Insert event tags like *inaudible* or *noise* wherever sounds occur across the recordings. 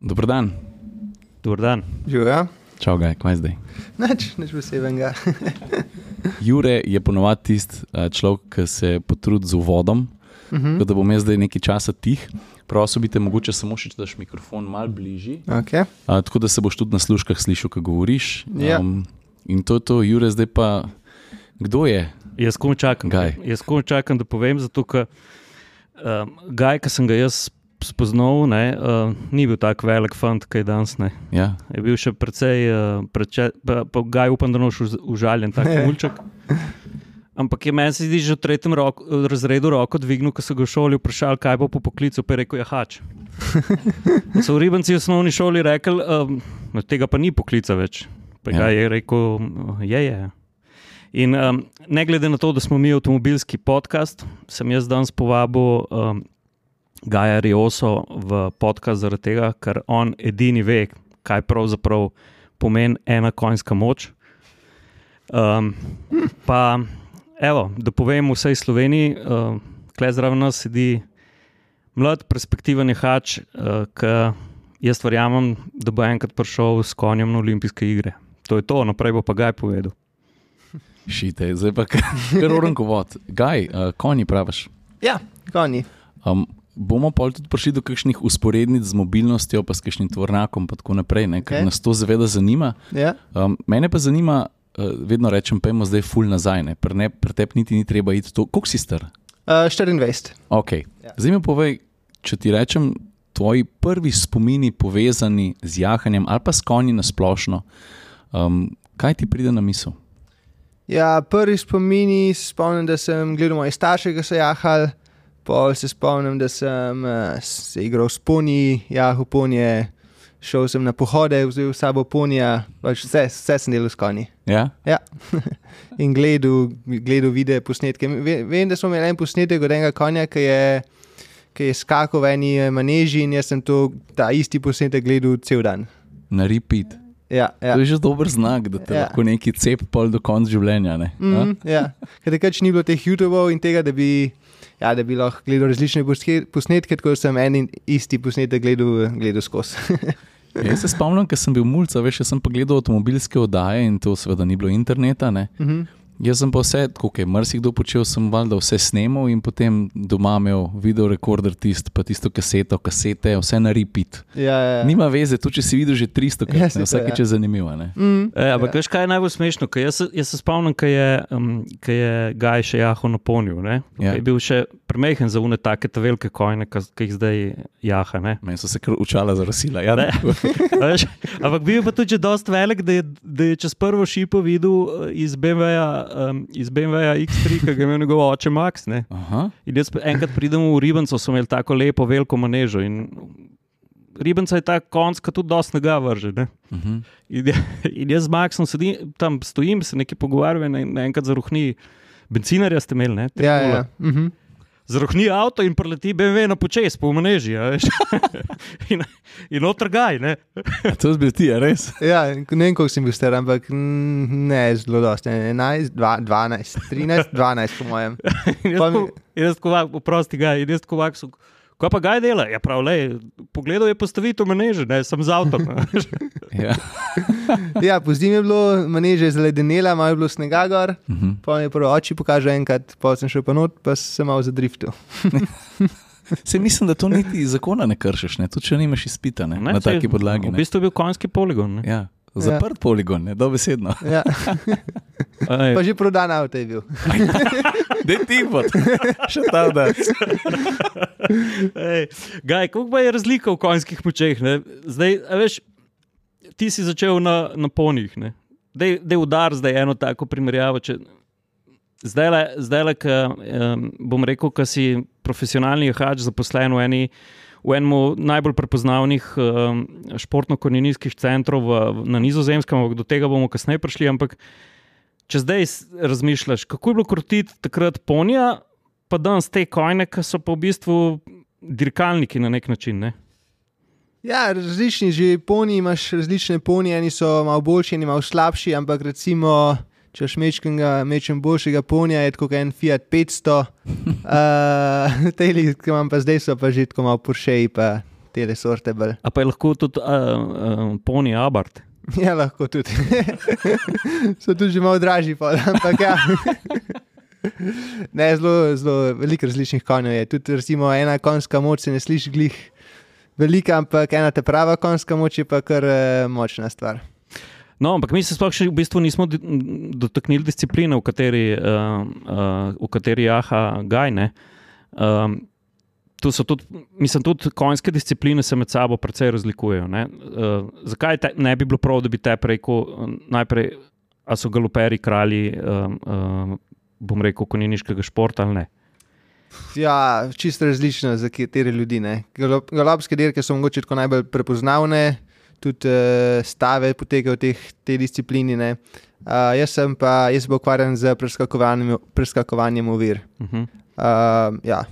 Dober dan. Dobar dan. Živijo. Čau, gaj, kaj zdaj? Nič, nič posebnega. *laughs* Jure je ponovadi tisti eh, človek, ki se potrudi z uvodom, uh Mhm. -huh. da bom jaz zdaj nekaj časa tih. Prosim, bi te mogoče samo še, če daš mikrofon malo bližje, Okay. uh, tako da se boš tudi na sluškah slišal, kaj govoriš. Ja. in to je to, Jure, zdaj pa kdo je? Jaz komaj čakam, Gaj. jaz komaj čakam da povem, zato ker um, Gaj, ki sem ga jaz spoznal, ne, uh, ni bil tako velik fant, kot je danes. Ne. Ja. Je bil še precej, uh, preče, pa, pa Gaj upam, da noš už- užaljen, tako mulček. Ampak je meni se zdi, že v tretjem roku, razredu roko dvignil, ko so ga v šoli vprašali, kaj bo po poklicu, pa je rekel, je hač. *laughs* So v Ribanci v osnovni šoli rekli, um, tega pa ni poklica več. Pa Ja. ja. je rekel, je, je. In um, ne glede na to, da smo mi avtomobilski podcast, sem jaz danes povabil um, Gaja Rioso v podcast zaradi tega, ker on edini ve, kaj pravzaprav pomeni ena konjska moč. Um, pa, evo, da povem vsej Sloveniji, uh, klej zraven nas sedi mlad, perspektiven hač, uh, ki jaz verjamem, da bo enkrat prišel s konjem na olimpijske igre. To je to, naprej bo pa Gaj povedal. Šite, zdaj pa kar uranko vod. Gaj, uh, konji praviš. Ja, konji. Um, bomo pa tudi prišli do kakšnih usporednic z mobilnostjo, pa s kakšnim tvornakom, in tako naprej, ne, ker Okej. nas to zaveda zanima. Ja. Um, mene pa zanima, uh, vedno rečem, pojmo zdaj ful nazaj, ne, pri pri tebi niti ni treba iti to. Koliko si star? Uh, 24. Okay. Ja. Zdaj mi povej, če ti rečem, tvoji prvi spomini povezani z jahanjem ali pa s konji na splošno, um, kaj ti pride na misel? Ja, prvi spomini, spomnim, da sem gledal moje starše, ki so jahali, pol se spomnim, da sem uh, se igral s ponji, jahal ponje, šel sem na pohode, vzel s sabo ponja, pač vse, vse sem delal s konji. Ja? Ja. *laughs* In gledal, gledal videe, posnetke. Ve- Vem, da smo imeli en posnetek od enega konja, ki je, ki je skakal v eni eh, maneži in jaz sem to, ta isti posnetek gledal cel dan. Na repeat. Ja, Ja. To je že dober znak, da te ja. Lahko neki cep pol do konca življenja. Ne? Mm, ja. Ker takrat ni bilo teh YouTubeov in tega, da bi, ja, da bi lahko gledal različne posnetke, tako da sem en in isti posnetek gledal, gledal skozi. Ja, *laughs* Jaz se spomnim, ker sem bil mulca, veš, jaz sem pa gledal avtomobilske oddaje in to seveda ni bilo interneta. Ne? Mhm. Jaz sem pa vse, kot je marsikdo počel, sem valjda vse snemal in potem doma imel video rekorder tist, pa tisto kaseto, kasete, vse na repeat. ja, ja. Nima veze, tu če si videl že 300 Ja, krat, to, vsakeč ja. je zanimivo. Ne? Mm, E, ampak, ja. veš, kaj je najbolj smešno? Ker Jaz, se- jaz se spomnim, ko je, um, je Gaj še jahal na ponju. Ne? Ja. Ja. Je bil še premehen za une take ta velike kojne, ki jih zdaj jaha. Ne? Meni so se kar učala za rasila. Ja, *laughs* Veš, ampak bil je pa tudi že dost velik, da je, da je čez prvo šipo videl eh, iz BMW-ja um, iz BMW-ja X3, ki ga je imel njegov oče Max. Ne? Aha, In jaz enkrat pridem v Ribanco, so imeli tako lepo, veliko manežo. In Ribanca je ta konc, ki tudi dosti snega vrže. Ne? uh -huh. In, ja- in jaz z Maxom sedim, tam stojim, se nekaj pogovarjam, in naenkrat zaruhni. Bencinarja ste imeli, ne? Ja, nula. ja. Mhm. Zaruhni avto in preleti BMW na počes, po mreži. veš. *laughs* in, in otrgaj, ne. *laughs* To je bil ti, res? ja, ne vem, koliko sem bil star, ampak mm, ne, zelo dosti. 11, 12, 13, 12, po mojem. *laughs* Jaz Pa mi- tako- in jaz tako, vak- oprosti ga, in jaz tako vaksu. Kaj pa ga dela? Ja, prav, le, pogledal je postavitev mreže, ne, sem z avtom. *laughs* Ja. *laughs* Ja, po zimi je bilo, maneže zaledenela, malo je bilo snega gor. Uh -huh. Pa mi je prvo oči pokaže enkrat, pa sem šel pa not, pa sem malo zadriftil. *laughs* Se mislim, da to niti zakona ne kršiš, ne? tudi če nimaš izpita ne? Ne, na taki podlagi. V Ne? bistvu je bil konjski poligon. ne. Ja. Zaprt poligon, ne? dobesedno. Ja. *laughs* Ej, Pa že prodan avto je bil. *laughs* Dej ti pot, *laughs* še ta dan. Gaj, koliko pa je razlika v konjskih močeh? Ne? Zdaj, a veš, ti si začel na, na ponjih. ne. Dej, dej udar zdaj eno tako primerjavo. Če, zdaj, le, zdaj le, ka, um, bom rekel, da si profesionalni hač zaposlen v eni. V enem najbolj prepoznavnih um, športno-konjenijskih centrov v, na Nizozemskem, ampak do tega bomo kasneje prišli. Ampak, če zdaj razmišljaš, kako je bilo krotiti takrat ponija, pa danes te kojne, ki so pa v bistvu dirkalniki na nek način. Ne? Ja, različni, že poni imaš različne poni, eni so malo boljši, eni malo slabši, ampak recimo, če šmečkega, mečem boljšega ponija, je kot en Fiat 500, uh, *laughs* te, ki imam pa zdaj, so pa že tako malo Porsche, pa te sorte bolj. A pa je lahko tudi uh, uh, poni abart. *laughs* Ja, lahko tudi. *laughs* so tudi že malo dražji, pa, ampak ja. ne, zelo, zelo veliko različnih konjev je. Tudi recimo, ena konjska moč se ne sliši glih velika, ampak ena te prava konjska moč je pa kar uh, močna stvar. No, ampak mi se sploh še v bistvu nismo dotaknili discipline, v kateri, uh, uh, v kateri jaha gajne. Um, tu so tudi, mislim, tudi konjske discipline se med sabo precej razlikujejo. Uh, zakaj te, ne bi bilo prav, da bi te rekel, najprej, a so galoperi kralji, uh, uh, bom rekel, konjeniškega športa ali ne? Ja, čisto različno za katere ljudi. Galop, galopske dirke so mogoče tako najbolj prepoznavne tudi uh, stave potekajo v tej disciplini. Uh, jaz sem pa, jaz sem ukvarjen z preskakovanjem, preskakovanjem ovir. Uh -huh. uh, ja.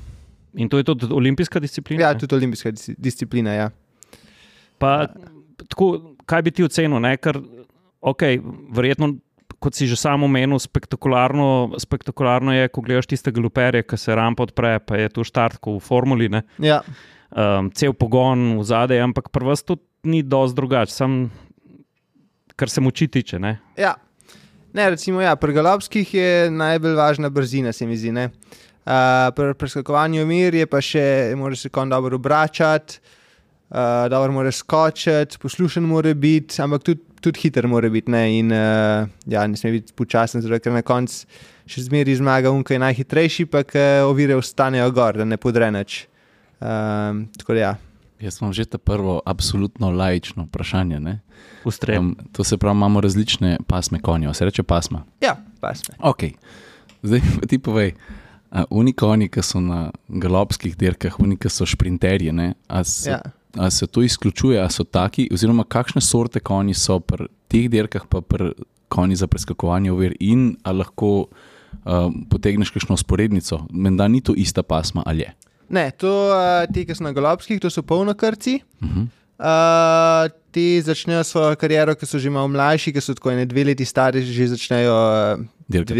In to je tudi olimpijska disciplina? Ja, tudi olimpijska dis disciplina. Ja. Pa, tako, kaj bi ti ocenil? Ne? Ker, okay, verjetno, kot si že sam omenil, spektakularno, spektakularno je, ko gledaš tiste galopere, ki se rampa odpre, pa je tu štart, kot v formuli. Ja. Um, cel pogon v zadej, ampak prvo tudi ni dosti drugače, sam, kar se moči tiče. Ne? Ja, ne, recimo, ja, pri galopskih je najbolj važna brzina, se mi zdi. Uh, pri preskakovanju mir je pa še, moraš se kon dobro obračati, uh, dobro moraš skočiti, poslušen mora biti, ampak tudi, tudi hiter mora biti. Ne, in, uh, ja, ne sme biti počasen, zato ker na koncu še zmeraj zmaga unka je najhitrejši, pa ovire ostanejo gor, da ne podreneč. Um, tako da ja. Jaz imam že to prvo, absolutno lajično vprašanje. Um, to se pravi, imamo različne pasme konjev, se reče pasma. Ja, pasme. Okay. Zdaj ti povej, uh, unikonji, ki so na galopskih dirkah, unikonji so šprinterji. Ali se, ja. se to izključuje, ali so taki, oziroma kakšne sorte konji so pri teh dirkah, pa pri konji za preskakovanje ovir, in ali lahko uh, potegneš kakšno sporednico, menda ni to ista pasma ali je. Ne, to uh, ti, ki so na Golobskih, to so polnokrci. Uh -huh. uh, ti začnejo svojo kariero, ki so že malo mlajši, ki so tako ne dve leti stari, že začnejo uh,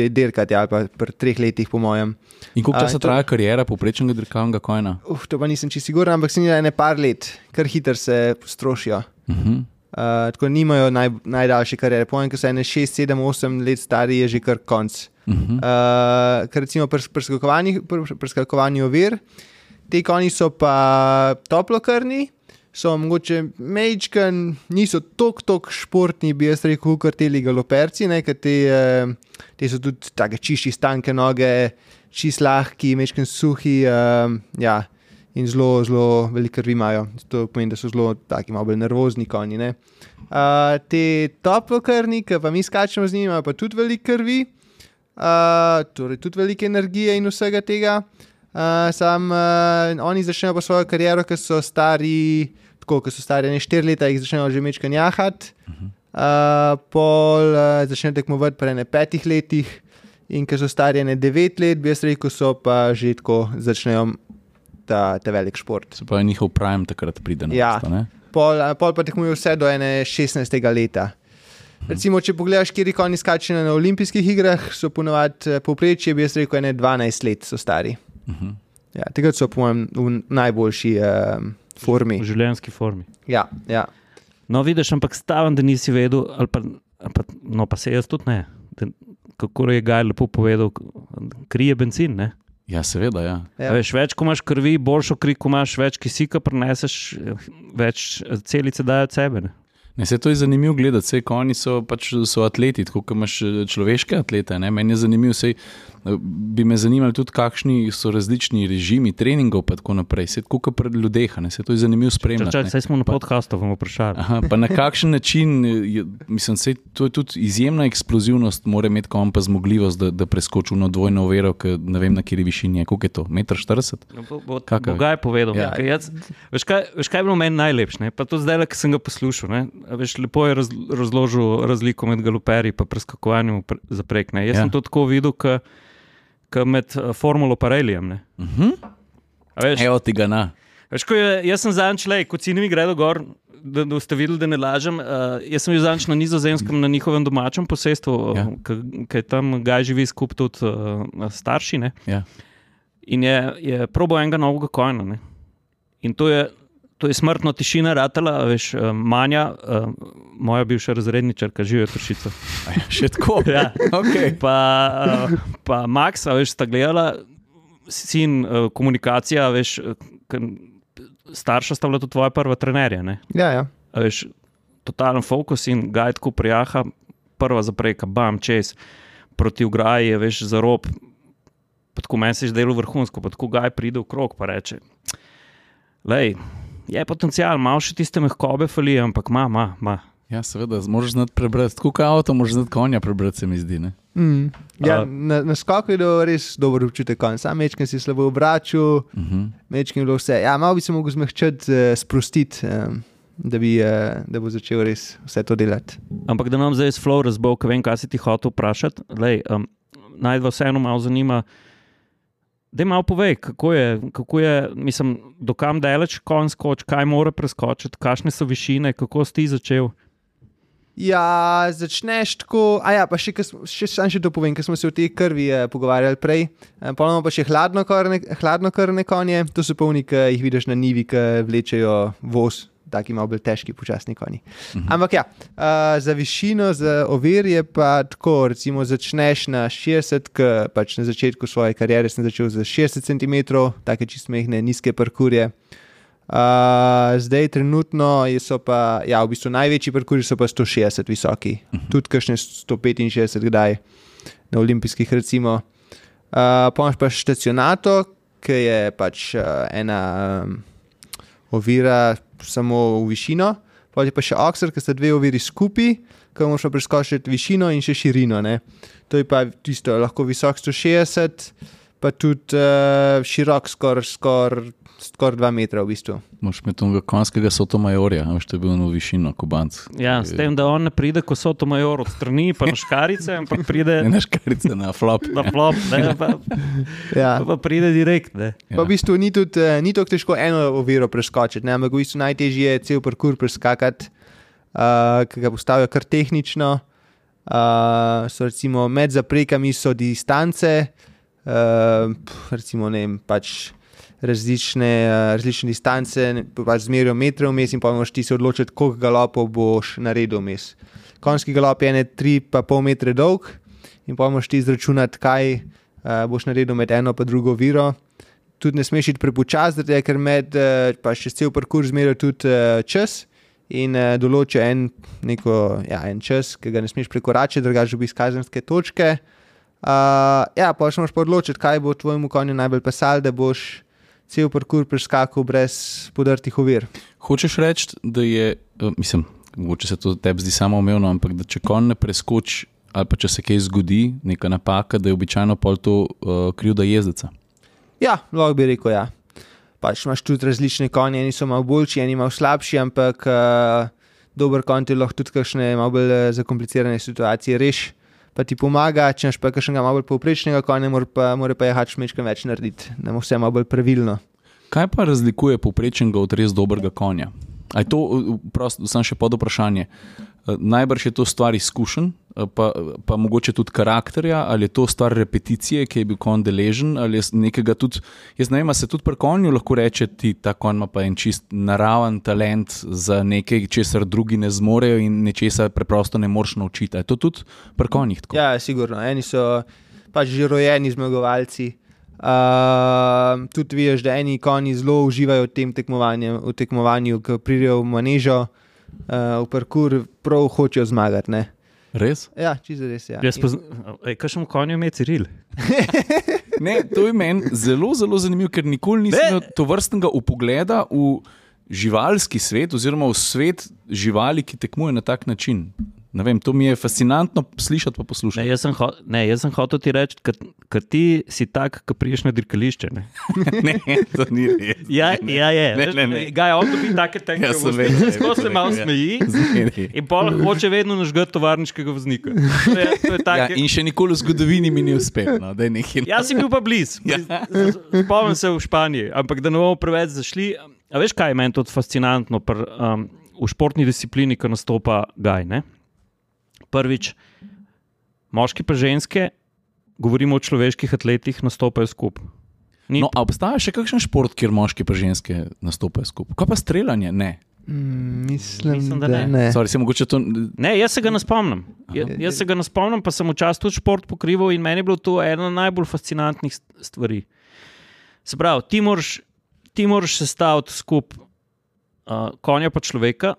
dirkati, ali pa pri treh letih, po mojem. In koliko časa uh, traja kariera povprečnega dirkalnega kojna? Uf, to pa nisem čisto siguren, ampak se jim je par let, kar hitro se strošijo. Uh -huh. Uh, tako nimajo naj, najdaljše kariere. Pojem, ko so ene 6, 7, 8 let stari, je že kar konc. Uh -huh. uh, ker recimo pri preskakovanju ovir, Ti konji so pa toplokrni, so mogoče mečken, niso tako, tako športni, bi jaz rekel, kot ti galoperci, ker ti, eh, ti so tudi tako čisti, stanke noge, čist lahki, mečken suhi. Eh, ja. In zelo, zelo veliko krvi imajo. To pomeni, da so zelo taki, malo bolj nervozni konji. Uh, te toplokrni, ki pa mi skačemo z njimi, pa tudi veliko krvi, uh, torej tudi veliko energije in vsega tega. Uh, sam, uh, oni začnejo pa svojo kariero, ki so stari, tako kot so stari, ne štiri leta, jih začnejo že mečkati jahati. Uh -huh. uh, pol uh, začnejo tekmovati pri ne petih letih, in ki so stari ne devet let, bi jaz rekel, so pa že tako začnejo ta, ta velik šport. Se pa njihov prime takrat pride na ja. mesto. Pol, pol pa tekmujejo vse do 16. leta. Recimo, če pogledaš, kje oni skačejo na olimpijskih igrah, so ponovadi povprečje, bi jaz rekel, 12 let so stari. Uh mhm. -huh. ja, tega so, po mojem, v najboljši uh, formi. V življenjski formi. Ja, ja. No, vidiš, ampak stavim, da nisi vedel, ali pa, ali pa, no, pa se jaz tudi ne. Da, kako je Gaj lepo povedal, krije benzin. Ne? Ja, seveda. Ja. Ja. Veš, več, ko imaš krvi, boljšo kri, ko imaš več kisika, preneseš več celice, dajo od sebe. Ne? Ne, se to je zanimivo gledati, vse konji so pač so atleti, kot imaš človeške atlete. Ne? Meni je zanimivo, sej, bi me zanimalo tudi, kakšni so različni režimi treningov, in tako naprej. Se tako pred ljudeh, se to je zanimivo spremljati. Če se smo na podkastu, bomo vprašali. Aha, pa na kakšen način, je, mislim, sej, to je tudi izjemna eksplozivnost, mora imeti kom pa zmogljivost, da, da preskoči na dvojno vero, ki ne vem na kjer višini je, koliko je to, 1,40 m. No, Kaj je povedal? Ja. Jaz, veš, kaj, veš, kaj je bilo meni najlepše? Pa to zdaj, ki sem ga poslušal. Ne? Veš, lepo je raz, razložil razliko med galoperi in preskakovanjem za prek. Jaz ja. sem to tako videl, kot kot med uh, Formulo Parelijem. Uh -huh. Evo ti ga na. Veš, je, jaz sem zadnjič si mi gredo gor. Da, da ste videli, da ne lažem. Uh, jaz sem bil zadnjič na nizozemskem, na njihovem domačem posestvu, ja. ki tam ga živi skupaj tudi uh, starši. Ja. In je, je probo enega novega kojna. In to je, to je smrtno tišina, ratela, veš, uh, manja, uh, moja bivša razredničarka, živi v Tršicu. Še tako. *laughs* ja. okay. Pa, uh, pa Max, veš, sta gledala, sin, uh, komunikacija, veš, starša sta bila tudi tvoja prva trenerja. Ne? Ja, ja. A veš, totalen fokus in gajdku prijaha, prva zapreka, bam, čez, proti ugraji, veš, za rob. Tako meni se je zdelo vrhunsko, pa tako gaj pride v krog in reče: Lej, je potencial, malo še tiste mehkobe fali, ampak ima, ima. ima. Ja, seveda, moraš znati prebrati, tako kot avto, moraš znati konja prebrati, se mi zdi. Mm. Ja, uh, na, na skoku je res dober občutek, konj. sam mečem si slabo obračal, uh -huh. mečem bilo vse. Ja, malo bi se lahko zmehčati, uh, sprostiti. Um, Da, bi, uh, da bo začel res vse to delati. Ampak da nam zdaj Flow razbo, ki vem, kaj si ti hotel vprašati. Um, naj vas vseeno malo zanima, uh, Da malo povej, kako je, kako je mislim, dokam daleč konj skoči, kaj mora preskočiti, kakšne so višine, kako si začel. Ja, začneš tako. A ja, pa še, še, še, še to povem, ker smo se o tej krvi eh, pogovarjali prej. Eh, Ponovno pa še hladnokrvne hladno konje, to so polni, ki jih vidiš na nivi, ki vlečejo voz taki malo bolj težki, počasni konji. Uh -huh. Ampak ja, uh, za višino, za ovir je pa tako, recimo, začneš na 60, ki pač na začetku svoje kariere sem začel z 60 cm, take čist mehne, nizke parkurje. Uh, zdaj, trenutno so pa, ja, v bistvu največji parkuri so pa 160 visoki, uh -huh. tudi kakšne 165, kdaj na olimpijskih, recimo. Uh, Pomaž pa stacionato, ki je pač uh, ena um, ovira, samo v višino, potem pa še oksar, ki sta dve oviri skupaj, ki moraš preskočiti višino in še širino. Ne. To je pa tisto, lahko visok 160, pa tudi uh, širok skoraj skor, skor 2 metra v bistvu. Moš imeti tega konjskega sotomajorja, veš, to je bil na višino, kobanc. Ja, s tem, da on ne pride kot sotomajor od strani, pa na škarice, ampak pride *laughs* na škarice, na flop. Na flop, ne, pa, ja. pa pride direkt. Ne. Pa v bistvu ni, tudi, eh, ni tako težko eno oviro preskočiti, ne, ampak v bistvu najtežje je cel parkour preskakati, uh, ki ga postavijo kar tehnično. Uh, so recimo med zaprekami so distance, uh, recimo ne vem, pač različne, uh, različne distance, pač zmerijo metre vmes in pa moraš ti se odločiti, koliko galopov boš naredil vmes. Konjski galop je 3,5 metra dolg in pa moraš ti izračunati, kaj uh, boš naredil med eno in drugo viro. Tudi ne smeš iti prepočasno, ker med uh, pa še cel parkour zmerijo tudi uh, čas in uh, določijo en, neko, ja, en čas, ki ga ne smeš prekoračiti, drugače bi izkazanske točke. Uh, ja, pa še moraš pa odločiti, kaj bo tvojemu konju najbolj pesal, da boš cel parkour preskakal brez podrtih ovir. Hočeš reči, da je, uh, mislim, mogoče se to tebi zdi samo umevno, ampak da če konj ne preskoči, ali pa če se kaj zgodi, neka napaka, da je običajno pol to uh, krivda jezdeca. Ja, lahko bi rekel ja pač imaš tudi različne konje, eni so malo boljši, eni malo slabši, ampak uh, dober konj ti lahko tudi kakšne malo bolj eh, zakomplicirane situacije reši. Pa ti pomaga, če imaš pa kakšnega malo bolj povprečnega konja, pa, mora pa je hač mečkam več narediti, da mu vse malo bolj pravilno. Kaj pa razlikuje povprečnega od res dobrega konja? Aj to, prosto, sem še pod vprašanje. Najbrž je to stvar izkušenj, pa, pa mogoče tudi karakterja, ali je to stvar repeticije, ki je bil konj deležen, ali je nekega tudi. Jaz ne vem, se tudi pri konju lahko reče, da ta konj ima pa en čist naraven talent za nekaj, česar drugi ne zmorejo in nečesa preprosto ne moreš naučiti. Je to tudi pri konjih tako? Ja, sigurno. Eni so pač že rojeni zmagovalci. Uh, tudi vidiš, da eni konji zelo uživajo v tem tekmovanju, v tekmovanju, ki pridejo v manežo, uh, v parkour, prav hočejo zmagati. Ne? Res? Ja, čisto res. Ja. Kaj še mu konju ime Ciril? *laughs* ne, to je meni zelo, zelo zanimivo, ker nikoli nisem imel to vrstnega upogleda v živalski svet, oziroma v svet živali, ki tekmuje na tak način. Vem, to mi je fascinantno slišati in poslušati. Ne, jaz, sem ho, ne, jaz sem hotel ti reči, ker ti si tak, ki priješ na dirkališče. Ne? *laughs* ne, to ni res. Ja, ja je. Ne, ne, ne. Ga je on dobil take tenke, ja, da se lahko malo smeji. In pa hoče vedno nažgati tovarniškega voznika. To je, to je ja, in še nikoli v zgodovini mi ni uspel. No, jaz sem bil pa blizu. Ja. Spomnim se v Španiji, ampak da ne bomo preveč zašli. A veš, kaj je meni tudi fascinantno pr, um, v športni disciplini, ki nastopa Gaj? Ne? Prvič, moški pa ženske, govorimo o človeških atletih, nastopajo skupaj. Ni, No, obstaja še kakšen šport, kjer moški in ženske nastopajo skupaj? Kaj pa streljanje? Ne. Mm, mislim, Mislim, da da ne. ne. Sorry, se mogoče to. Ne, jaz se ga ne spomnim. Ja, jaz se ga ne spomnim, pa sem včasih tudi šport pokrival in meni je bilo to ena najbolj fascinantnih st- stvari. Se pravi, ti moraš, ti moraš sestaviti skupaj uh, konja pa človeka.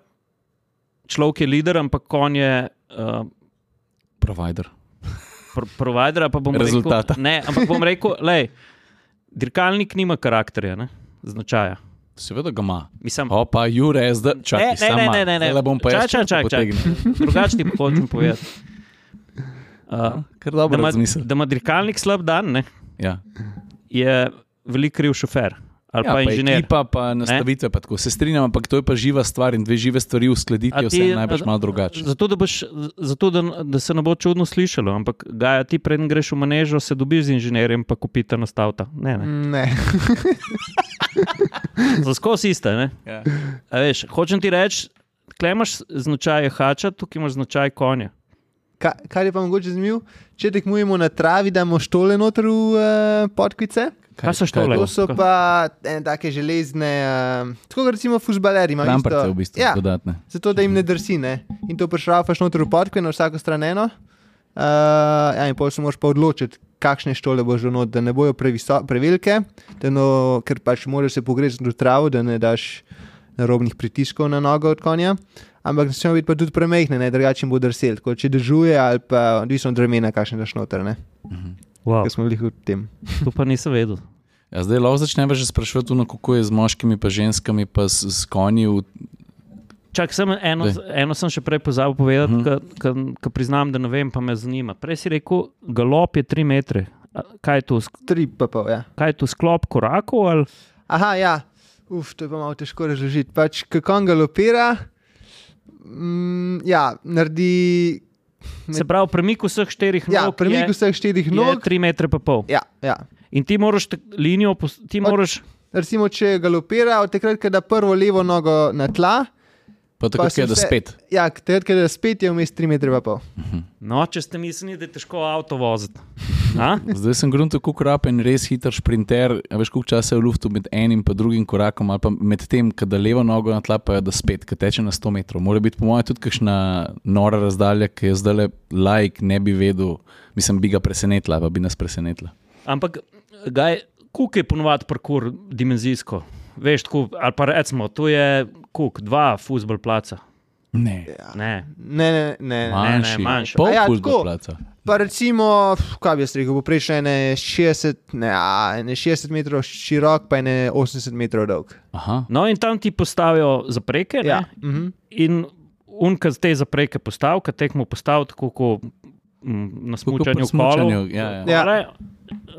Človek je lider, ampak konj je uh, Provider. pr provider. pa bom Rezultata. Rekel, ne, ampak bom rekel, *laughs* lej, dirkalnik nima karakterja, ne, značaja. Seveda ga ima. Mislim, O, pa Jure, zdaj čakaj. ne, ne, ne, ne, ne. Zdajle bom pa Čakaj, jaz čakaj, čakaj, drugače ti hočem povedati. *laughs* Uh, Ker da, dobro ima, razmisli. da ima dirkalnik slab dan, ne, Ja. je velik kriv šofer ali Ja, pa inženir. Ekipa, pa nastavitve, pa tako. Se strinjam, ampak to je pa živa stvar in dve žive stvari uskladiti, ti- vse najbrž a- malo drugače. Zato, da, boš, zato da, da se ne bo čudno slišalo, ampak ga ti preden greš v manežo, se dobiš z inženirjem, pa kupita nastavta. Ne, ne. Ne. *laughs* Za skozi iste. Ne? Ja. A Veš, hočem ti reči, klej imaš značaj hača, tukaj imaš značaj konja. Ka, kar je pa mogoče zanimivo, če tekmujemo na travi, damo štole noter v uh, podkvice. Kaj so štole? To so pa ene take železne, uh, tako kot recimo fusbaleri. Ramprce v bistvu, Ja, dodatne. zato da jim ne drsi. Ne? In to prišrafaš noter v podkve na vsako stran eno. Uh, ja, in pol se moraš pa odločiti, kakšne štole boš že not, da ne bojo previso, prevelike, no, ker pač moraš se pogrezati v travo, da ne daš narobnih pritiskov na nogo od konja. Ampak ne smejo biti pa tudi premehne, ne, drugače jim bo drsel. Če držuje ali pa odvisno od vremena, kakšne daš noter. Ne. Wow, Ker smo bili v tem. to pa nisem vedel. Ja, zdaj lahko začnemo že sprašovati, tuno, kako je z moškimi, pa ženskami, pa s, s konji. V... Čak, sem eno, eno sem še prej pozabil povedati, uh -huh. ker priznam, da ne vem, pa me zanima. Prej si rekel, galop je 3 metre. Kaj je to, sk- Tri pa pol, ja. kaj je to sklop korakov? Ali? Aha, ja, Uf, to je pa malo težko razložiti. Pač, kako on galopira, mm, ja, naredi. Se pravi, premik vseh štirih Ja, nog premik je, vseh štirih je nog. 3 metre pa pol. Ja, ja. In ti moraš linijo, ti Od- moraš. Recimo, če galopira, od takrat, ko da prvo levo nogo na tla, Pa tako se je, da spet. Ja, takrat, ko da spet je vmes 3 metre pa pol. No, če ste mislili, da je težko avto voziti. A? Zdaj sem grunto kukrapen, res hiter sprinter. A veš, koliko časa je v luftu med enim in drugim korakom, ali pa med tem, da levo nogo na tla, pa je da spet, ki teče na 100 metrov. Mora biti, po mojem, tudi kakšna nora razdalja, ki je zdaj le lajk, ne bi vedel, mislim, bi ga presenetila, pa bi nas presenetila. Ampak, gaj, kuk je ponovadi parkour dimenzijsko? Veš, tako, ali pa recimo, to je kuk, dva fuzbol placa. Ne, Ne, Ne, ne, ne. ne. manjši, manjši. pol ja, tako. placa. Pa recimo, kaj bi jaz rekel, bo prejšel ene 60, ne, a, ene 60 metrov širok, pa ene 80 metrov dolg. Aha, No, in tam ti postavijo zapreke. Ja. Ja. Mhm. In unka te zapreke postavi, ki tekmo postavi, tako kot na smučanju smučanju, ja, ja. Ja. Kole,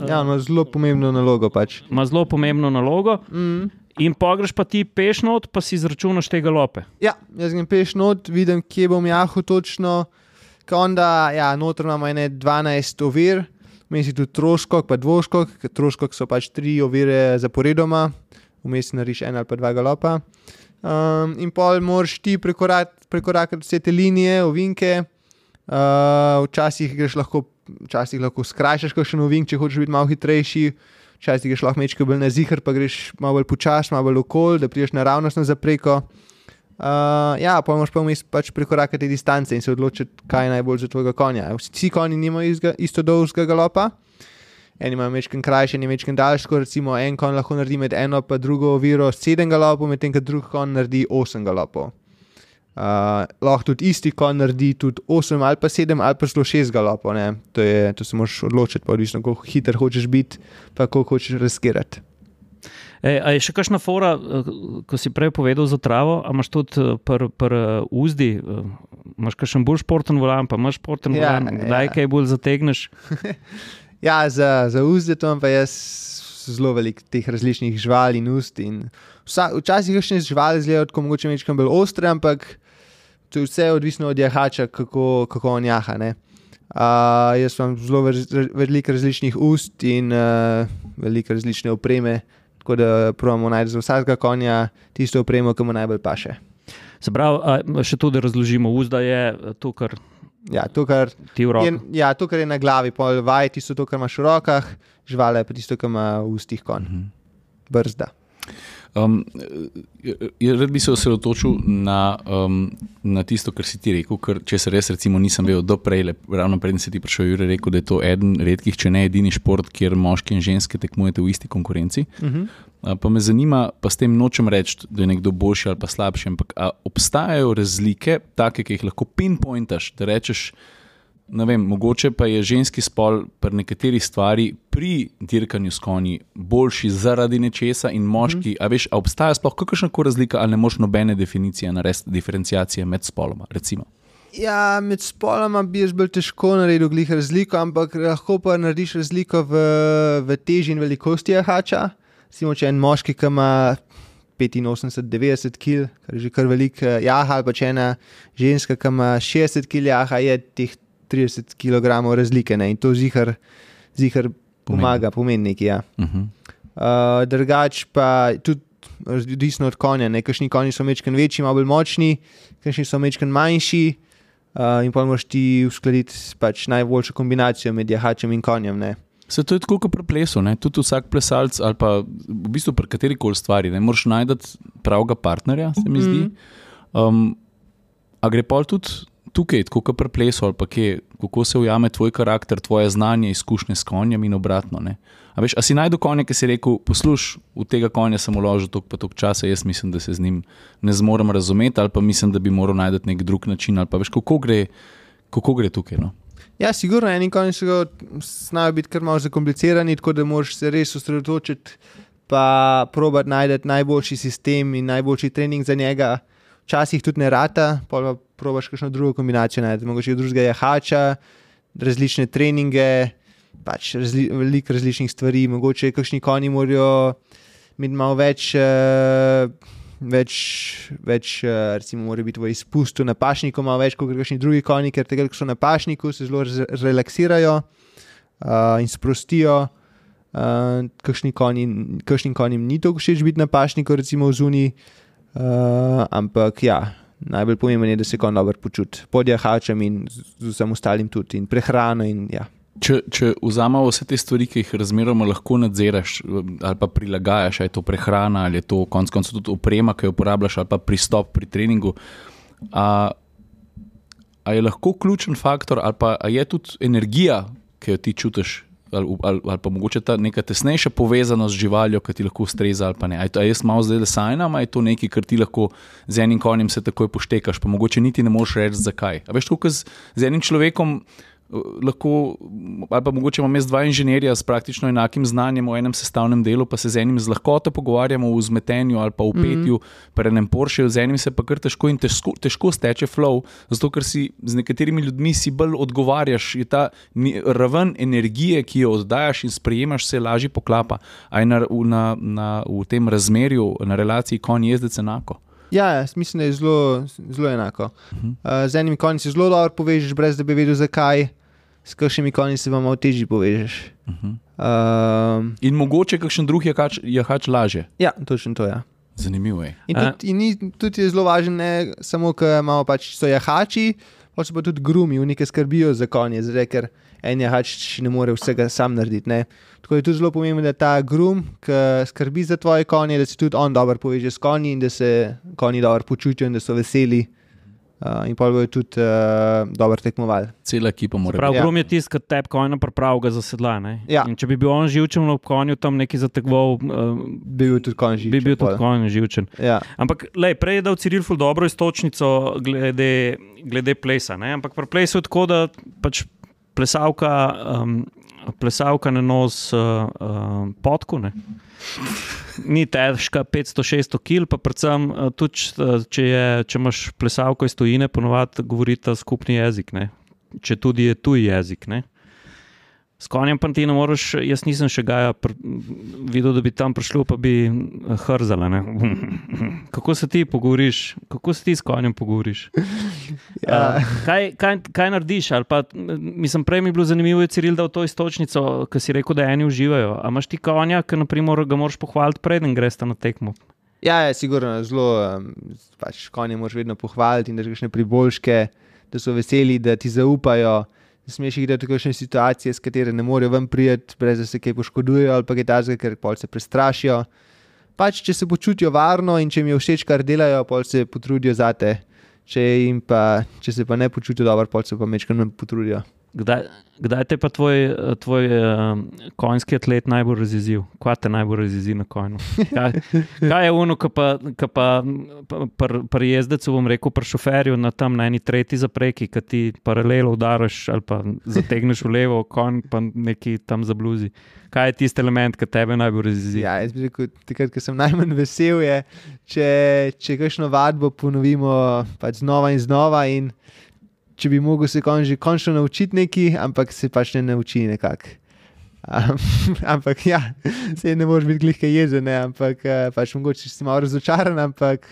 Ja, ima zelo pomembno nalogo. Pač. Ima zelo pomembno nalogo. Mm. In pogreš pa ti peš not, pa si izračunaš te galope. Ja, jaz grem peš not, vidim, kje bom jahal točno. Konda, ja, noter imamo ene 12 ovir, vmes je tudi troškok, pa dvoškok, ker troškok so pač tri ovire zaporedoma, vmes nariš en ali pa dva galopa. Um, in pol moraš ti prekorakati vse te linije, ovinke. Uh, včasih greš lahko, včasih lahko skrajšaš kakšen ovink, če hočeš biti malo hitrejši. Včasih greš lahko mečke bolj na zihar, pa greš malo bolj počasi, malo bolj okol, da prideš naravnost zapreko. Uh, ja, pa moraš pa vmes pač prekorakati distance in se odločiti, kaj je najbolj za tvojega konja. Vsi konji nimajo izga, isto dolgega galopa. Eni imajo mečken krajši, eni mečken daljši, recimo en konj lahko naredi med eno in drugo oviro sedem galopov, medtem ko drug konj naredi osem galopov. Uh, lahko tudi isti konj naredi tudi 8 ali pa 7 ali pa celo 6 galopov. ne. To, je, to se moraš odločiti, pa odvisno, kako hiter hočeš biti, pa koliko hočeš riskirati. E, a je še kakšna fora, eh, ko si prej povedal za travo, a imaš tudi eh, pri pr, uh, uzdi, imaš kakšen bolj športen volan, pa imaš športen Ja, volan, kdaj ja. kaj bolj zategneš. *laughs* Ja, za, za uzde to imam pa jaz zelo veliko teh različnih živali in ust. In vsa, včasih kakšne živali izgledajo tako mogoče nekaj bolj ostre, ampak to je vse odvisno od jahača, kako, kako on jaha. ne. Uh, jaz imam zelo veliko različnih ust in uh, veliko različne opreme, tako da pravimo najti za vsakega konja tisto opremo, ki mu najbolj paše. Se pravi, še to, da razložimo, uzda je to, kar Ja, to, kar je, ja, to, kar je na glavi, pol vaj, tisto, to, kar imaš v rokah, živale pa tisto, kar ima v ustih konj. Mhm. Brzda. Um, rad bi se osredotočil na, um, na tisto, kar si ti rekel, ker če se res recimo nisem vedel do prej, le, ravno preden si ti prišel, Jure, rekel, da je to eden redkih, če ne edini šport, kjer moški in ženske tekmujete v isti konkurenci. Uh -huh. A, Pa me zanima, pa s tem nočem reči, da je nekdo boljši ali pa slabši, ampak obstajajo razlike, take, ki jih lahko pinpointaš, da rečeš. Ne vem, mogoče pa je ženski spol pri nekaterih stvarih pri dirkanju s konji boljši zaradi nečesa, in moški. Mm. A veš, a obstaja sploh kakšna koli razlika, ali ne moš nobene definicije narediti, diferencijacije med spoloma? Recimo. Ja, med spoloma bi jaz bolj težko naredil glih razliko, ampak lahko pa narediš razliko v, v teži in velikosti jahača. Recimo, če en moški, ki ima 85-90 kg, kar je že kar velik eh, jaha, ali pa če ena ženska, ki ima 60 kg jaha, je teh 30 kg razlike ne? in to zihar, zihar pomaga, pomeni nekaj. Ja. Uh -huh. Uh, drugač pa tudi odvisno od konja. Nekšni konji so mečken večji, malo bolj močni, nekšni so mečken manjši. Uh, in pa moraš ti uskladiti pač najboljšo kombinacijo med jahačem in konjem. Ne? Se to je tako kot pri plesu, ne? tudi vsak plesalec ali pa v bistvu pri kateri koli stvari, ne moraš najti pravega partnerja, se mi zdi. Um, a gre pa tudi tukaj, kot pri plesu, ali pa kje, kako se ujame tvoj karakter, tvoje znanje, izkušnje s konjem in obratno. Ne? A, veš, a si najdu konja, ki si rekel, posluš, v tega konja sem vložil toliko pa toliko časa, jaz mislim, da se z njim ne zmorem razumeti, ali pa mislim, da bi moral najti nek drug način, pa veš, kako gre, kako gre tukaj. No? Ja, sigurno, eni konji so znajo biti kar malo zakomplicirani, tako da moraš se res osredotočiti, pa probat najti najboljši sistem in najboljši trening za njega. Včasih tudi ne rata, pa probaš kakšno drugo kombinacijo najti, mogoče drugega jahača, različne treninge, pač razli, veliko različnih stvari, mogoče kakšni konji morajo imeti malo več. Uh, Več, več uh, recimo, mora biti v izpustu na pašniku, malo več kot kakšni drugi konji, ker tega, ko so na pašniku, se zelo relaksirajo uh, in sprostijo. Uh, kakšni konji, kakšnim konjem ni tako všeč biti na pašniku, recimo v zuni, uh, ampak ja, najbolj pomembno je, da se konj dobro počuti, pod jahačem in z, vsem ostalim tudi, in prehrano. In, ja. Če, če vzamemo vse te stvari, ki jih razmeroma lahko nadziraš ali pa prilagajaš, ali je to prehrana, ali je to konec koncev tudi oprema, ki jo uporabljaš, ali pa pristop pri treningu, a, a je lahko ključen faktor, ali pa je tudi energija, ki jo ti čutiš, ali, ali, ali pa mogoče ta neka tesnejša povezanost z živaljo, ki ti lahko ustreza ali pa ne. Je to, jaz malo zdaj le sajnam, ali je to nekaj, kar ti lahko z enim konjem se takoj poštekaš, pa mogoče niti ne moreš reči, zakaj. A veš, tako z, z enim človekom lahko, ali pa mogoče imamo jaz dva inženirja s praktično enakim znanjem v enem sestavnem delu, pa se z enim z lahkoto pogovarjamo v zmetenju ali pa v petju, mm -hmm. pa enem Porsche, z enim se pa kar težko in težko, težko steče flow, zato ker si z nekaterimi ljudmi si bolj odgovarjaš, je ta raven energije, ki jo oddajaš in sprejemaš, se lažje poklapa. A je na, na, na, v tem razmerju, na relaciji konj-jezdec enako? Ja, mislim, da je zelo, zelo enako. Uh -huh. uh, z enimi konji se zelo dobro povežeš, brez da bi vedel, zakaj, s kakšnimi konji se vam malo težje povežeš. Uh -huh. uh, in mogoče kakšen drug jahač, jahač laže. Ja, točno to je. Ja. Zanimivo je. In tudi, in tudi je zelo važno, ne samo, ker pač so jahači, pa so pa tudi grumi, v neki skrbijo za konje, zdaj, ker en jahač ne more vsega sam narediti. Ne. Tako je tudi zelo pomembno, da ta grum, ki skrbi za tvoje konje, da se tudi on dobro poveže s konji in da se konji dobro počutijo in da so veseli. Uh, in pa bojo tudi uh, dobro tekmovali. Cela ekipa mora biti. Prav, ja. grum je tisti, ki tep konja pripravlja za sedla. Ja. Če bi bil on živčen ob konju, tam neki zatekval, uh, bi bil tudi konj živčen. Bi bil tudi konj živčen. Ja. Ampak lej, prej je dal Ciril ful dobro istočnico glede, glede plesa. Ne? Ampak pri plesu je tako, da pač plesalka. Um, Plesalka ne nosi uh, uh, podku, ne. ni težka 500-600 kg, pa predvsem uh, tudi, če, je, če imaš plesalko iz tujine, ponovadi govorita skupni jezik, ne. če tudi je tuj jezik. Ne. S konjem pa ti ne moreš, jaz nisem še ga videl, da bi tam prišel, pa bi hrzala. *laughs* Kako se ti pogovoriš, kako se ti s konjem pogovoriš? *laughs* Ja. Uh, kaj, kaj, kaj narediš? Pa, mislim, prej mi je bilo zanimivo, da si dal to istočnico, ki si rekel, da eni uživajo. A imaš ti konja, ki naprimer, ga moraš pohvaliti, preden greš na tekmo? Ja, je sigurno zelo, um, pač konje moraš vedno pohvaliti in da greš ne priboljške, da so veseli, da ti zaupajo. Ne smeš jih dati v kakšne situacije, s katerimi ne morejo ven prijeti, brez da se kaj poškodujejo ali pa kaj takega, ker pol se prestrašijo. Pač, če se počutijo varno in če jim je všeč, kar delajo, pol se potrudijo za te. Če, pa, če se pa ne počutijo dobro, pol se pa mečkaj potrudijo. Kdaj, kdaj te pa tvoj, tvoj uh, konjski atlet najbolj razjezil? Kaj te najbolj razjezi na konju? Kaj, kaj je ono, ki pa, pa pri pr jezdecu, bom rekel, pri šoferju na tam na eni tretji zapreki, ki ti paralelo udaraš ali pa zategneš v levo, konj pa neki tam zabluzi. Kaj je tisti element, ki tebe najbolj razjezi? Ja, jaz bi rekel, takrat, ko sem najmanj vesel, je, če, če kakšno vadbo ponovimo pač znova in znova. In če bi mogel se kon, že končno naučiti nekaj, ampak se pač ne nauči nekako. Um, *laughs* ampak ja, se ne moreš biti glihke jezen, ampak uh, pač mogoče si malo razočaran, ampak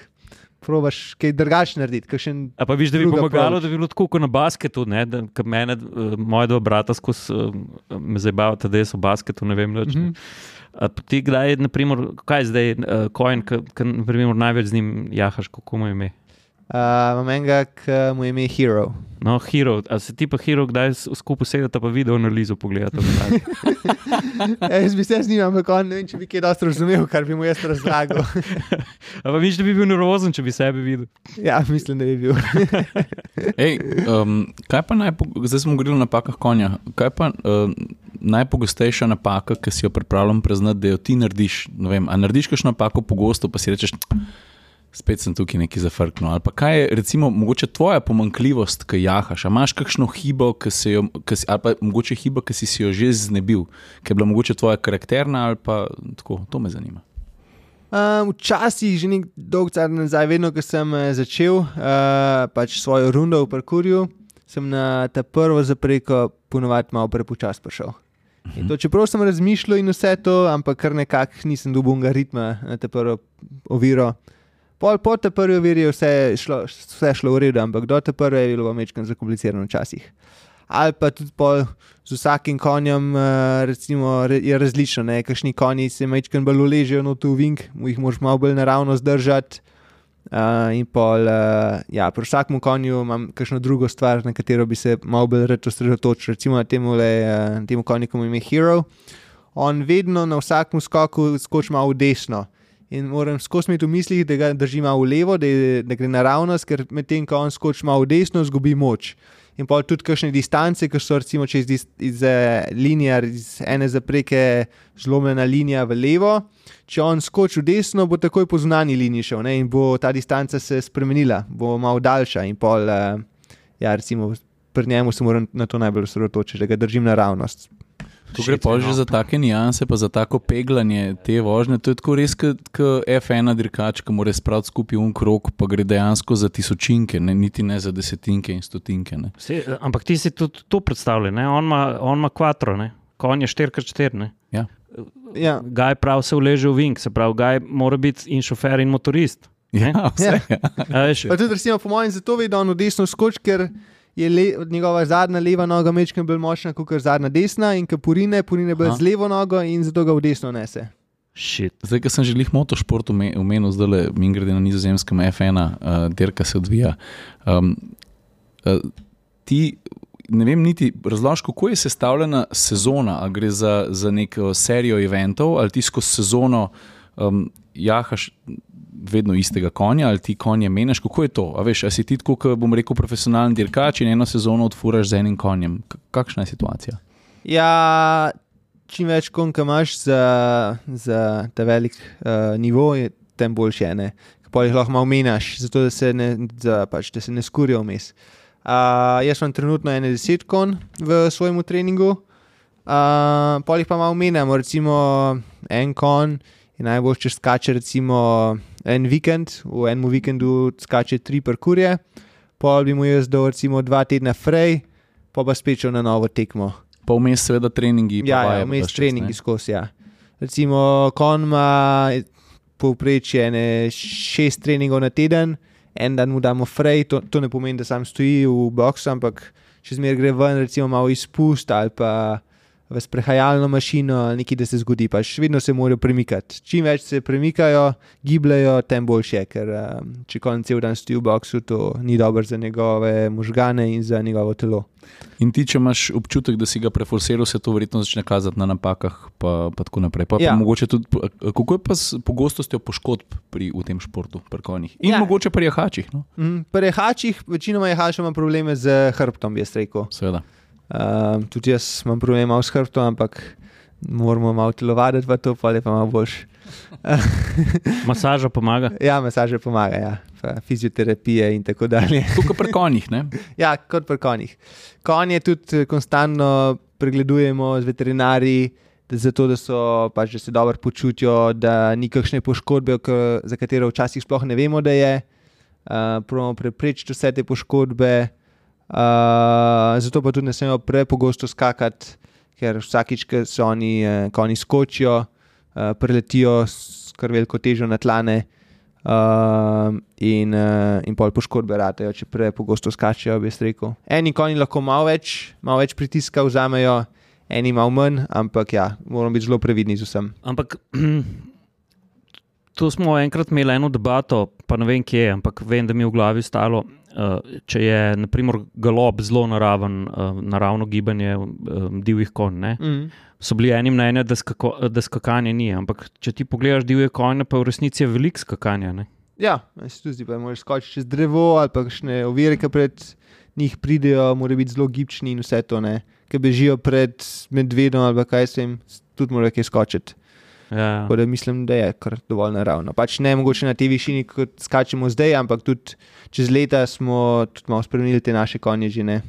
probaš kaj drugače narediti. A pa viš, da bi pomagalo, da bi bilo tako kot na basketu, ne, da mene, uh, moje dva brata skozi uh, me zabavata, da jaz v basketu ne vem več. Mm -hmm. Ti kdaj, naprimer, kaj je zdaj, uh, kojen, ki največ z njim jahaš, kako mu je ime? Uh, imam enega, ki mu je ime Hero. No, Hero, a se ti pa Hero, kdaj skupaj sedete, pa video analizo pogledate? ja, *laughs* *laughs* jaz bi se z njim, ampak on, ne vem, če bi kaj dosti razumel, kar bi mu jaz razlagal. *laughs* Ampak viš, da bi bil nervozen, če bi sebe videl. Ja, mislim, da bi bil. Ej, um, kaj pa najpogostejša, zdaj smo govorili o napakah konja. Kaj pa um, najpogostejša napaka, ki si jo pripravljam priznati, da jo ti narediš? Vem, a narediš kakšno napako pogosto, pa si rečeš spet sem tukaj neki zafrknil. Ali pa kaj je, recimo, mogoče tvoja pomankljivost, ki jahaš, ali imaš kakšno hibo, ki si jo, ki si, ali pa mogoče hibo, ki si, si jo že znebil, ki je bila mogoče tvoja karakterna ali pa tako, to me zanima. Um, včasih, že nekaj dolg časa nazaj, vedno, ko sem eh, začel uh, pač svojo rundo v parkurju, sem na ta prvo zapreko ponovadi malo prepočasno prišel. In to, čeprav sem razmišljal in vse to, ampak kar nekako nisem dobil ritma na te prvo oviro. Pol po te prvi veri je vse šlo, vse šlo v redu, ampak do te prve je bilo večkrat zakomplicirano včasih. Ali pa tudi pol z vsakim konjem eh, recimo, je različno, ne? kakšni konji se večkrat bolj uležejo na tu vink, jih moraš malo bolj naravno zdržati. Uh, in pol, uh, ja, pri vsakem konju imam kakšno drugo stvar, na katero bi se malo bolj rad osredotočil. Recimo temu, uh, temu konju, ki mu ime Hero. On vedno na vsakem skoku skoči malo v desno in moram skozi imeti v mislih, da ga držim v levo, da, da gre naravnost, ker medtem ko on skoči malo desno, zgubi moč. In pa tudi kakšne distance, ki so recimo čez iz, iz, iz linije, iz ene zapreke, zlomljena linija v levo. Če on skoči v desno, bo takoj po zunanji liniji šel ne? in bo ta distanca se spremenila, bo malo daljša. In pol, uh, ja, recimo, pri njemu se moram na to najbolj osredotočiti, da ga držim naravnost. Tu gre pa že za take nianse, pa za tako peglanje te vožnje. To je tako res, kot F1 dirkač, ki mora spraviti skupaj un krok, pa gre dejansko za tisočinke, ne, niti ne za desetinke in stotinke. Se, ampak ti si tudi to predstavljal, on ima kvatro, konj je 4x4. Ja. Ja. Gaj prav se uleže v vink, se pravi, gaj mora biti in šofer in motorist. Ja, vse. Ja. Ja. Tudi, recimo, po mojem, zato vidi, da on v desno skoči, ker je le, njegova zadnja leva noga mečkam bolj močna kot zadnja desna in kapurine, purine bolj z levo nogo in zato ga v desno nese. Shit. Zdaj, ko sem že jih motošport umenil, zdaj le mi grede na nizozemskem F1, uh, derka se odvija. Um, uh, ti, ne vem, niti razloži, kako je sestavljena sezona, ali gre za, za neko serijo eventov, ali ti skozi sezono um, jahaš vedno istega konja ali ti konje meniš, kako je to? A veš, a si ti tako, kot bom rekel, profesionalni dirkač in eno sezono odfuraš z enim konjem. Kakšna je situacija? Ja, čim več konj imaš za, za ta velik uh, nivo, tem boljše je. Pa jih lahko meniš, zato da se ne, za, pač, da se ne skurijo vmes. Uh, jaz imam trenutno 10 konj v svojem treningu, uh, pa jih pa malo menjamo, recimo en konj. Najbolj, če skače, recimo, en vikend, v enem vikendu skače tri parkurje, pol bi mu jaz dal recimo dva tedna frej, pa pa spet šel na novo tekmo. Pa vmes seveda treningi. Ja, ja vmes treningi skozi. Ja. Recimo, kon ima povprečje šest treningov na teden, en dan mu damo frej, to, to ne pomeni, da sam stoji v boksu, ampak če zmer gre ven, recimo malo izpust ali pa v sprehajalno mašino, nekaj, da se zgodi, pač vedno se morajo premikati. Čim več se premikajo, gibljajo, tem boljše ker um, če konec cel dan stoji v boksu, to ni dobro za njegove možgane in za njegovo telo. In ti, če imaš občutek, da si ga preforsiral, se to verjetno začne kazati na napakah, pa, pa tako naprej. Pa, ja. pa tudi, kako je pa s pogostostjo poškodb pri tem športu, pri konjih? In ja. mogoče pri jahačih. No? Mm, pri jahačih, večinoma jahačev ima probleme z hrbtom, bi jaz rekel. Seveda. Um, tudi jaz imam probleme s hrbtom, ampak moramo malo telovaditi v to, pa je pa malo boljš. *laughs* masaža pomaga. Ja, masaža pomaga, ja. fizioterapije in tako dalje. Kot pri konjih. *laughs* ja, kot pri konjih. Konje tudi konstantno pregledujemo z veterinarji, zato, da, so, pač, da se dobro počutijo, da ni kakšne poškodbe, za katero včasih sploh ne vemo, da je. Uh, Pravno preprečiti vse te poškodbe. Uh, zato pa tudi ne smemo prepogosto skakati, ker vsakič, ko se oni, eh, ko oni skočijo, uh, preletijo s kar veliko težo na tlane uh, in, uh, in pol poškodbe ratejo, če prepogosto skačijo, bi rekel. Eni konji lahko malo več, malo več pritiska vzamejo, eni malo manj, ampak ja, moramo biti zelo previdni z vsem. Ampak. *clears throat* Tu smo enkrat imeli eno debato, pa ne vem kje, ampak vem, da mi je v glavi stalo. Uh, če je naprimer galop zelo naraven, uh, naravno gibanje uh, divjih konj, mm. so bili eni mnenja, da, skako, da skakanje ni. Ampak če ti pogledaš divje konje, pa v resnici je veliko skakanja. Ne? Ja, se tu zdi, da moraš skočiti čez drevo ali pa še ovire, ki pred njih pridejo, morajo biti zelo gibčni in vse to, ki bežijo pred medvedom ali kaj se jim, tudi morajo kaj skočiti. Ja. Da mislim, da je kar dovolj naravno. Pač ne mogoče na tej višini, kot skačemo zdaj, ampak tudi čez leta smo tudi malo spremenili te naše konje, že ne.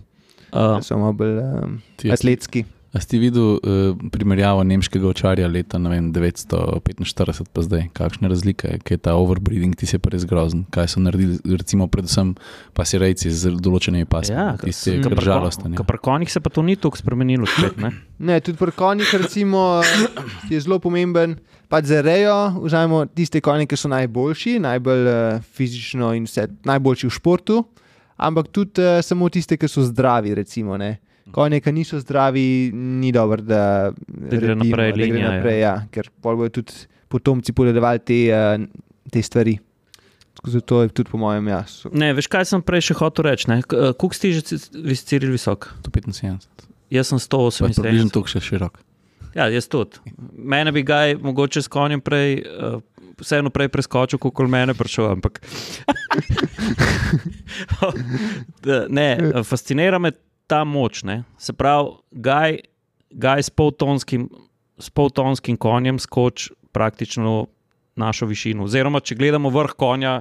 Uh, so malo bolj um, atletski. A ste videli uh, primerjavo nemškega očarja leta vem, 945 pa zdaj? Kakšne razlike je, kaj je ta overbreeding, ti se je pa res grozen. Kaj so naredili, recimo, predvsem pa si rejci z določenimi pasmi? Ja, ti se je kar žalostno. Pri konjih se pa to ni tako spremenilo. Spet, ne? *clears throat* ne, tudi pri konjih recimo, je zelo pomemben. Pač za rejo vzamemo tiste konje, ki so najboljši, najbolj uh, fizično in vse, najboljši v športu, ampak tudi uh, samo tiste, ki so zdravi. Recimo, konje, ki niso zdravi, ni dobro, da, da gre naprej. Da gre naprej ja. Ja, ker bodo tudi potomci podedovali te, uh, te stvari. Zato je tudi po mojem jasu. Ne, veš, kaj sem prej še hotel reči? Kuk si že visciril visok? 175. Jaz sem 178. Približno tukaj še širok. Ja, jaz tudi. Mene bi ga mogoče s konjem prej. Uh, Vseeno prej preskočil, kot mene prišel. Ampak... *laughs* ne, fascinira me ta moč. Ne? Se pravi, gaj, gaj s, poltonskim, s poltonskim konjem skoči praktično našo višino. Oziroma, če gledamo vrh konja,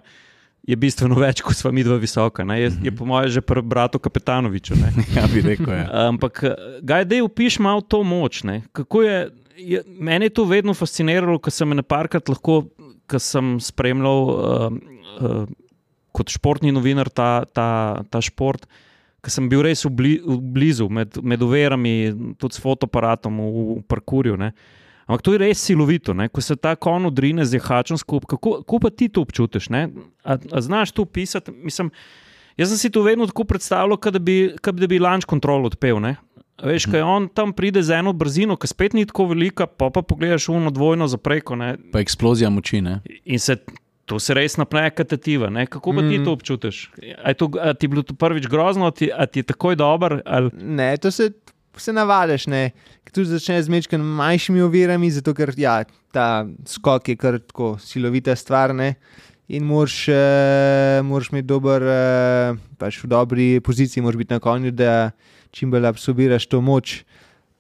je bistveno *laughs* več kot sva mi dva visoka. Je, je po mojem že pri bratu Kapitanoviču. *laughs* ja, bi rekel. Ja. Ampak, gaj, da je upiš malo to moč. Je, je, mene je to vedno fasciniralo, ker sem nekajkrat lahko, ker sem spremljal uh, uh, kot športni novinar ta, ta, ta šport. Uh, ker sem bil res v, bli, v blizu, med, med uverami, tudi s fotoaparatom v, v parkurju. Ne. Ampak to je res silovito, ne. ko se ta kon odrine z jahačem skupaj. Kako, kako pa ti to občutiš? A, a znaš to opisati? Mislim, jaz sem si to vedno tako predstavljal, da bi, da bi launch control odpel. Ne. Veš, kaj on tam pride z eno brzino, ki spet ni tako velika, pa pa pogledaš uno dvojno zapreko. Ne. Pa eksplozija moči. Ne. In se To se res napne katativa. Ne? Kako pa mm. ti to občutiš? A, to, a ti je bilo to prvič grozno, a ti, a ti je takoj dober? Ali... Ne, to se, se navadiš. Tu začneš z mečkim manjšimi ovirami, zato ker ja, ta skok je kar tako silovita stvar. Ne? In moraš, uh, moraš imeti dober, uh, pač v dobri poziciji, moraš biti na konju, da čim bolj absorbiraš to moč.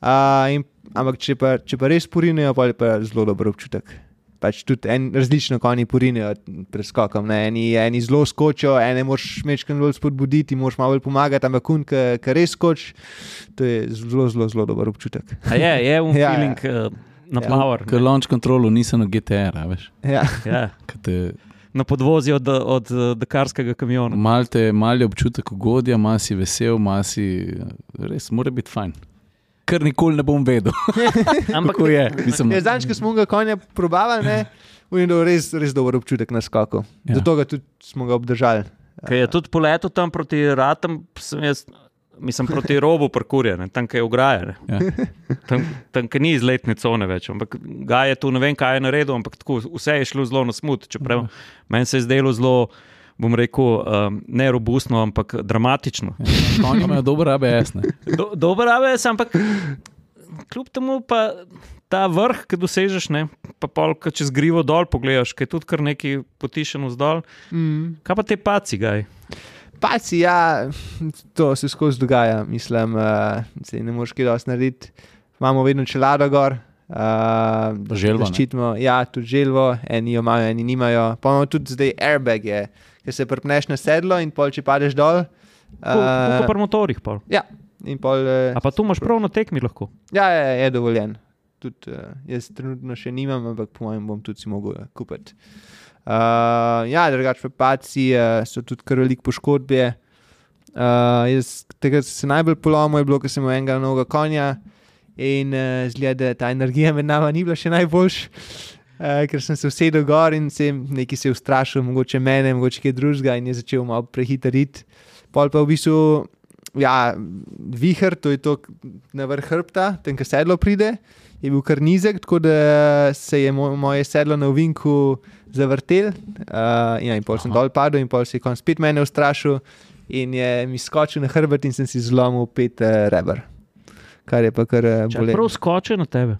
Uh, in, ampak če pa, če pa res porinejo, pa je pa zelo dober občutek pač tudi en, različno konji porinejo pred skokom. Eni, eni zelo skočijo, ene moš mečkam bolj spodbuditi, moš malo bolj pomagati, ampak kun, ki res skoči, to je zelo, zelo, zelo dober občutek. A je, je *laughs* v ja, feeling ja. na ja. power. Ker launch controlu nisem na GTR, veš. Ja. ja. Na podvozi od, od, od Dakarskega kamiona. Malte, mali občutek ugodja, masi vesel, masi res, mora biti fajn kar nikoli ne bom vedel. *laughs* Ampak kako je. Ja, Zdaj, ko smo ga konja probavali, je imel res, res dober občutek na skoku. Ja. Zato ga tudi smo ga obdržali. Kaj je tudi poletel tam proti Ratam, sem jaz mislim, proti robu parkurja, tam, kjer je ograje. Ja. Tam, tam kjer ni izletne cone več. Ampak ga je tu ne vem, kaj je naredil, ampak tako, vse je šlo zelo na smut. Čeprav ja. meni se je zdelo zelo. Bom rekel, um, ne robustno, ampak dramatično. Ja, Oni imajo dober ABS. Do, dober ABS, ampak kljub temu pa ta vrh, ki dosežeš, ne, pa pol, ki čez grivo dol pogledaš, ki je tudi kar nekaj potišeno zdol. Mm. Kaj pa te paci, gaj? Paci, ja, to se skozi dogaja, mislim, uh, ne moreš kaj dosti narediti. Imamo vedno čelado gor. Uh, želvo. Ščitimo, ja, tudi želvo, eni jo imajo, eni nimajo. Pa imamo tudi zdaj airbag, ki se prpneš na sedlo in pol, če padeš dol. Uh, po motorjih. Pol. Ja. Pol, uh, A pa tu imaš prav na tekmi lahko? Ja, je, je dovoljen. Tudi, uh, jaz trenutno še nimam, ampak po mojem bom tudi si mogel kupiti. Uh, ja, drugače pa paci uh, so tudi kar velik poškodbe. Uh, jaz, tega se najbolj polomil, je bilo, ker sem imel enega novega konja in uh, zgleda, da ta energija med nami ni bila še najboljša, uh, ker sem se usedel gor in se nekaj se ustrašil, mogoče mene, mogoče kaj drugega in je začel malo prehitriti. Pol pa v bistvu, ja, vihar, to je to na vrh hrbta, tem, kar sedlo pride je bil kar nizek, tako da se je moj, moje sedlo na uvinku zavrtel. Uh, ja, in pol sem dol padel, in pol se je konc spet mene ustrašil, in je mi skočil na hrbet, in sem si zlomil pet uh, rebr. Kar je pa kar uh, bolelo. Prav skočil na tebe.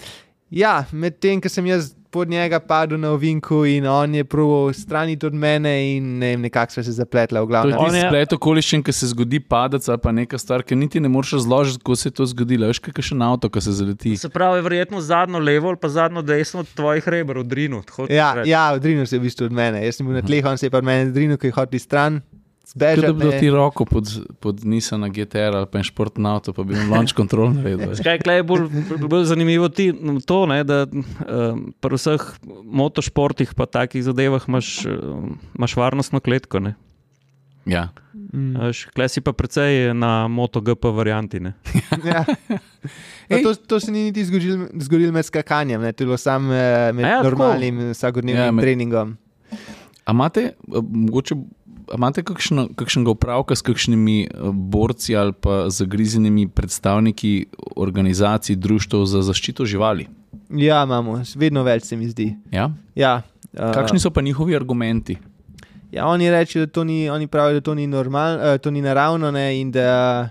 Ja, medtem, ko sem jaz pod njega padel na ovinku in on je prav stranit od mene in ne vem, nekako se zapletli v glavu. To je splet okoliščin, ki se zgodi padec ali pa neka stvar, ki niti ne moreš razložiti, kako se je to zgodilo. Veš, kaj še na avto, ki se zaleti. Se pravi, verjetno zadnjo levo ali pa zadnjo desno od tvojih rebr, od Drinu. Ja, ja, od Drinu se je v bistvu od mene. Jaz sem bil na tleh, on se je pa od mene Drinu, ki je hotel stran. Zbežati, da bi bilo ti roko pod, pod Nissan, GTR ali pa športni avto, pa bi jim launch control naredil. Skaj je bolj, bolj zanimivo ti, to, ne, da uh, pri vseh motošportih pa takih zadevah imaš, uh, imaš varnostno kletko. Ne. Ja. Mm. Klej si pa precej na MotoGP varianti. ja. *laughs* to, to se ni niti zgodilo med skakanjem, ne, to je bilo samo eh, med ja, normalnim vsakodnevnim ja, med... treningom. Amate, mogoče imate kakšnega upravka s kakšnimi eh, borci ali pa zagrizenimi predstavniki organizacij, društv za zaščito živali? Ja, imamo, vedno več se mi zdi. Ja? Ja, uh, Kakšni so pa njihovi argumenti? Ja, oni, reči, da ni, oni pravijo, da to ni, normal, uh, to ni naravno ne, in da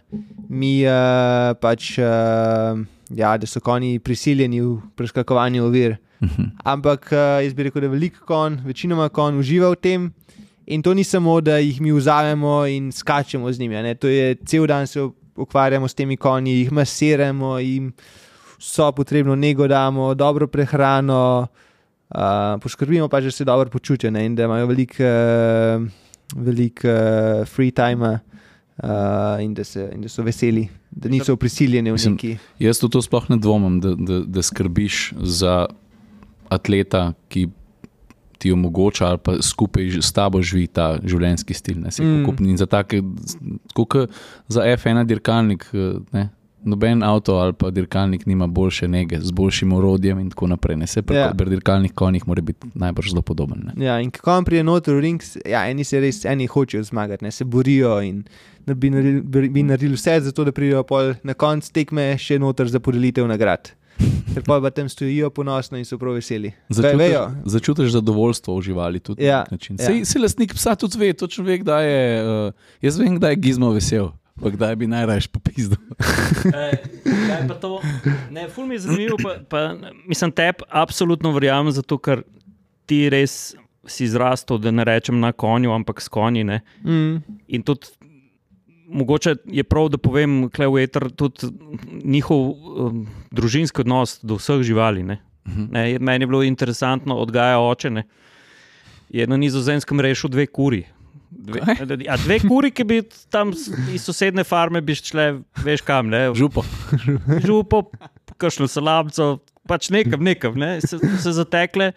mi uh, pač. Uh, Ja, da so konji prisiljeni v preskakovanju ovir. Uh mhm. -huh. Ampak uh, jaz bi rekel, da veliko konj, večinoma konj uživa v tem, In to ni samo, da jih mi vzamemo in skačemo z njimi. To je cel dan se ukvarjamo s temi konji, jih masiramo, jim so potrebno nego damo, dobro prehrano, uh, poskrbimo pa, da se dobro počutijo ne? in da imajo veliko uh, velik, uh, free time. Uh, in, da se, in da so veseli, da niso prisiljeni v neki. Jaz to sploh ne dvomim, da, da, da skrbiš za atleta, ki ti omogoča, ali pa skupaj s tabo živi ta življenjski stil. Ne, mm. Za, take, za F1 dirkalnik, ne, noben avto ali pa dirkalnik nima boljše nege, z boljšim orodjem in tako naprej. Ne, se pravi, ja. pri dirkalnih konjih mora biti najbolj zelo podoben. Ne. Ja, in kako prije noter v ring, ja, eni se res, eni hočejo zmagati, ne, se borijo in da bi naredili, bi naredili vse za to, da pridejo na konc tekme še noter za podelitev nagrad. Ker pa v tem stojijo ponosno in so prav veseli. Začutiš zadovoljstvo v živali tudi ja, na način. Ja. Si lastnik psa tudi ve, točno ve, kdaj je. Uh, jaz vem, kdaj je gizmo vesel. Pa kdaj bi najraje popisal? *laughs* Ful mi je zanimivo, pa, pa mislim, te absolutno verjamem, zato ker ti res si zrastel, da ne rečem na konju, ampak s konji. Mm. In tudi mogoče je prav, da povem, da je tudi njihov um, družinski odnos do vseh živali. Ne? Mhm. Ne, meni je bilo interesantno, odgaja oče. Ne? Je na nizozemskem rešil dve kuri. Dve, ja, dve kuri, ki bi tam iz sosedne farme bi šle, veš kam, ne? Župo. Župo, kakšno salamco, pač nekam, nekam, ne? se, se zatekle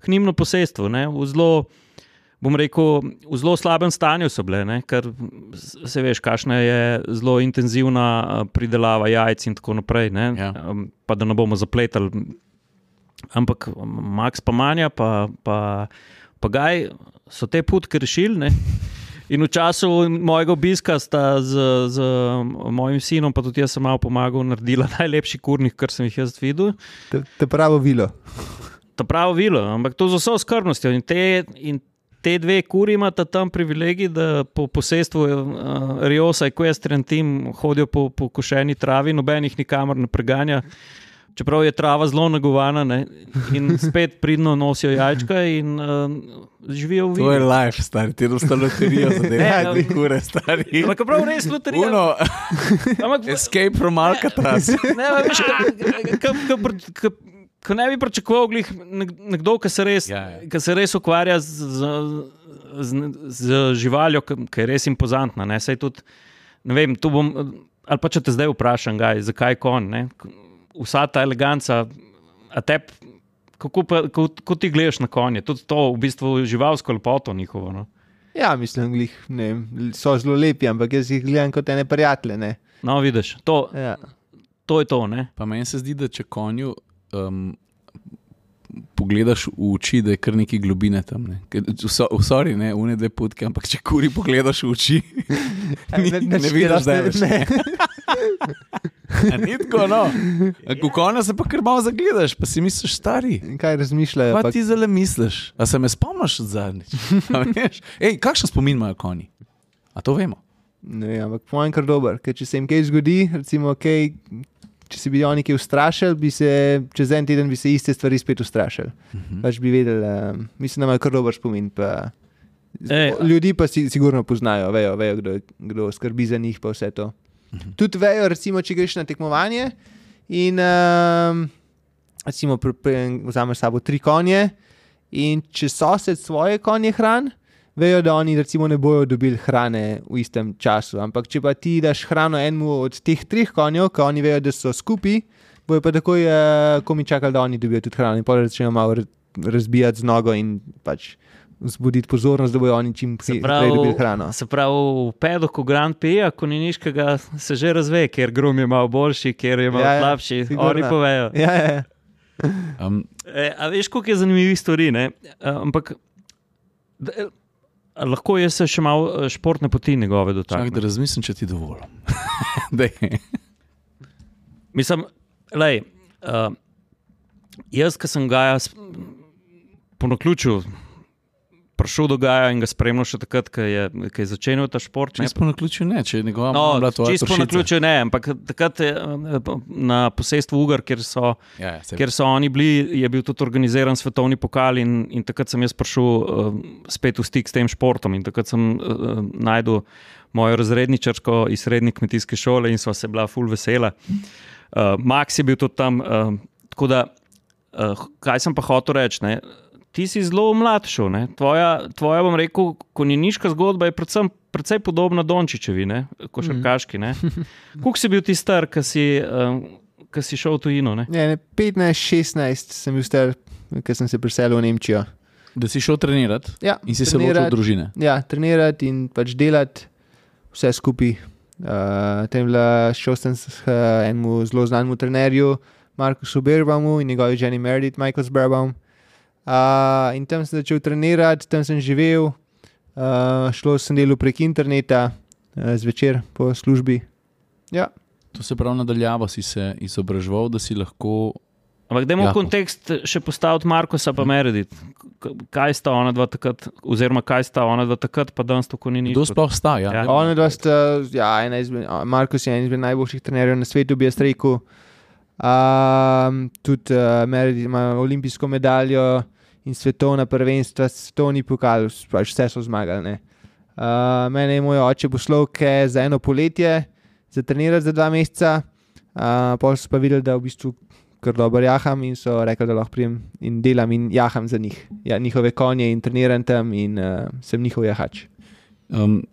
k njim na posestvo, v zelo bom rekel, v zelo slabem stanju so bile, ne? ker se veš, kakšna je zelo intenzivna eh, pridelava jajc in tako naprej. Ja. Pa da ne bomo zapletali. Ampak Max, pa Manja, pa, pa, pa Gaj so te putke rešili. In v času mojega obiska sta z, z mojim sinom, pa tudi jaz sem malo pomagal, naredila *laughs* najlepši kurnik, kar sem jih jaz videl. Te, te pravo vilo. To pravo vilo, ampak to z vso skrbnostjo. In te, in te dve kuri imata tam privilegij, da po posestvu uh, Riosa in Questren team hodijo po, po košeni travi, nobenih nikamor ne preganja. Čeprav je trava zelo nagovana ne? in *laughs* spet pridno nosijo jajčka in uh, živijo v To je life, stari, ti dosta loterijo za *laughs* Ne, delati, ne. kure, stari. Ampak prav res loterija. Uno, Ampak, escape from Alcatraz. ne, a veš, ka- ka- ka- ka- ka- Ko ne bi pričakoval, glih nek- nekdo, ki se res, Ja, ja. ki se res ukvarja z, z, z, z živaljo, ki je res impozantna. Ne, Saj tudi, ne vem, tu bom, ali pa če te zdaj vprašam, gaj, zakaj kon. Ne? Vsa ta eleganca, a te, kako, pa, kako, kako ti gledaš na konje, tudi to v bistvu živalsko lepoto njihovo. No, Ja, mislim, glih, ne, so zelo lepi, ampak jaz jih gledam kot ene prijatelje. Ne. no vidiš, to, Ja. to je to. Ne? Pa meni se zdi, da če konju um, pogledaš v oči, da je kar neki globine tam. Ne. Ker vso- Sorry, ne, une dve putke, ampak če kuri pogledaš v oči, *laughs* ni, ne, ne vidiš, da je ne. *laughs* Ni tako, no. *laughs* Ko konja se pa kar malo zagledaš, pa si misliš, stari. Kaj razmišljajo? Pa pa- ti zelo misliš, a se me spomniš od zadnjič? Ej, kakšen spomin imajo konji? A to vemo. Ne, ampak po mojem kar dober. Ker če se jim kaj zgodi, recimo, kaj, če se bi oni kaj ustrašili, bi se čez en teden se iste stvari spet ustrašili. Mhm. Uh -huh. Pač bi vedeli, um, mislim, da imajo kar dober spomin. Pa, Ej, ljudi pa si sigurno poznajo, vejo, vejo kdo, kdo skrbi za njih, pa vse to. Uh -huh. Tudi vejo, recimo, če greš na tekmovanje in um, recimo, vzameš s sabo tri konje, in če sosed svoje konje hrani, vejo, da oni recimo ne bodo dobili hrane v istem času. Ampak če pa ti daš hrano enemu od teh treh konjev, ki oni vejo, da so skupaj, bojo pa takoj, uh, ko mi čakali, da oni dobijo tudi hrano in pa začnejo malo ra- razbijati z nogo in pač. Zbuditi pozornost, da bodo oni čim prej pravi, prej dobili hrano. Se pravi, v pedoku Grand Prix, ko ni niškega, se že razve, ker grum je malo boljši, ker je malo Ja, ja, slabši. sigurno. Oni povejo. Ja, ja, ja. Um, E, a veš, koliko je zanimivih stvari. ne? E, Ampak da, lahko jaz se še malo e, športne poti njegove čak, da dotaknem. razmislim, če ti dovolim. *laughs* Daj. Mislim, lej, uh, jaz, ki sem ga jaz po naključju prišel do Gaja in ga spremljal še takrat, ko je, ko je začenjal ta šport. Čisto po naključju ne, če je njegova No, mama bila tvoja čisto pršica. naključju ne, ampak takrat je, eh, na posestvu Ugar, kjer so, Ja, ja, kjer so oni bili, je bil tudi organiziran svetovni pokal in, in takrat sem jaz prišel uh, spet v stik s tem športom in takrat sem uh, najdel mojo razredničarko iz srednje kmetijske šole in sva se bila full vesela. Uh, Max je bil tudi tam. Uh, tako da, uh, kaj sem pa hotel reči? Ne? Ti si zelo mlad šel. ne. Tvoja, tvoja, bom rekel, konjeniška zgodba je predvsem precej podobna Dončičevi, ne? košarkaški. Ne? *laughs* Kuk si bil ti star, ki si, uh, ki si šel v tujino? Ne? Ne, ne, 15-16 sem bil star, ker sem se preselil v Nemčijo. Da si šel trenirati Ja, in si se lotil trenirat- družine. Ja, trenirati in pač delati vse skupaj. Uh, tem bila, šel sem s uh, enemu zelo znanemu trenerju, Markusu Berbaumu in njegovi ženi Meredith Michaels Berbaum. Uh, in tam sem začel trenirati, tam sem živel, uh, šlo sem delo prek interneta, uh, zvečer po službi. Ja, To se pravi, nadaljavo si se izobraževal, da si lahko. Ampak dajmo v Jako. kontekst še postaviti Markosa pa Meredith. K- Kaj sta ona dva takrat, oziroma kaj sta ona dva takrat, pa danes to konjeniško? Kdo sploh sta? Ja? Ja. Ona dva sta, ja, ena izmed, a, Markus je en izmed najboljših trenerjev na svetu, bi jaz rekel. Um, tudi uh, Meredith ima olimpijsko medaljo in svetovna prvenstva, svetovni pokal, pač vse so zmagali. Uh, mene je moj oče poslal za eno poletje, za trenirati za dva meseca, uh, pa so pa videli, da v bistvu kar dobro jaham in so rekli, da lahko prijem in delam in jaham za njih. Ja, njihove konje in treniram tam in uh, sem njihov jahač. Um,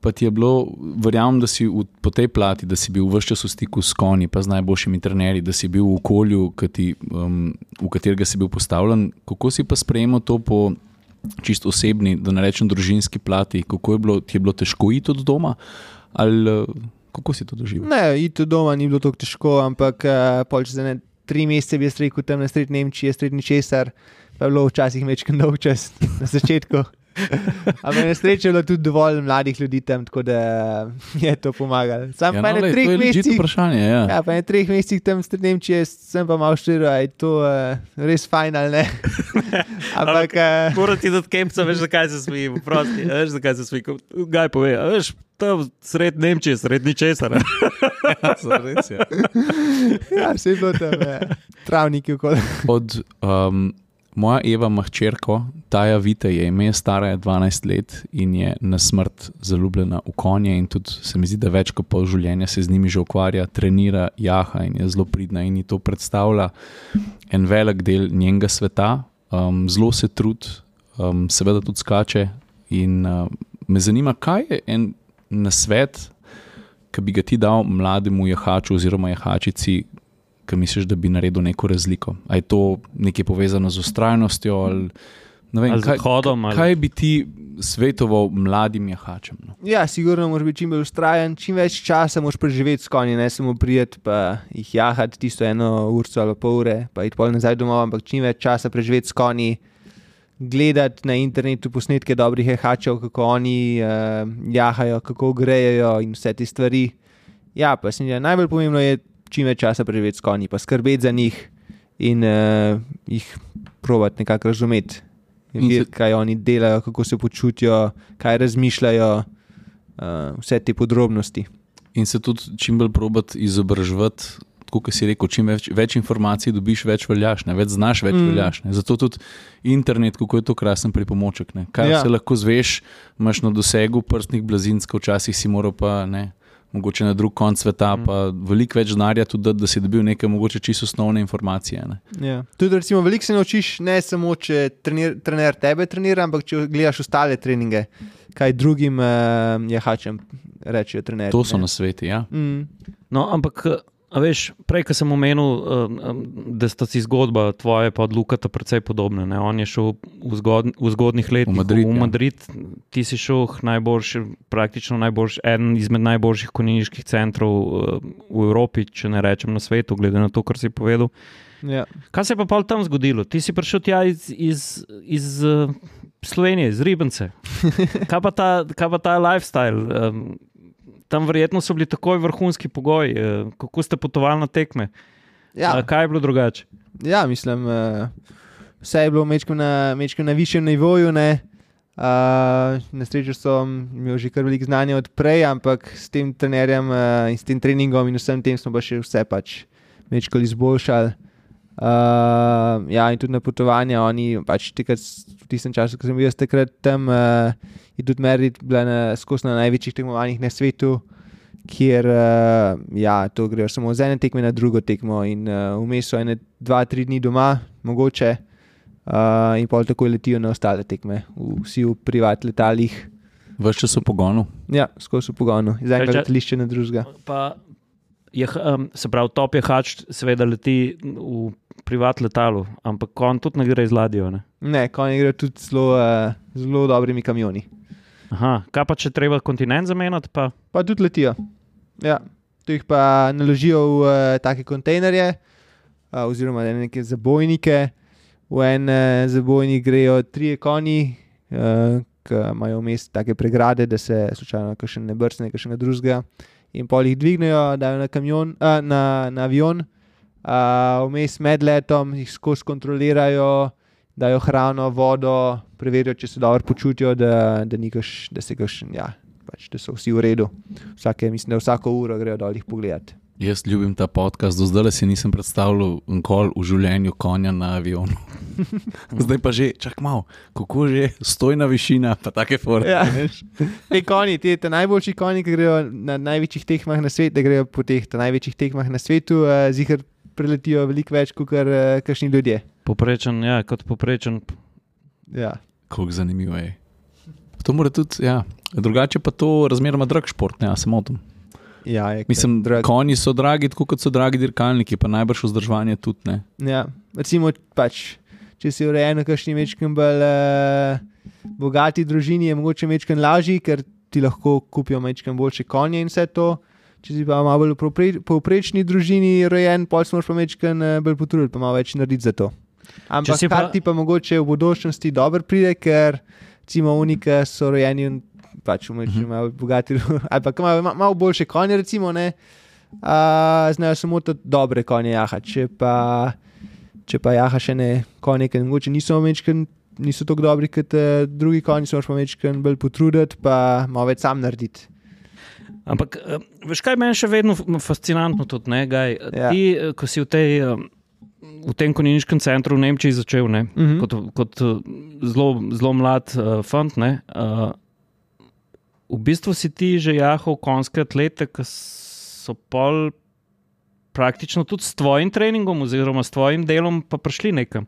pa ti je bilo, verjamem, da si v, po tej plati, da si bil vse čas v stiku s konji, pa z najboljšimi trenerji, da si bil v okolju, ki ti, um, v katerega si bil postavljen. Kako si pa sprejemal to po čisto osebni, da ne rečem družinski plati? Kako je bilo, ti je bilo težko iti od doma? Ali, uh, kako si to doživel? Ne, iti od doma ni bilo tako težko, ampak uh, čez ene tri mesece bi jaz rekel, tam na sred Nemčije, sred ničesar, pa je bilo včasih večkrat dolg čas na začetku. Ampak na srečo je bilo tudi dovolj mladih ljudi tam, tako da je to pomagalo. Sam Ja, pa no, na lej, treh to je legit mesecih. vprašanje. Ja. Ja, pa na treh mesecih tam s Nemčijo sem pa malo štiri, da je to uh, res fajn ali ne. *laughs* Ampak uh, Moram ti dati kemca, veš, zakaj se smejim. Prosti, veš, zakaj se smejim. Gaj pove, a veš, tam sred Nemčije, sred ničesar. ne. Res je. *laughs* ja, vse je bilo tam, uh, travniki okoli. Od um, moja Eva, mahčerko, Taja Vite, je ime, stara je 12 let in je na smrt zaljubljena v konje. In tudi se mi zdi, da več kot pol življenja se z njimi že ukvarja, trenira, jaha in je zelo pridna in ji to predstavlja en velik del njenega sveta, um, zelo se trudi, um, seveda tudi skače. In uh, me zanima, kaj je en nasvet, ki bi ga ti dal mlademu jahaču oziroma jahačici, ki misliš, da bi naredil neko razliko. A je to nekaj povezano z ustrajnostjo ali, ne vem, Ali kaj, odhodom, ali- kaj bi ti svetoval mladim jahačem? No? Ja, sigurno moraš biti čim bolj ustrajen, čim več časa moraš preživeti s konji, ne samo prijeti pa jih jahati tisto eno uro ali pol ure, pa iti pol nazaj domov, ampak čim več časa preživeti s konji, gledati na internetu posnetke dobrih jahačev, kako oni uh, jahajo, kako grejejo in vse te stvari. Ja, pa se mi zdi, najbolj pomembno je čim več časa preživeti s konji, pa skrbeti za njih in uh, jih provat nekako razumeti. Vedeti, kaj oni delajo, kako se počutijo, kaj razmišljajo, uh, vse te podrobnosti. In se tudi čim bolj probati izobraževati. Tako kot si rekel, čim več, več informacij dobiš, več veljaš, ne? več znaš, več Mm. veljaš. Ne? Zato tudi internet, kako je to krasen pripomoček. Ne? Kaj Ja. se lahko zveš, imaš na dosegu prstnih blazinsk, včasih si moral pa ne. Mogoče na drug konc sveta, Mm. pa veliko več denarja, tudi da, da si dobil neke mogoče čisto osnovne informacije. Ne? Ja. Tudi, recimo, veliko se naučiš, ne samo, če trener, trener tebe trenira, ampak če gledaš ostale treninge, kaj drugim uh, jahačem rečejo trenerji. To so ne. na svetu. Ja. Mm. No, ampak, a veš, prej, ko sem omenil, uh, da sta si zgodba tvoje pa od Lukata precej podobna. Ne? On je šel v, zgod, v zgodnih letih V Madrid, v ja. Madrid. Ti si šel najboljši, praktično najboljši, eden izmed najboljših konjeniških centrov uh, v Evropi, če ne rečem na svetu, glede na to, kar si povedal. Ja. Kaj se je pa tam zgodilo? Ti si prišel tja iz, iz, iz Slovenije, iz Ribence. *laughs* Kaj pa ta, kaj pa ta lifestyle? Um, tam verjetno so bili takoj vrhunski pogoji, uh, kako ste potovali na tekme. Ja. Kaj je bilo drugače? ja, mislim, uh, vse je bilo mečko na, mečko na višjem nivoju. Ne? Uh, na srečo sem imel že kar veliko znanja od prej, ampak s tem trenerjem uh, in s tem treningom in vsem tem smo pa še vse pač mečko izboljšali. Uh, ja, in tudi na potovanja, oni pač tekrat, v tistem času, ko sem bil jaz takrat tam, uh, je tudi Merit bila na, skozi na največjih tekmovanjih na svetu, kjer uh, ja, to grejo samo z ene tekme na drugo tekmo in uh, vmes so ene dva, tri dni doma, mogoče, uh, in pol tako letijo na ostale tekme, v, vsi v privat letalih, Vse čas so pogonu. ja, skozi v pogonu, iz enega letališča na drugega. Pa je, um, se pravi, top je hač, seveda leti v privat letalu, ampak kon tudi ne gre z ladjo. Ne? Ne, konji grejo tudi zelo, uh, zelo dobrimi kamioni. Aha, kaj pa če treba kontinent zamenjati? Pa? Pa tudi letijo. Ja, tu jih pa naložijo v uh, take kontejnerje, uh, oziroma na neke zabojnike. V en uh, zabojnik grejo tri konji, uh, ki imajo vmes take pregrade, da se slučajno še ne brcne, še ne drugega. In pol jih dvignejo, dajo na, kamion, uh, na, na avion, uh, vmes med letom jih skozi kontrolirajo, dajo hrano, vodo, preverijo, če se dobro počutijo, da, da, kaš, da, se kaš, ja, pač, da so vsi v redu. Vsake, mislim, da vsako uro grejo dol jih pogledati. Jaz ljubim ta podcast, do zdaj si nisem predstavljal nikoli v življenju konja na avionu. *laughs* zdaj pa že, čak malo, kako že, stojna višina, pa take forme. Ja. Te konji, te, te najboljši konji, ki grejo na največjih tekmah na svetu, grejo po teh največjih tekmah na svetu, uh, zihar preletijo veliko več kot uh, kakšni ljudje. Poprečen, ja, kot poprečen. Ja. Kako zanimivo je. To mora tudi, ja. Drugače pa to razmeroma drag šport, ne, ja, se motim. Ja, je, Mislim, drag. konji so dragi, tako kot so dragi dirkalniki, pa najbrž vzdrževanje tudi ne. Ja, recimo, pač, če si urejen kakšni mečkem bolj uh, bogati družini, je mogoče mečkem lažji, ker ti lahko kupijo mečkem boljše konje in vse to. Če si pa malo bolj povprečni družini rojen, pol smo pa uh, bolj potrudili, pa malo več narediti za to. Ampak kar pa- ti pa mogoče v bodočnosti dobro pride, ker recimo unike so rojeni pač umeč, Mhm. imajo bogati, *laughs* ali pa imajo ma- malo boljše konje, recimo, ne, uh, znajo samo to dobre konje jaha. Če pa, če pa jaha še ne konje, ki mogoče niso mečken. Niso tako dobri kot uh, drugi konji, se moraš večkrat bolj potruditi, pa malo več sam narediti. Ampak, eh, veš, kaj meni še vedno fascinantno tudi, ne, Gaj, Ja. ti, eh, ko si v, tej, eh, v tem konjeniškem centru v Nemčiji začel, ne, Mhm. kot, kot eh, zelo, zelo mlad uh, fant, ne, uh, v bistvu si ti že jahal konjske atlete, ki so pol praktično tudi s tvojim treningom oziroma s tvojim delom pa prišli nekam.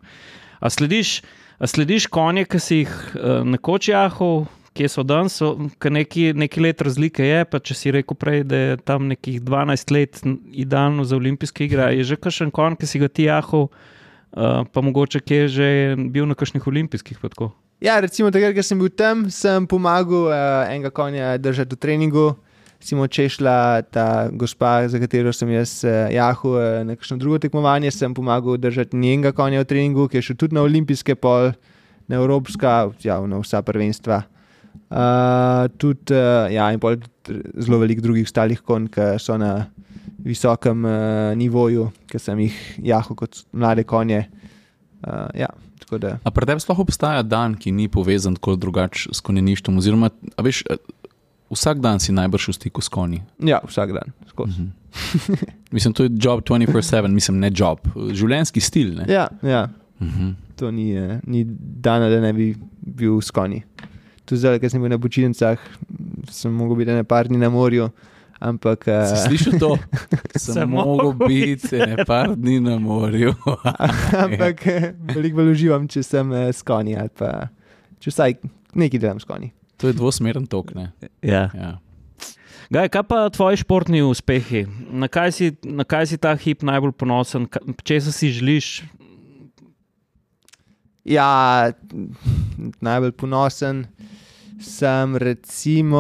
A slediš, a slediš konje, ki si jih uh, nekoč jahal, kje so danes, so, ker neki, neki let razlike je, pa če si rekel prej, da je tam nekih 12 let idealno za olimpijske igre, je že kakšen konj, ki si ga ti jahal, uh, pa mogoče kje je že bil na kakšnih olimpijskih tako. Ja, recimo, takrat, ko sem bil tam, sem pomagal uh, enega konja držati v treningu. Recimo, če je šla ta gospa, za katero sem jaz uh, jahal uh, na kakšno drugo tekmovanje, sem pomagal držati njenega konja v treningu, ki je šel tudi na olimpijske pol, na evropska, ja, na vsa prvenstva. Uh, tudi, uh, ja, in pol zelo veliko drugih ostalih konj, ki so na visokem uh, nivoju, ki sem jih jahal kot mlade konje. Uh, ja, da. A pri tebi sploh obstaja dan, ki ni povezan tako drugače s konjeništvom? Oziroma, a veš, vsak dan si najbrž v stiku s konji. Ja, vsak dan. skozi. Mhm. Mislim, to je job 24-7, mislim, ne job, življenjski stil. Ne? Ja, ja. Mhm. to ni, ni dan, da ne bi bil s konji. Tu zdaj, ker sem bil na počitnicah, sem mogel biti ne par dni na morju, ampak uh, slišal to? *laughs* Sem mogel biti ne par dni na morju. *laughs* ampak eh, veliko bolj uživam, če sem eh, s konji ali pa če vsaj nekaj delam s konji. To je dvosmeren tok. Ne? Ja. Ja. Gaj, kaj pa tvoji športni uspehi? Na kaj si, na kaj si ta hip najbolj ponosen, če si želiš? Ja, najbolj ponosen sem, recimo,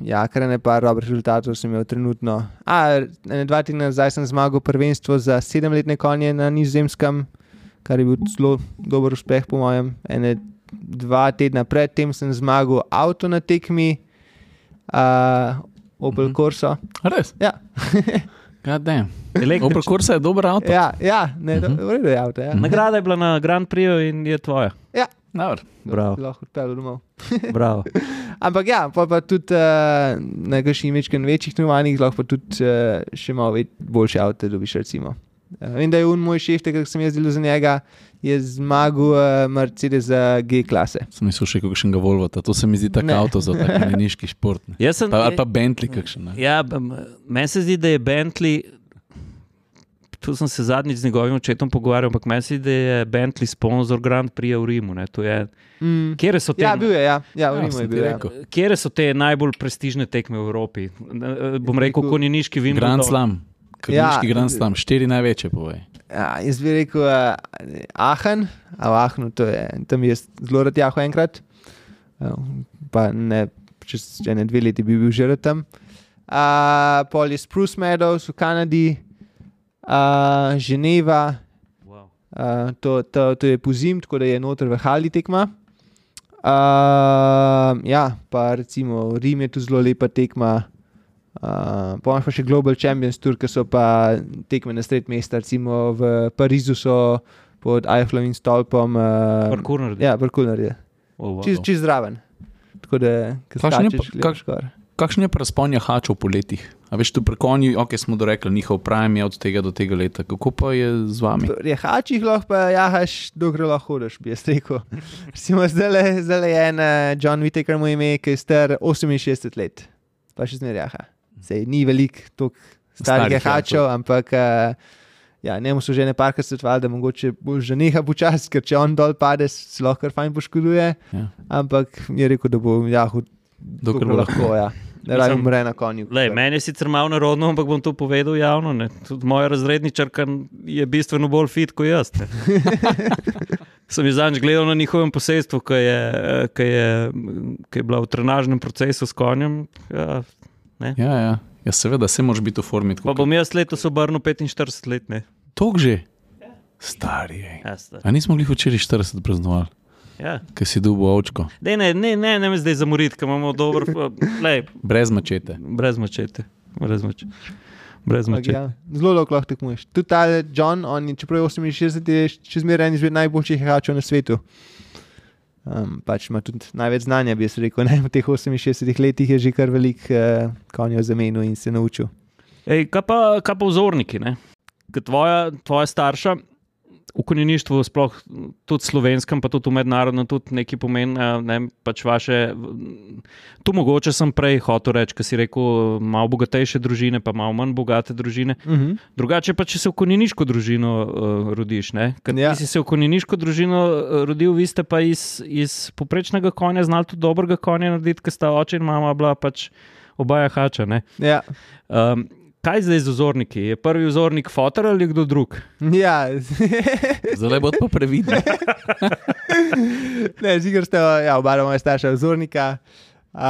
ja, kar ne par dobrih rezultatov sem imel trenutno. A, ene dva tedna nazaj sem zmagal prvenstvo za sedemletne konje na Nizozemskem, kar je bil zelo dober uspeh, po mojem. Ene dva tedna predtem sem zmagal avto na tekmi, uh, Opel Mhm. Corso. A Res? Ja. *laughs* Opel Corsa je dober avto. ja, ja ne, Mhm. v redu je avto. Ja. Nagrada je bila na Grand Prix in je tvoja. Dobar. Bravo. Lahko odpeljal domov. *laughs* Bravo. Ampak ja, pa, pa tudi uh, na kakšnih večkrat večjih tekmovanjih lahko pa tudi uh, še malo več, boljše avto dobiš. Recimo. Uh, vem, da je un moj šef, ki sem jaz delal za njega, je zmagal uh, Mercedes G klase. Sem mislil še kakšnega Volvota, to se mi zdi tako avto za tak konjeniški *laughs* šport. ne. Jaz sem, Pa, ali pa Bentley kakšen. ne. ja, meni se zdi, da je Bentley. Tu sem se zadnjič z njegovim očetom pogovarjal, ampak meni se zdi, da je Bentley sponzor Grand Prix v Rimu. Ne, to je, Mm. kje so te? Ja, bil je, ja, ja v Ja, Rimu sem je bil. Ja. rekel. Kje so te najbolj prestižne tekme v Evropi? Eh, Bom rekel, rekel- konjeniški Wimbledon. Grand Slam. Konjeniški Ja. Grand Slam, štiri največje povej. Ja, jaz bi rekel uh, Ahen, a v Ahnu to je, tam je zelo rad jaho enkrat, uh, pa ne, čez ene dve leti bi bil že tam. Uh, pol je Spruce Meadows v Kanadi, uh, Ženeva, Wow. uh, to, to, to je pozim, tako da je noter v Hali tekma. Uh, ja, pa recimo Rim je tu zelo lepa tekma. Uh, Pomaž pa še Global Champions Tour, ki so pa tekme na sred mesta, recimo v Parizu so pod Eiffelovim stolpom. Uh, Parkour naredi. ja, parkour naredi. Oh, wow. Čist, čist zraven. Tako da, ko Kakšen je pa- gledaš gor. Kakšen je pa razpon jahačev po letih? A veš, tu pri konju, ok, smo dorekli, njihov prime je od tega do tega leta. Kako pa je z vami? Pri Jahačih lahko pa jahaš, dokler lahko hodiš, bi jaz rekel. *laughs* Recimo zdaj je en John Whittaker, mu ime, ki je star 68 let, pa še zmeraj jaha. Sej ni veliko toliko Starih starih jahačev, ampak uh, ja, njemu so že ne parkrat svetovali, da mogoče že neha počasi, ker če on dol pade, se lahko kar fajn poškoduje. Ja. Ampak je rekel, da bo jahal, Dokler lahko. Ja. *laughs* Ne rabi Mislim- umre na konju. Lej, meni je sicer malo narodno, ampak bom to povedal javno. Ne. Tudi moja razredničarka je bistveno bolj fit kot jaz. ne. *laughs* Sem jih zadnjič gledal na njihovem posestvu, ki je, ki je, ki je bila v trenažnem procesu s konjem. Ja, Ja, ja. ja, seveda, se moraš biti v formi. pa bom jaz letos obrnil 45 let. Ne. Tok že. Stari. ej. Ja, sta. A nismo bili včeraj 40 praznovali? Ja. Ki si dubo očko. Dej, ne, ne, ne, ne me zdaj zamoriti, ker imamo dober. Lej, Brez mačete. brez mačete. Brez mačete. Brez mačete. Ja, zelo dolgo lahko tekmuješ. Tudi ta John, on je čeprav je 68, je še zmeraj en izmed najboljših igračev na svetu. Um, pač ima tudi največ znanja, bi jaz rekel. Ne? V teh 68 letih je že kar velik uh, konjev zamenil in se naučil. Ej, kaj, pa, kaj pa vzorniki? Tvoja, tvoja starša v konjeništvu, sploh tudi slovenskem, pa tudi v mednarodnem, tudi nekaj pomeni. a Ne, pač vaše, tu mogoče sem prej hotel reči, ker si rekel, malo bogatejše družine, pa malo manj bogate družine. Uh -huh. Drugače pa, če se v konjeniško družino uh, rodiš. Ne? Ker Ja. si se v konjeniško družino uh, rodil, vi ste pa iz, iz poprečnega konja znali tudi dobrega konja narediti, ker sta oče in mama bila pač obaja hača. ne. Ja. Um, kaj zdaj z vzorniki? Je prvi vzornik fotor ali kdo drug? ja. *laughs* Zdaj bo pa previdno. *laughs* ne, zigar ste, ja, oba moja starša vzornika, uh,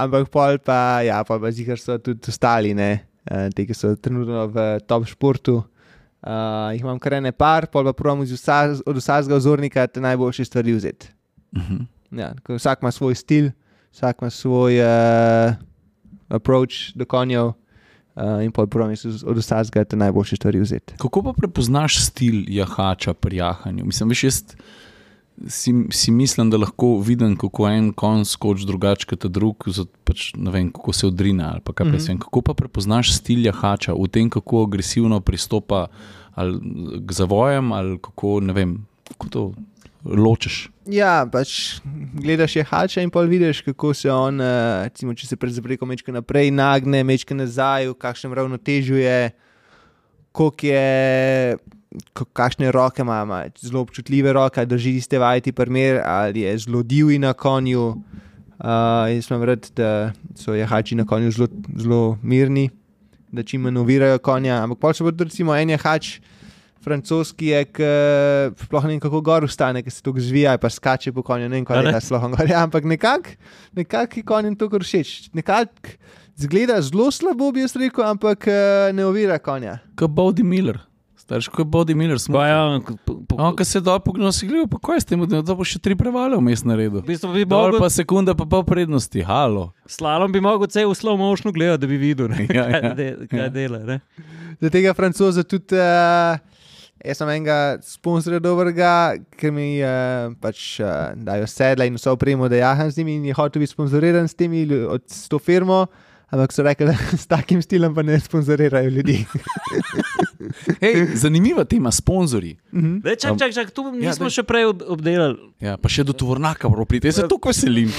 ampak pol pa, ja, pol pa zigar so tudi ostali, ne, uh, te, ki so trenutno v top športu. Uh, jih imam kar ene par, pol pa pravim vsa, od vsakega vzornika te najboljše stvari vzeti. Mhm. Ja, tako vsak ima svoj stil, vsak ima svoj uh, approach do konjev. Uh, in pravim, od vsakega te najboljše stvari vzeti. Kako pa prepoznaš stil jahača pri jahanju? Mislim, veš, jaz si, si mislim, da lahko vidim, kako en konj skoči drugače kot drug, pač vem, kako se odrina. ali pa kaj. Mm -hmm. Kako pa prepoznaš stil jahača v tem, kako agresivno pristopa ali k zavojem, ali kako, ne vem, kako to ločeš. Ja, pač gledaš je hača in pol vidiš, kako se on, eh, recimo, če se pred zabreko mečke naprej nagne, mečke nazaj, v kakšnem ravnotežju je, koliko je, kakšne roke ima, ima zelo občutljive roke, ali drži tiste vajeti primer, ali je zelo divji na konju. Uh, jaz sem vred, da so jahači na konju zelo, zelo mirni, da čim manj ovirajo konja, ampak pol se bo tudi recimo en jahač francoski je, ki sploh ne vem, kako gor ustane, ki se tako zvija, pa skače po konju, ne vem, kaj je ta slohan gor. Ja, ampak nekako nekak je konjem to kar všeč. Nekako zgleda zelo slabo, bi jaz rekel, ampak eh, ne ovira konja. Kot Bodi Miller. Starš kot Bodi Miller smo. Pa ja, On, ki se dol pogno si gledal, pa kaj s tem, da bo še tri prevale vmes naredil. v bistvu bi Dol mogel, pa sekunda, pa pol prednosti, halo. slalom bi mogel cel v slow motionu gledati, da bi videl, ne, Ja, ja. kaj, de, kaj dela. Ne. Za tega francoza tudi. Uh, Jaz sem enega sponzorja dobrega, ki mi uh, pač uh, dajo sedla in vso opremo, da jaham z njimi in je hotel biti sponzoriran s temi od s to firmo, ampak so rekli, da *laughs* s takim stilom pa ne sponzorirajo ljudi. *laughs* Hej, zanimiva tema, sponzorji. Mhm. Dej, čak, čak, čak, tu Ja, nismo daj. še prej ob, obdelali. Ja, pa še do tovornaka, priti, jaz se tako veselim.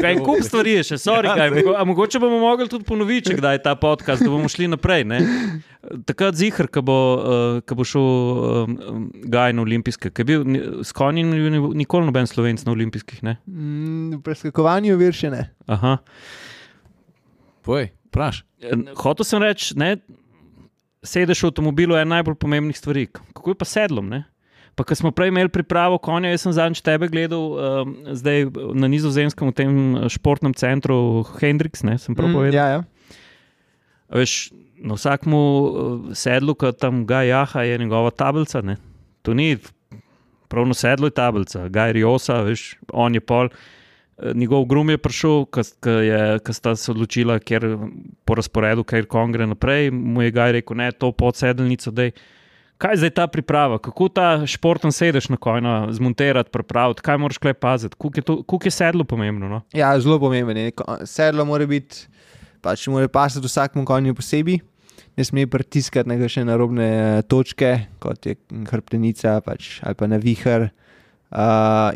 Kaj kup stvari je še, sorry, Ja, kaj, daj. mogo, a mogoče bomo mogli tudi ponoviti, če kdaj ta podcast, da bomo šli naprej. Ne? Takrat zihar, ko bo, uh, ko bo šel um, um, Gaj na olimpijske, ki je bil s bil nikoli noben slovenc na olimpijskih. Ne? Mm, v preskakovanju viršene. Aha. Poj, praš. Hotel sem reči, ne, sedeš v avtomobilu je ena najbolj pomembnih stvari. Kako je pa sedlom? Ne? Pa, ko smo prej imeli pripravo konja, jaz sem zadnjič tebe gledal, um, zdaj na nizozemskem, v tem eh, športnem centru Hendrix, ne, sem prav Mm, povedal. ja, ja. Veš, na vsakmu uh, sedlu, ki tam ga jaha, je njegova tablica. Ne? To ni prav na sedlu, je tablica, Gaj Riosa, veš, on je pol. eh, Njegov grum je prišel, ko sta se odločila, ker po razporedu, ker kon gre naprej. Mu je Gaj rekel, ne, to pod sedlnico. Dej. Kaj je zdaj ta priprava, kako ta športen sedeš na kojno, zmontirati, pripraviti, kaj moraš klej paziti, koliko je, to- koliko je sedlo pomembno. No? Ja, zelo pomemben je. Sedlo mora biti, pač mora pasati vsakmu konju posebej. Ne sme pritiskati na še narobne eh, točke, kot je hrbtenica pač, ali pa na vihar. Uh,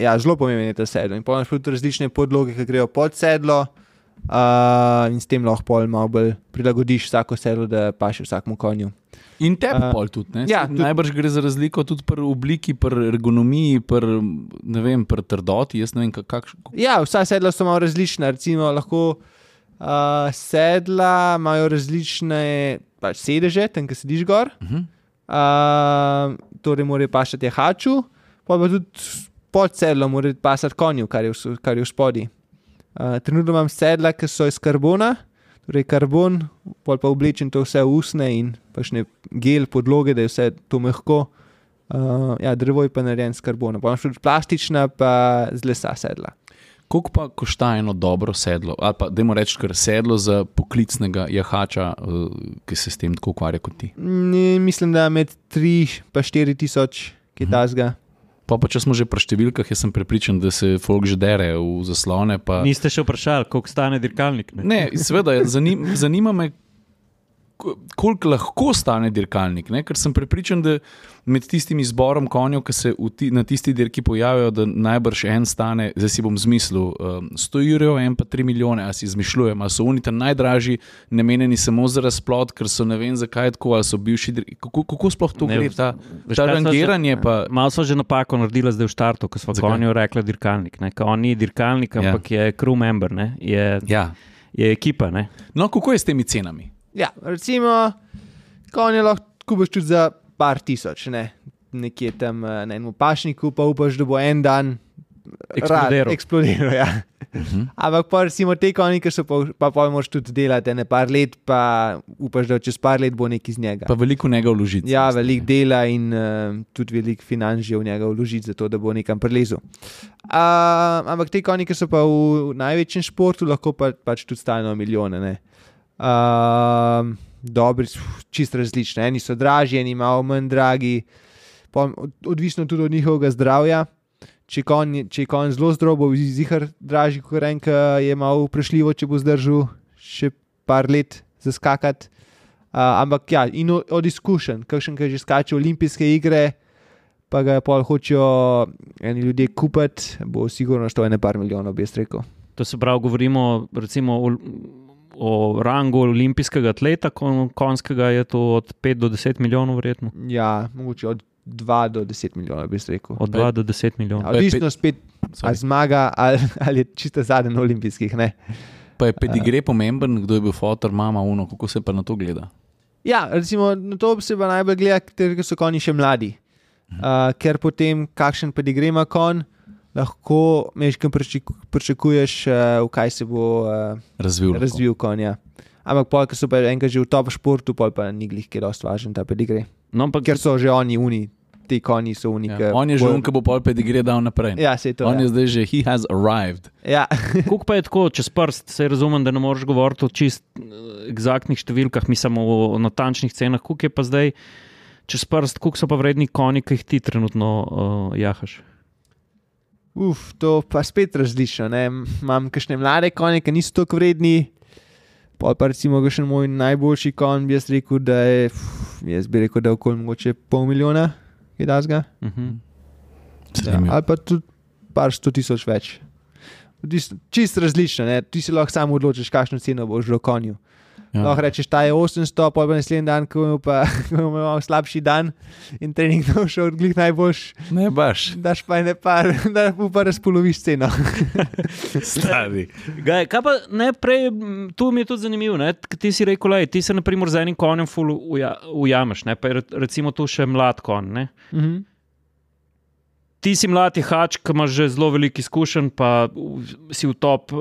ja, zelo pomemben je ta sedlo. In potem tudi različne podloge, ki grejo pod sedlo, uh, in s tem lahko pol malo bolj prilagodiš vsako sedlo, da paše vsakmu konju. In tebi A, pol tudi. Ne? ja, tudi- Najbrž gre za razliko tudi pri obliki, pri ergonomiji, pri, vem, pri trdoti. Vem, kakšno. Ja, vsa sedla so malo različna. Recimo, lahko uh, sedla imajo različne pač, sedeže, tam, ki sediš gor. Uh -huh. Uh, torej, morajo pašati haču, pa pa tudi pod sedlom morajo pasati konju, kar je v, kar je v spodi. Uh, trenutno imam sedla, ki so iz karbona, torej karbon, pol pa oblečen to vse usne in pač ne gel podloge, da je vse to mehko. Uh, ja, drevo je pa narejen s karbonom, pa še plastična, pa z lesa sedla. Koliko pa košta eno dobro sedlo, ali pa da moramo reči, kar sedlo za poklicnega jahača, uh, ki se s tem tako ukvarja kot ti? Ni, mislim, da med 3 in 4 tisoč kitajskega. Mhm. Pa, pa če smo že pri številkah, jaz sem prepričan, da se folk že dere v zaslone. Pa... Niste še vprašali, koliko stane dirkalnik? Ne, ne seveda, zanim, zanima me, koliko lahko stane dirkalnik. Ne? Ker sem prepričan, da med tistim izborom konjev, ki se ti, na tisti dirki pojavijo, da najbrž en stane, zdaj si bom zmislil, um, 100 jurjev, en pa 3 milijone, a si izmišljujem, ali so unita najdražji, namenjeni samo za razplot, ker so ne vem zakaj tako, ali so bivši dirki. Kako, kako sploh to gre, ta, ta rangiranje? Pa... Malo so že napako naredili zdaj v štartu, ko smo konju rekli dirkalnik. On ni dirkalnik, ja. ampak ja. je crew member, je, ja. je ekipa. Ne? No, kako je s temi cenami? Ja, recimo, konje lahko kupiš tudi za par tisoč, ne? nekje tam eh, na enem pašniku, pa upaš, da bo en dan eksplodiral. eksplodiral ja. uh mhm. -huh. Ampak pa recimo te konje, ki so pa, pa pa moš tudi delati ne par let, pa upaš, da čez par let bo nekaj iz njega. Pa veliko njega vložiti. Ja, veliko dela in uh, tudi veliko financ v njega vložiti, zato da bo nekam prelezel. Uh, ampak te konje, ki so pa v največjem športu, lahko pa, pač tudi stanejo milijone. Uh, dobri, čist različni. Eni so dražji, eni malo manj dragi, odvisno tudi od njihovega zdravja. Če je konj zelo zdrav, bo zihar dražji, kot rečem, je malo vprašljivo, če bo zdržal še par let za skakati. Uh, ampak ja, in od, izkušenj, kakšen, ki že skače olimpijske igre, pa ga pa hočejo eni ljudje kupiti, bo sigurno šlo ene par milijonov, bi rekel. To se pravi, govorimo recimo o o rangu olimpijskega atleta, konjskega je to od 5 do 10 milijonov, verjetno. Ja, mogoče od 2 do 10 milijonov, bi rekel. Od 2 do 10 milijonov. Odvisno spet, ali zmaga ali, ali je čisto zadnji na olimpijskih. Ne. Pa je pedigre pomemben, kdo je bil fotor, mama, uno, kako se pa na to gleda? Ja, recimo, na to se pa najbolj gleda, ker so konji še mladi. Uh, ker potem, kakšen pedigre ima konj, lahko meškim pričakuješ, uh, v kaj se bo uh, razvil, razvil konja. Ampak, pol, ker so pa enkrat že v top športu, pol pa ni glih, ki je dosti važen ta pedigre. No, ampak... Ker so že oni uni. Ti konji so uniki. Ja, on je že unki, bo pol pedigre dal naprej. Ja, se je to. On ja. je zdaj že, he has arrived. Ja. *laughs* Kuk pa je tako, čez prst, se razumem, da ne moreš govoriti o čist eksaktnih številkah, mi samo o natančnih cenah. Kuk je pa zdaj čez prst, kuk so pa vredni konji, ki jih ti trenutno uh, jahaš? Uf, to pa spet različno. Ne? Imam kakšne mlade konje, ki niso tako vredni. Pa pa recimo, še moj najboljši konj bi jaz rekel, da je, uf, jaz bi rekel, da je okoli mogoče pol milijona, je da zga. Uh -huh. ja, ali pa tudi par sto tisoč več. Čist različno, ne? ti si lahko samo odločiš, kakšno ceno boš v konju. Ja. Lahko rečeš, ta je 800, pa je naslednji dan, ko *laughs* imamo slabši dan in trening ne *laughs* bo šel odglih najboljš. Ne baš. Daš pa ne par, *laughs* da pa razpoloviš ceno. Stari. Gaj, kaj pa ne prej, tu mi je tudi zanimivo, ne? ti si rekel, lej, ti se naprimer z enim konjem ujameš, pa je recimo tu še mlad konj. Mhm ti si mladi hač, ki imaš že zelo veliko izkušenj, pa si v top, eh,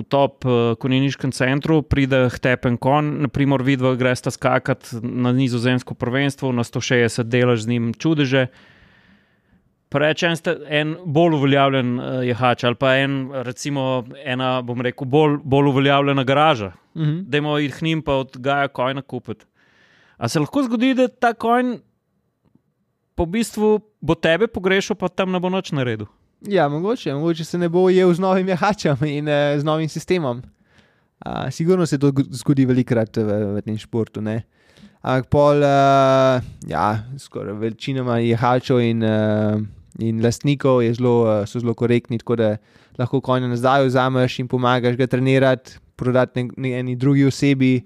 v top eh, konjeniškem centru, pride tepen kon, naprimer, vidva, greš ta skakati na nizozemsko prvenstvo, na 160 delaš z njim čudeže. Rečem, da je en bolj uveljavljen uh, jahač ali pa en, recimo, ena, bom rekel, bolj, bolj uveljavljena garaža. Uh -huh. Da imamo jih njim pa od Gaja kojna kupiti. A se lahko zgodi, da ta kojn po bistvu bo tebe pogrešal, pa tam ne bo noč na redu. Ja, mogoče, mogoče se ne bo ujel z novim jahačem in uh, z novim sistemom. Uh, sigurno se to zgodi velikrat v, v tem športu. Ne? Ampak pol, uh, ja, skoraj večinoma jahačev in, uh, in lastnikov zelo, uh, so zelo korektni, tako da lahko konja nazaj vzameš in pomagaš ga trenirati, prodati neki drugi osebi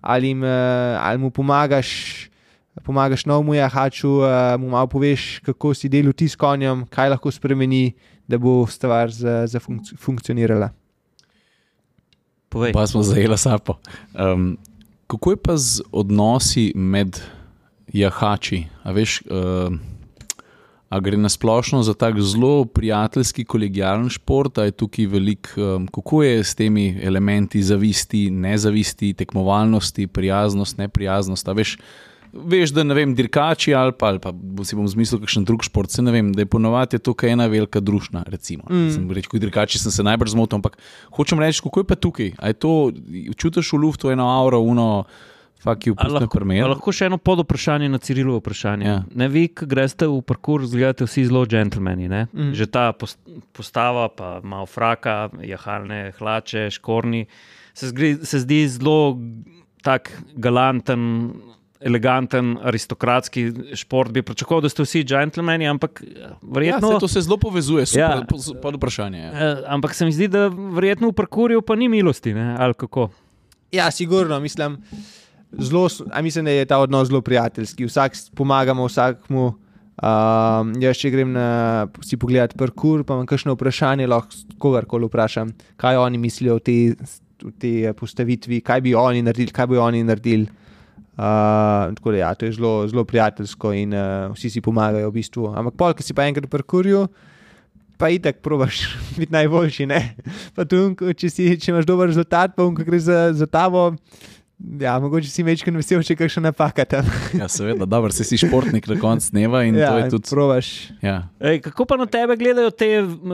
ali, jim, uh, ali mu pomagaš pomagaš novemu jahaču, uh, mu malo poveš, kako si delal ti s konjem, kaj lahko spremeni, da bo stvar za, za funkci funkcionirala. Povej. Pa smo zajeli sapo. Um, kako je pa z odnosi med jahači? A veš, uh, a gre na splošno za tak zelo prijateljski, kolegijalen šport, ali je tukaj velik, um, kako je s temi elementi zavisti, nezavisti, tekmovalnosti, prijaznost, neprijaznost? A veš, veš, da ne vem, dirkači ali pa, ali pa si bom zmislil kakšen drug šport, se ne vem, da je ponovadi tukaj ena velika družna. Recimo. Mm. Sem rekel, dirkači sem se najbolj zmotil, ampak hočem reči, kako je pa tukaj. A je to, čutiš v luftu eno auro, uno. Lahko, lahko še eno pod vprašanje na Cirilovo vprašanje. Ja. Ne, vi, ki greste v parkour, zgledate vsi zelo džentlmeni. Mm. Že ta postava, pa malo fraka, jahalne hlače, škorni, se, zgri, se zdi zelo tak galanten eleganten, aristokratski šport, bi pričakoval, da ste vsi džentlmeni, ampak eh, verjetno. Ja, se to se zelo povezuje, super, ja. pod, pod vprašanje. Ja. Eh, ampak se mi zdi, da verjetno v parkurju pa ni milosti, ne? ali kako. Ja, sigurno, mislim, zelo, mislim, da je ta odnos zelo prijateljski. Vsak pomagamo vsakmu. Um, jaz, če grem na si pogledati parkur, pa imam kakšno vprašanje, lahko kogarkoli vprašam, kaj oni mislijo o tej te postavitvi, kaj bi oni naredili, kaj bi oni naredili. Uh, tako da, ja, to je zelo, zelo prijateljsko in uh, vsi si pomagajo v bistvu. Ampak, pol, ki si pa enkrat prekuril, pa i tak probaš *laughs* biti najboljši. Tu, če, si, če imaš dober rezultat, pa umka gre za, za tavo. Ja, mogoče si večkrat vesel, če kakšna napaka tam. *laughs* ja, seveda, dobro, si športnik na koncu dneva in ja, to je tudi. Probaš. Ja. Ej, kako pa na tebe gledajo te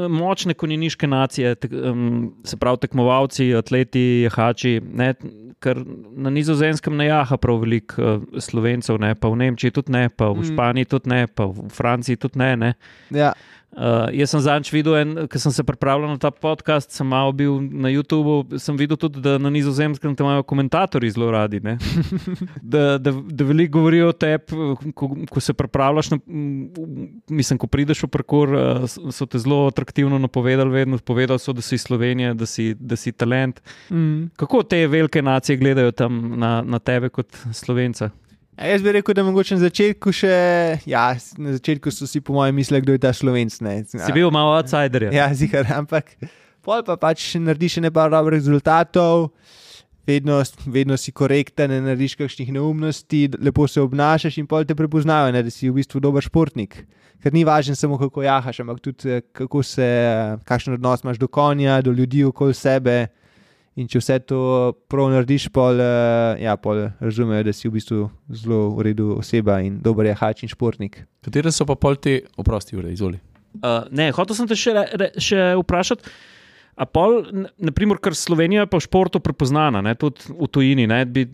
močne konjeniške nacije, te, um, se pravi tekmovalci, atleti, jahači? Ne? ker na nizozemskem ne jaha prav veliko uh, slovencev, ne, pa v Nemčiji tudi ne, pa v mm. Španiji tudi ne, pa v Franciji tudi ne. ne. Ja. Uh, jaz sem zadnjič videl, ker sem se pripravljal na ta podcast, sem malo bil na YouTubu. Sem videl tudi, da na nizozemskem te imajo komentatorji zelo radi. *laughs* da, da, da veliko govorijo o tebi, ko, ko se pripravljaš. Na, mislim, ko prideš v parkour, uh, so te zelo atraktivno napovedali, vedno povedali so, da si Slovenija, da si, da si talent. Mm. Kako te velike nacije gledajo tam na, na tebe kot slovenca? A jaz bi rekel, da mogoče na začetku še, ja, na začetku so si po mojem mislili, kdo je ta slovenc. Si bil malo outsider. Ja, zihar, ampak pol pa pač narediš nekaj dobrih rezultatov, vedno, vedno si korekten, ne narediš kakšnih neumnosti, lepo se obnašaš in pol te prepoznajo, ne, da si v bistvu dober športnik. Ker ni važno samo kako jahaš, ampak tudi kako se, kakšen odnos imaš do konja, do ljudi okoli sebe. In če vse to prav narediš, pol, uh, ja, pol razumejo, da si v bistvu zelo v redu oseba in dober je hač in športnik. Katere so pa pol te, oprosti, ure, izvoli? Uh, ne, hotel sem te še, re, še vprašati. A pol, naprimer, ker Slovenija je pa v športu prepoznana, ne, tudi v tujini, ne, bi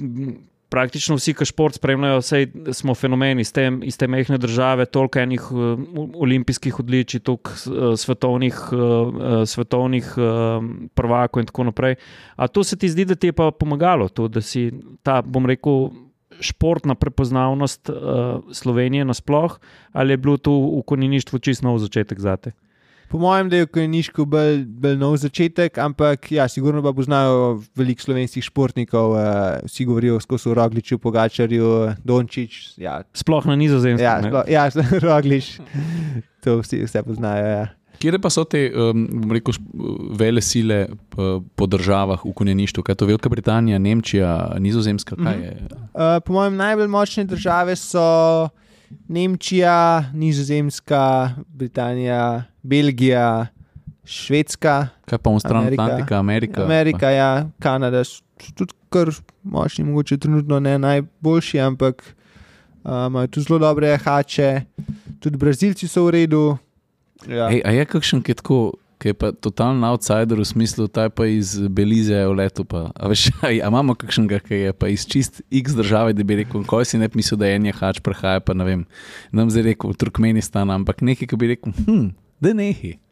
praktično vsi, ki šport spremljajo, vse smo fenomeni iz te, iz te mehke države, toliko enih uh, olimpijskih odličij, toliko uh, svetovnih, uh, svetovnih uh, prvakov in tako naprej. A to se ti zdi, da ti je pa pomagalo, to, da si ta, bom rekel, športna prepoznavnost uh, Slovenije nasploh, ali je bilo to v konjeništvu čisto nov začetek zate? Po mojem, da je Kojniško bolj, bolj nov začetek, ampak ja, sigurno pa poznajo veliko slovenskih športnikov, uh, vsi govorijo skozi Rogliču, Pogačarju, Dončić. Ja. Sploh na nizozemskem. Ja, sploh, ja *laughs* Roglič, to vsi vse poznajo. Ja. Kje pa so te um, rekel, vele sile po državah v konjeništvu? Kaj je to Velika Britanija, Nemčija, Nizozemska? Mm -hmm. uh, po mojem, najbolj močne države so. Nemčija, Nizozemska, Britanija, Belgija, Švedska. Kaj pa v stran Atlantika, Amerika? Amerika, ja, Kanada, tudi kar močni, mogoče trenutno ne najboljši, ampak imajo um, tu zelo dobre hače, tudi Brazilci so v redu. Ja. Ej, a je kakšen, ki je tako ki je pa totalni outsider v smislu, da je iz Belize v letu. Pa. A, veš, a, *laughs* a imamo kakšnega, ki je pa iz čist X države, da bi rekel, ko si ne mislil, da je en jahač prehaja, pa ne vem, nam zdaj rekel Turkmenistan, ampak nekaj, ki bi rekel, hm.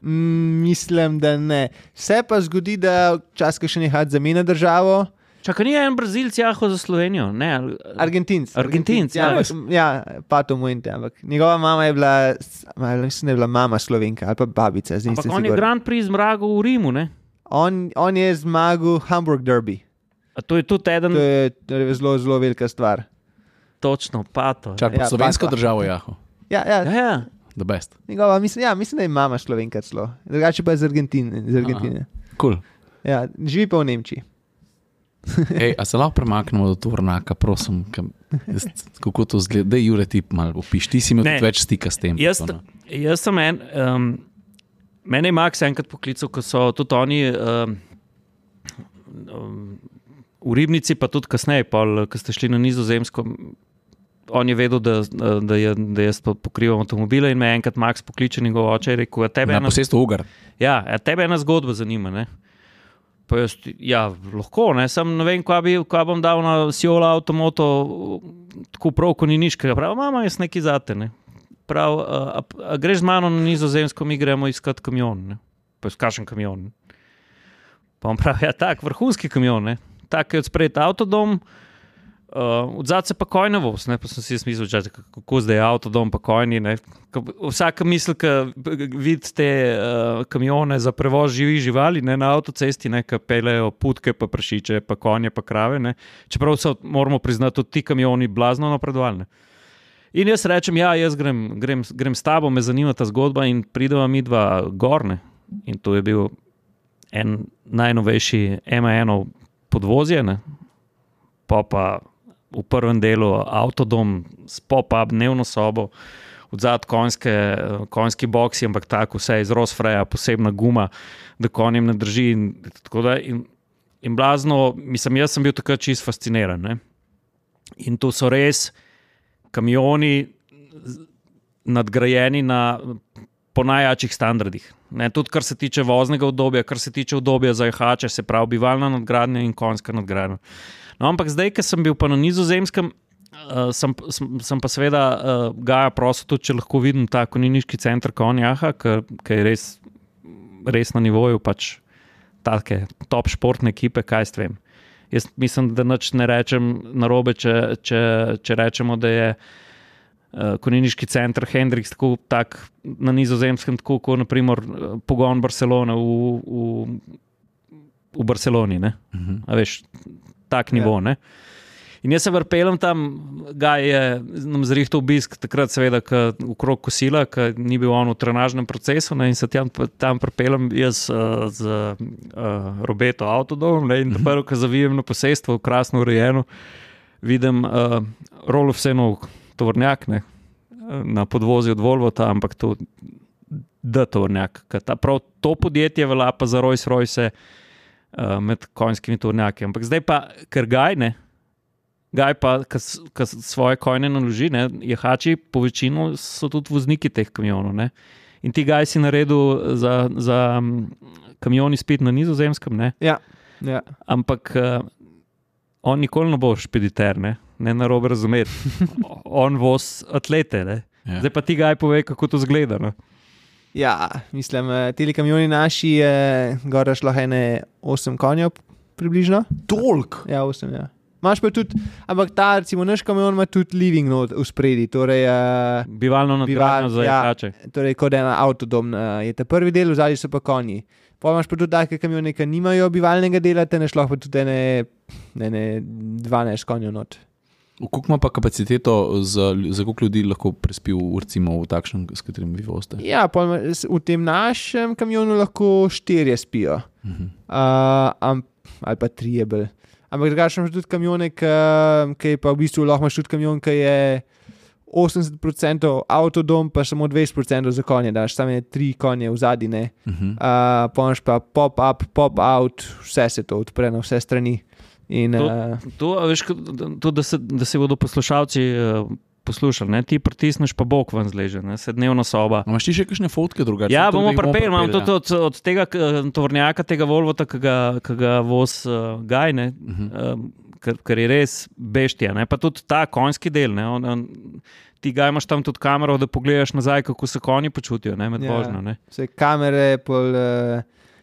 Mm, mislim, da ne. Se pa zgodi, da čas, ki še ne hač za mene državo, Čakaj, ni en Brazilc jahal za Slovenijo? Ne, Argentinc. Argentinc, ja. Ja, pa to mojte, ampak njegova mama je bila, mislim, je bila mama Slovenka ali pa babica. Ampak on je Grand Prix zmagal v Rimu, ne? On, on je zmagal Hamburg Derby. A to je tudi eden. To je, to je zelo, zelo velika stvar. Točno, pa to. Čakaj, ja, slovensko pato. državo jahal. Ja, ja. ja, ja. Njegova, mislim, ja, mislim, da je mama Slovenka celo. Drugače pa je iz Argentine. Iz Argentine. Cool. Ja, živi pa v Nemčiji. Ej, a se lahko premaknemo do Tornaka, prosim, jaz, kako to zgleda, da je Jure ti malo opiš, ti si imel več stika s tem. Jaz, jaz sem en, um, mene je Max enkrat poklical, ko so tudi oni um, um, v Ribnici, pa tudi kasneje, ko ste šli na nizozemsko. on je vedel, da, da, je, da jaz pokrivam avtomobile in me je enkrat Max pokličen in govoče je rekel: tebe Na posestvu Ugar. Ja, tebe ena zgodba zanima. Ne? Pa jaz, ja, lahko, ne, Sam ne vem, kaj, bi, kaj bom dal na Siola avtomoto, tako prav, ko ni niškega. Prav, mama, jaz nekaj zate. Ne. Prav, a, a, a greš z mano na nizozemsko, mi gremo iskat kamion. Ne. Pa skašen kamion. Pa on pravi, ja, tak, vrhunski kamion, ne. tak je odspred avtodom. Uh, Odzad se pa kojne voz, ne pa sem si mislil, čaj, kako zdaj je avtodom, pa kojni. Vsaka misel, ki vidi te uh, kamione za prevoz živih živali ne, na avtocesti, ki pelejo putke, pa prašiče, pa konje, pa krave. Ne. Čeprav so, moramo priznati, tudi ti kamioni blazno napredovali. In jaz rečem, ja, jaz grem, grem, grem s tabo, me zanima ta zgodba in prideva mi dva gorne. In to je bil en najnovejši MAN podvozje, ne. pa pa v prvem delu avtodom s pop-up dnevno sobo, odzad konjske, konjski boksi, ampak tako vse iz Rosfreja, posebna guma, da konjem ne drži. In, da, in, in blazno, mislim, jaz sem bil takrat čist fasciniran. Ne? In to so res kamioni nadgrajeni na. Po najjačih standardih. Ne, tudi kar se tiče voznega obdobja, kar se tiče obdobja za jahače, se pravi, bivalna nadgradnja in konjska nadgradnja. No, ampak zdaj, ki sem bil pa na nizozemskem, uh, sem, sem, sem pa seveda uh, Gaja prosil, tudi če lahko vidim ta konjniški center Konjaha, ki je res, res na nivoju pač take top športne ekipe, kaj s tem. Jaz mislim, da nič ne rečem na robe, če, če, če rečemo, da je uh, konjniški center Hendrix tako tak na nizozemskem, tako kot naprimer pogon Barcelone v, v, v Barceloni. Uh mhm. -huh. veš, tak nivo. Ja. In jaz se vrpelem tam, ga je nam zrihtel obisk, takrat seveda, v krog kosila, ki ni bil on v trenažnem procesu ne, in se tam, tam vrpelem jaz uh, z uh, Robeto avtodom ne, in -hmm. prvo, ko zavijem na posestvo, krasno urejeno, vidim uh, rolo vseeno tovornjak ne, na podvozi od Volvota, ampak to da tovornjak. Prav to podjetje velja pa za Royce Royce uh, med konjskimi turnjaki. Ampak zdaj pa, ker gajne, gaj pa, ki svoje kojne naloži, ne, jehači, po večini so tudi vozniki teh kamionov. Ne. In ti gaj si naredil za, za kamioni spet na nizozemskem. Ja, ja. Ampak uh, on nikoli ne bo špediter, ne, ne na robe razumeti. *laughs* on voz atlete. Ja. Zdaj pa ti gaj pove, kako to zgleda. Ne. Ja, mislim, eh, ti kamioni naši, je, gore šlo ene 8 konjev, približno. Tolk. Ja, 8. Ja. Máš pa tudi, ampak ta, recimo, naš kamion ima tudi living note v spredi. Torej, uh, Bivalno na bivalno za jahače. Ja, torej, kot en avtodom uh, je ta prvi del, v zadnji so pa konji. Pa imaš pa tudi take kamione, ki nimajo bivalnega dela, te nešlo pa tudi ene, ene 12 konjev not. Kako ima pa kapaciteto za, za koliko ljudi lahko prespil recimo, v takšnem, s katerim vi vozite? Ja, v tem našem kamionu lahko štirje spijo, uh -huh. uh, ali pa tri je bil. Ampak drugače imaš tudi kamione, ki je pa v bistvu lahko imaš tudi kamion, ki je 80% avtodom, pa samo 20% za konje, da imaš samo tri konje v zadnji. Uh -huh. uh, Pomaž pa pop-up, pop-out, vse se to odpre na vse strani. In, to, uh, to, veš, to, da, se, da se bodo poslušalci uh, poslušali, ne? ti pritisneš, pa bog ven zleže, ne? se dnevna soba. Imaš ti še kakšne fotke drugače? Ja, bomo prepeli, imam tudi od, od tega tovornjaka, tega Volvota, ki ga, ga voz uh, gajne. Uh -huh. uh, Ker, ker je res beštija. Pa tudi ta konjski del. On, on, ti ga imaš tam tudi kamero, da pogledaš nazaj, kako se konji počutijo med ja, vožnjo. Vse kamere, pol, uh,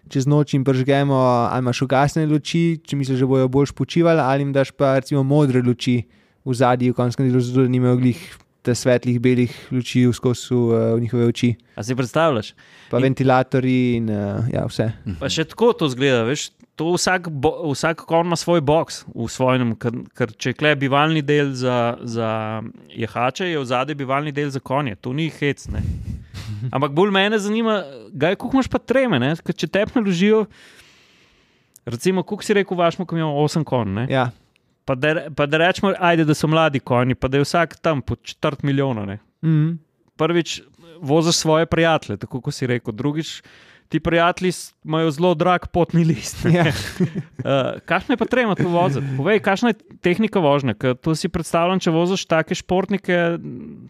čez noč jim pržgemo, ali imaš ugasne luči, če misliš, da bojo bolj počivali, ali jim daš pa recimo modre luči v zadnji, v končnem delu, zato da nimajo glih. Te svetlih, belih luči v skozi uh, njihove oči. A si predstavljaš? Pa in... ventilatorji in uh, ja, vse. Pa še tako to zgleda, veš, to vsak, bo, vsak kon ima svoj box v svojem, ker, ker če je bivalni del za, za jehače, je v zadnji bivalni del za konje, to ni hec. Ne? Ampak bolj me zanima, kaj imaš pa treme, ne? ker če te naložijo, recimo, kako si rekel, vašmo, ko imamo 8 konj. Ja. Pa da, pa da rečemo, ajde, da so mladi konji, pa da je vsak tam po četrt milijona. Mm -hmm. Prvič, voziš svoje prijatelje, tako kot si rekel, drugič ti prijatelji imajo zelo drag potni list. Ja. uh, *laughs* kakšno je pa treba to voziti? Povej, kakšna je tehnika vožnje? Ker to si predstavljam, če voziš take športnike,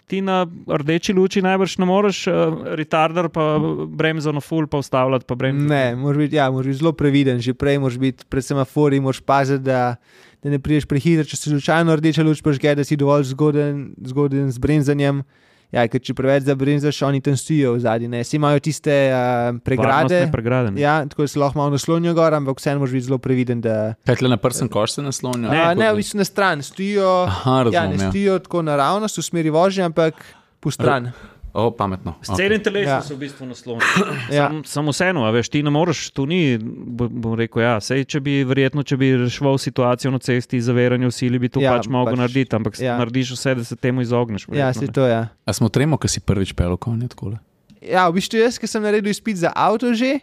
ti na rdeči luči najbrž ne moreš, uh, retarder pa bremzo na full pa ustavljati. Pa bremzo. Ne, moraš biti, ja, moraš biti zelo previden, že prej moraš biti pred semafori, moraš paziti, da, da ne prideš prehitro, če se slučajno rdeča luč požge, da si dovolj zgoden, zgoden z bremzanjem. Ja, ker če preveč zabrinzaš, oni tam stojijo v zadnji. Vsi imajo tiste uh, pregrade. Pregrade. ne. Ja, tako se lahko malo naslonijo gor, ampak vseeno moraš biti zelo previden. Da, Kaj na prsten koš se naslonja? ne, ne, v bistvu na stran stojijo. Aha, ja, ne razumem. Ja, stojijo tako naravnost v smeri vožnje, ampak po stran. O, pametno. S celim telesom Ja. so v bistvu naslonjeni. *clears throat* Ja. Sam, samo vseeno, a veš, ti ne moreš, tu ni, bo- bom rekel, ja, sej, če bi verjetno, če bi reševal situacijo na cesti, zaveranje v sili, bi to Ja, ja, pač mogel pač- narediti, ampak ja. ja. narediš vse, da se temu izogneš. Ja, verjetno, se ne. to je. Ja. A smo tremo, ki si prvič pel konje tako? ja, v bistvu jaz, ki sem naredil izpit za avto že.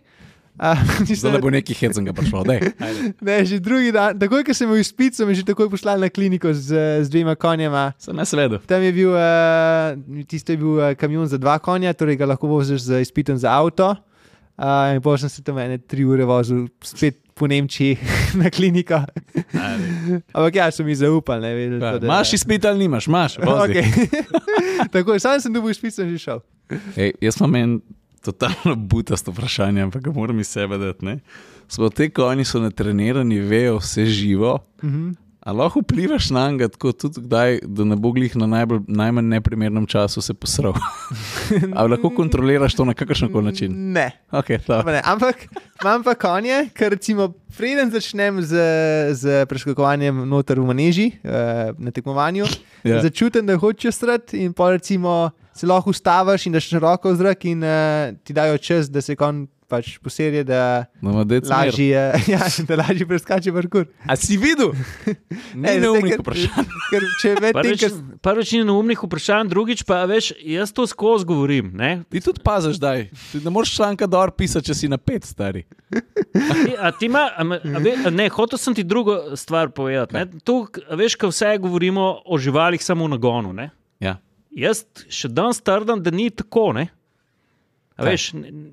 *laughs* Zdaj ne bo neki hecenga prišlo. *laughs* Ne, že drugi dan, takoj, ko sem bil izpit, so me že takoj poslali na kliniko z, z dvema konjema. Sem ne svedu. Tam je bil, uh, tisto je bil uh, kamion za dva konja, torej ga lahko voziš z izpitom za avto. Uh, in potem sem se tam ene tri ure vozil, spet po Nemčiji *laughs* na kliniko. Ampak ja, so mi zaupali. Ne, vedeli, so, da- Imaš izpit ali nimaš? Imaš. Okay. Tako, sam sem dobil izpit, sem že šel. Ej, jaz imam en totalno butasto vprašanje, ampak ga moram iz sebe dati. ne. Smo te konji so natrenirani, vejo vse živo. Mhm. A lahko vplivaš na njega, tako tudi kdaj, da ne bo glih na najbolj, najmanj neprimernem času se posral. *laughs* Ali lahko kontroliraš to na kakršen koli način? Ne. Okay, Pa ne, ampak imam pa konje, ker recimo preden začnem z, z preskakovanjem noter v maneži uh, na tekmovanju, Ja. ja. začutim, da hočeš strati in pa recimo se lahko ustaviš in daš roko v zrak in uh, ti dajo čas, da se kon pač poserje, da smer. lažje, *laughs* ja, da lažje preskače parkour. A si videl? *laughs* Ne, Ej, neumnih ker- vprašanj. *laughs* Ker če Prvič, ker prvič ni neumnih vprašanj, drugič pa veš, jaz to skozi govorim. Ne? Ti tudi paziš, da ne moreš članka dol pisati, če si na pet stari. A ti- A ti ima, a a ve- a ne, hotel sem ti drugo stvar povedati. ne. Tu, a veš, ko vse govorimo o živalih samo v nagonu. Ne? Ja. Jaz še danes trdim, da ni tako. Ne? Veš,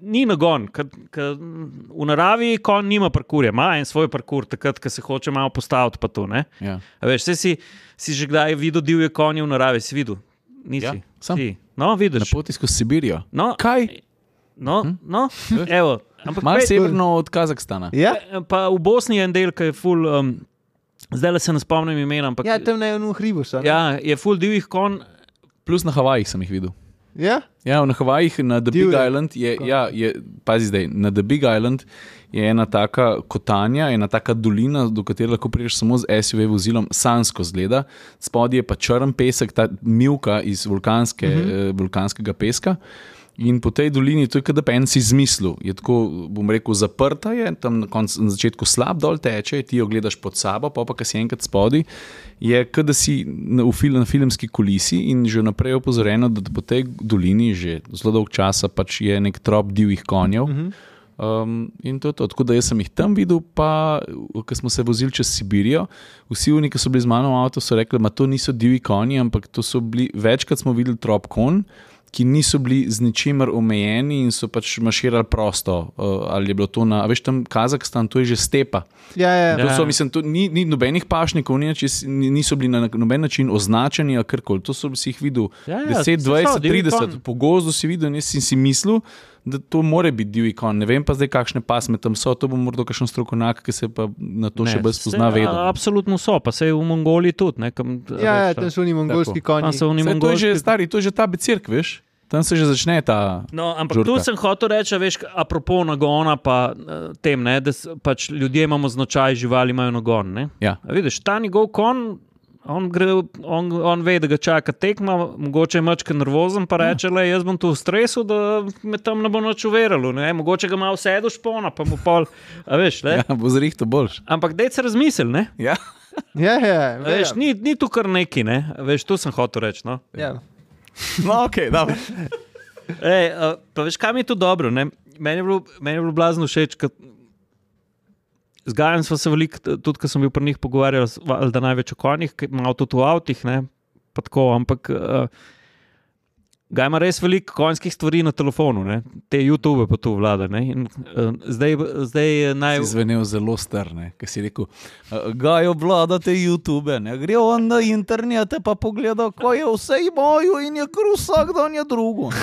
ni nagon, ker ker v naravi konj nima parkurja, ima en svoj parkur, takrat, ko se hoče malo postaviti. Pa to, ne? Ja. A veš, si, si že kdaj videl divje konje v naravi, si videl? Nisi. Ja, sem. Si. No, Na vidiš. poti skozi Sibirijo. No, Kaj? No, no, evo. Ampak Malo severno od Kazahstana. ja, Pa v Bosni je en del, ki je full. Um, zdaj le se ne spomnim imena, ampak ja, tam ne v hribu so. ne? ja, je full divjih konj. Plus na Havajih sem jih videl. ja? Ja, na Havajih, na The Big Divje. Island, je, ja, je, pazi zdaj, na The Big Island je ena taka kotanja, ena taka dolina, do katere lahko prideš samo z SUV vozilom, sansko zgleda, spodaj je pa črn pesek, ta milka iz vulkanske, uh -huh. eh, vulkanskega peska. In po tej dolini, to je kot da bi en si izmislil. Je tako, bom rekel, zaprta je, tam na, konc, na začetku slab dol teče, ti jo gledaš pod sabo, pa pa, ki si enkrat spodaj, je kot da si na, fil, na filmski kulisi in že naprej je opozorjeno, da po tej dolini že zelo dolg časa pač je nek trop divjih konjev. Uh -huh. Um, in to je to. Tako da jaz sem jih tam videl, pa ko smo se vozili čez Sibirijo, vsi oni, ki so bili z mano v avtu, so rekli, da to niso divji konji, ampak to so bili, večkrat smo videli trop konj, ki niso bili z ničimer omejeni in so pač maširali prosto. Uh, ali je bilo to na, veš, tam Kazahstan, to je že stepa. Ja, ja, To ja. so, mislim, to ni, ni nobenih pašnikov, ni, ni- niso bili na noben način označeni, ali karkoli. To so si jih videl Ja, ja, 10, saj so 20, divji 30, konj. po gozdu si videl in jaz sem si mislil, da to more biti divji konj. Ne vem pa zdaj, kakšne pasme tam so, to bo morda kakšen strokovnjak, ki se pa na to še bolj spozna vedel. a- Absolutno so, pa se je v Mongoliji tudi. Ne, kam, ja, ja, veš, tam ta- so oni mongolski konji. Tam so oni Saj, to je že mongolski. stari, to je že ta becirk, veš. Tam se že začne ta. No, ampak žurka. tu sem hotel reči, veš, apropo nagona, pa eh, tem, ne, da pač ljudje imamo značaj, živali imajo nagon. Ne. Ja. A Vidiš, ta njegov kon. On, gre, on, on ve, da ga čaka tekma, mogoče je mačka nervozen, pa reče: le, Jaz bom tu v stresu, da me tam ne bo noč uveralo. Ne? Mogoče ga malo sedo špona, pa mu pol. A Veš, ne? Ja, bo zrihto boljš. Ampak dej se razmisli. ne. Ja. Ja, ja, A Veš, ni, ni tu kar neki, ne? Veš, tu sem hotel reči. No? ja. No, ok, dobro. Ej, pa veš, kam je to dobro? Ne? Meni je bilo, meni je bilo blazno všeč. Z Gajem smo se veliko, tudi ko sem bil pri njih pogovarjal, da največ o konjih, malo tudi v avtih, ne, pa tako, ampak uh, Ga ima res veliko konjskih stvari na telefonu, ne? te YouTube pa tu vlada. In, uh, zdaj, zdaj naj. Si zvenel zelo strne, ki si rekel, ga je vlada te YouTube, ne gre on na internet, pa pogleda, ko je vse imajo in je kar vsak dan je drugo. *laughs*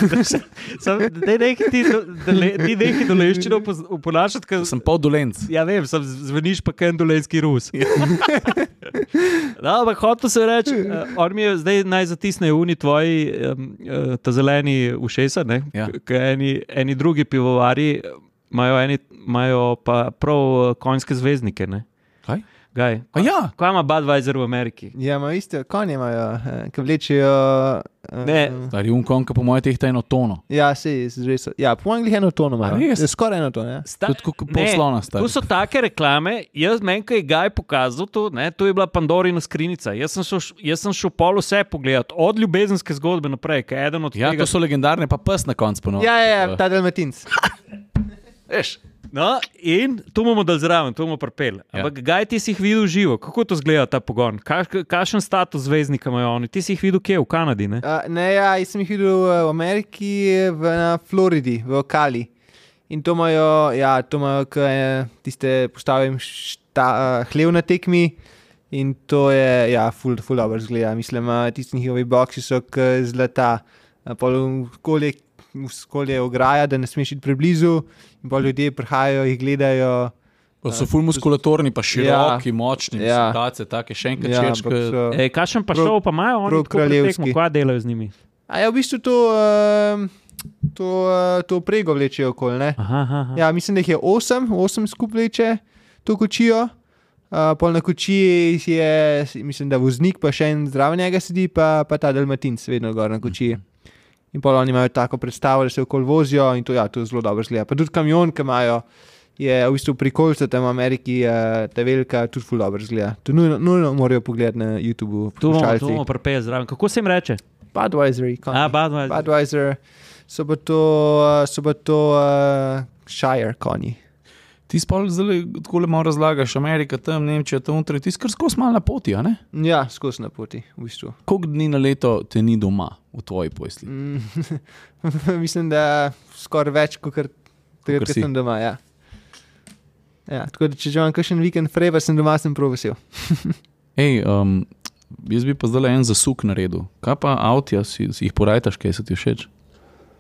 Ti nekaj doleščino uponašati, ker sem pol dolenc. Ja, vem, sem zveniš pa ken dolenski rus. *laughs* no, ampak hotel se reči, uh, on mi je zdaj naj zatisne uni tvoji. Um, uh, ta zeleni ušesa, ja. eni, eni drugi pivovari imajo pa prav konjske zvezdnike. Ne? Kaj? Kaj ja. ima Budweiser v Ameriki? Ja, ima iste, konje imajo, eh, ki vlečejo. Uh, ne, ali un konj, ki po mojem tehta eno tono. Ja, se res. Ja, po mojem eno tono ima. Res? Skoraj eno tono. Ja. Tudi kot poslona sta. Tu so take reklame, jaz meni, ki je Gaj pokazal to, ne, to je bila Pandorina skrinjica. Jaz sem šel, jaz sem šel pol vse pogledati, od ljubezenske zgodbe naprej, kaj je eden od ja, tega. Ja, to so legendarne, pa pes na koncu ponovno. Ja, ja, ja, ta delmatinc. *laughs* Veš. No, in tu bomo dal zraven, tu bomo pripeli. Ja. Ampak, kaj ti si jih videl živo, kako to zgleda ta pogon? Kakšen status zvezdnika imajo oni? Ti si jih videl kje, v Kanadi? Ne, uh, ne ja, jaz sem jih videl v Ameriki, v, na Floridi, v Okali. In to imajo, ja, to imajo, tiste postavim šta, uh, hlev na tekmi. In to je, ja, ful, ful dobro zgleda. Mislim, tisti njihovi boksi so zlata, polno skolje ograja, da ne smeš iti preblizu. In pa ljudje prihajajo, jih gledajo. Pa so ful muskulatorni, pa široki, ja, močni, ja. tace, take še enkrat ja, čečke. Kakšen pa šel, pa imajo oni kraljevski? Kaj delajo z njimi? A ja, v bistvu to, uh, to, uh, to prego vlečejo okoli. Aha, aha. Ja, mislim, da jih je osem, osem skupaj vleče to kočijo. Uh, pol na kočiji je, mislim, da voznik, pa še en zdrav njega sedi, pa, pa ta delmatinc, vedno gor na kočiji. Mhm. In pa oni imajo tako predstavo, da se okoli vozijo in to, ja, to zelo dobro zgleda. Pa tudi kamion, ki imajo, je v bistvu prikolce tam v Ameriki, uh, ta velika, tudi zelo dobro zgleda. To nujno, nujno morajo pogledati na YouTubu. Tu bomo prepeli zraven. Kako se jim reče? Budweiser. Ah, Budweiser. Budweiser. So pa to, so pa to uh, Shire konji. Ti spol zelo tako le malo razlagaš, Amerika, tam Nemčija, tam unter, ti skoro skozi malo na poti, a ne? Ja, skozi na poti, v bistvu. Koliko dni na leto te ni doma v tvoji posli? Mm, *laughs* mislim, da skoraj več, kot takrat, ko sem doma, ja. ja. Tako da, če že imam kakšen vikend freva, sem doma, sem prav vesel. Hej, *laughs* um, jaz bi pa zdaj en zasuk naredil. Kaj pa avtja, si, si jih porajtaš, kaj se ti všeč?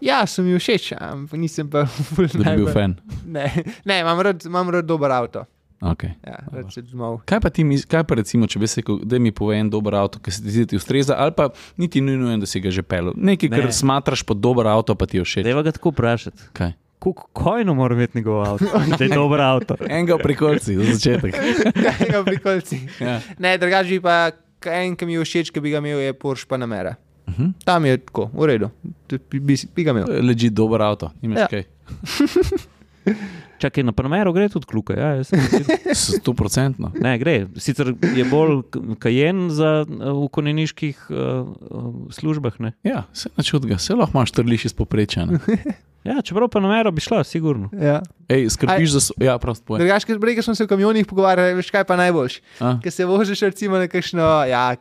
Ja, sem jim všeč, ampak nisem pa *laughs* fulno. Ne bi bil fan. Ne, ne imam, rad, imam rad dober avto. Okay. Ja, kaj pa ti, kaj pa recimo, če bi se rekel, da mi pove en dober avto, ki se ti zdi ustreza, ali pa niti nujno, da si ga že pel. Nekaj, ne. kar smatraš pod dober avto, pa ti je všeč. Deva ga tako vprašati. Kaj? Kojno mora imeti njegov avto, *laughs* da je dober avto. Enega v prikolci, za začetek. *laughs* Enega v prikolci. ja. Ne, drugače pa en, ki mi je všeč, ki bi ga imel, je Porsche Panamera. Uh mhm. -huh. Tam je tako, v redu, bi, bi, bi ga imel. Leži dober avto, imaš ja. kaj. *laughs* Čakaj, na primeru gre tudi kluka. Ja, Sto procentno. Ne, gre. Sicer je bolj kajen za v konjeniških uh, službah. Ne? Ja, se načudga, se lahko imaš trliš iz poprečja. *laughs* Ja, čeprav pa namero bi šla, sigurno. Ja. Ej, skrbiš za svoje. Ja, prosto povem. Drugač, ker prej smo se v kamionih pogovarjali, veš kaj pa najboljš. Ker se voziš recimo na kakšno, ja,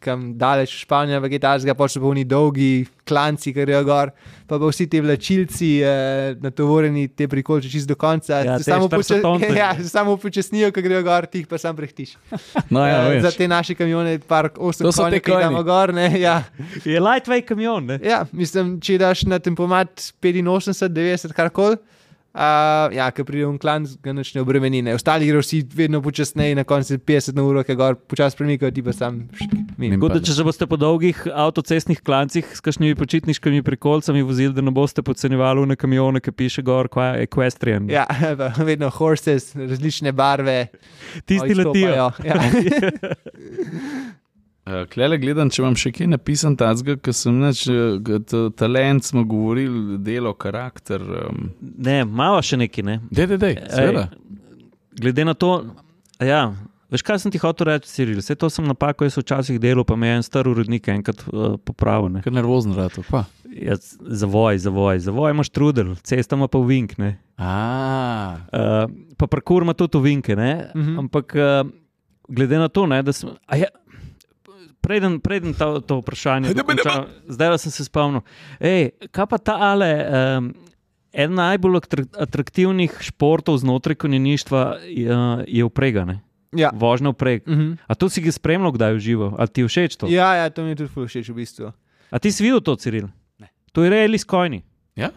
kam daleč v Španijo, v Kitajsko, pa so polni dolgi klanci, ki grejo gor, pa pa vsi ti vlačilci eh, natovoreni te prikolče čist do konca. Ja, se samo, poče *laughs* ja, samo počasnijo, ko grejo gor, ti jih pa sam prehtiš. *laughs* No, ja, eh, za te naše kamione, park 8 konj, ki gremo gor, ne. Ja. Je lightweight kamion, ne? Ja, mislim, če daš na tempomat 85, 90, karkoli. Uh, ja, ki pride v klan, ga noč ne obremeni. Ostali grejo vsi vedno počasneje, na koncu 50 na uro, ki ga počasi premikajo, ti pa sam. Kot da če se boste po dolgih avtocestnih klancih s kakšnimi počitniškimi prekolcami vozili, da ne boste podcenjevali na kamione, ki piše gor, kaj je equestrian. Ja, *laughs* vedno horses, različne barve. Tisti letijo. Ja. *laughs* *laughs* Uh, Klele gledam, če imam še kaj napisan, tazga, ker sem neč, talent, smo govorili, delo, karakter. Um. Ne, malo še neki, ne. Dej, dej, dej, seveda. Glede na to, ja, veš kaj sem ti hotel reči, Ciril, vse to sem napako, jaz včasih delo, pa me je en star urednik enkrat uh, popravil. Ker nervozen rado, pa. Ja, zavoj, zavoj, zavoj imaš trudel, cesta ima pa vink, ne. Uh, pa parkour ima tudi vinke, ne. Uh mhm. -huh. Ampak uh, glede na to, ne, da sem preden, preden to, to vprašanje. Dokončam, zdaj sem se spomnil. Ej, kaj pa ta ale? Um, en najbolj atraktivnih športov znotraj konjeništva je, upregane. Ja. Vožnja vpreg. Uh Mhm. -huh. A to si ga spremljal, kdaj je živo? A ti všeč to? Ja, ja, to mi je tudi všeč v bistvu. A ti si videl to, Ciril? Ne. To je reali s kojni. Ja?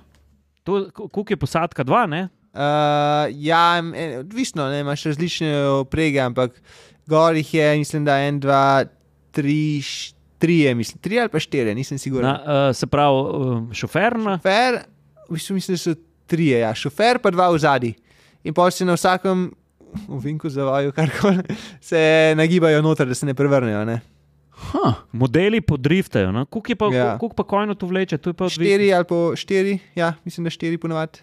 Kuk je posadka, dva, ne? Uh, ja, odvisno, ne, imaš različne oprege, ampak gor jih je, mislim, da en, dva, tri, š- tri, je, mislim, tri ali pa štiri, nisem siguren. Na, uh, se pravi, uh, šofer na. Šofer, v bistvu mislim, da so tri, ja, šofer pa dva v zadnji. In pa se na vsakem, v vinku zavajo, karkoli, *laughs* se nagibajo noter, da se ne prevrnejo. Ne. Huh. Modeli podriftajo. No? Kuk, je pa, Ja. kuk pa kojno to vleče? To je pa. Štiri ali pa štiri, ja, mislim, da štiri ponovadi.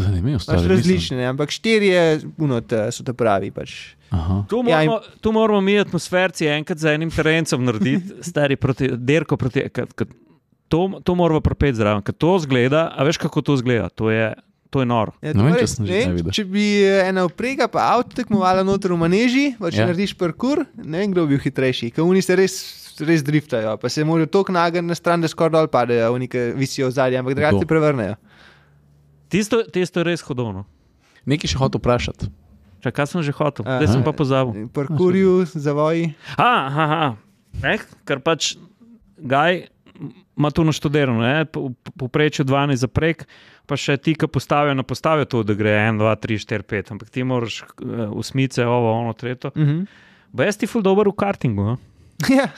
Zanimivo, Pač različne, ne, ampak štiri je, unot, so te pravi. Pač. Aha. Tu Ja, moramo, ja, tu moramo mi atmosferci enkrat za enim terencem narediti, *laughs* stari proti derko. Proti, kad, kad, to, to moramo propeti zraven. Ker to zgleda, a veš kako to zgleda? To je, to je noro. Ja, Ne torej, sem že ne vem, kdaj videl. Če bi eh, ena uprega, pa avto tekmovala noter v maneži, pa če Ja. narediš parkour, ne vem, kdo bi bil hitrejši. Ker oni se res, res driftajo, pa se morajo tako nagniti na stran, da skoraj dol padejo, oni ki visijo v zadnji, ampak drugače prevrnejo. Tisto, tisto je res hodovno. Nekaj še hotel vprašati. Čakaj, kaj sem že hotel? Zdaj sem pa pozabil. Parkourju, zavoji. Aha, aha. Eh, ker pač Gaj ima to naštudirano, ne? po- po- povprečju 12 za prek, pa še ti, ki postavijo na postavijo to, da gre 1, 2, 3, 4, 5, ampak ti moraš uh, usmice, ovo, ono, tretjo. Uh -huh. Bej, ti ful dober v kartingu. a? *laughs* ja,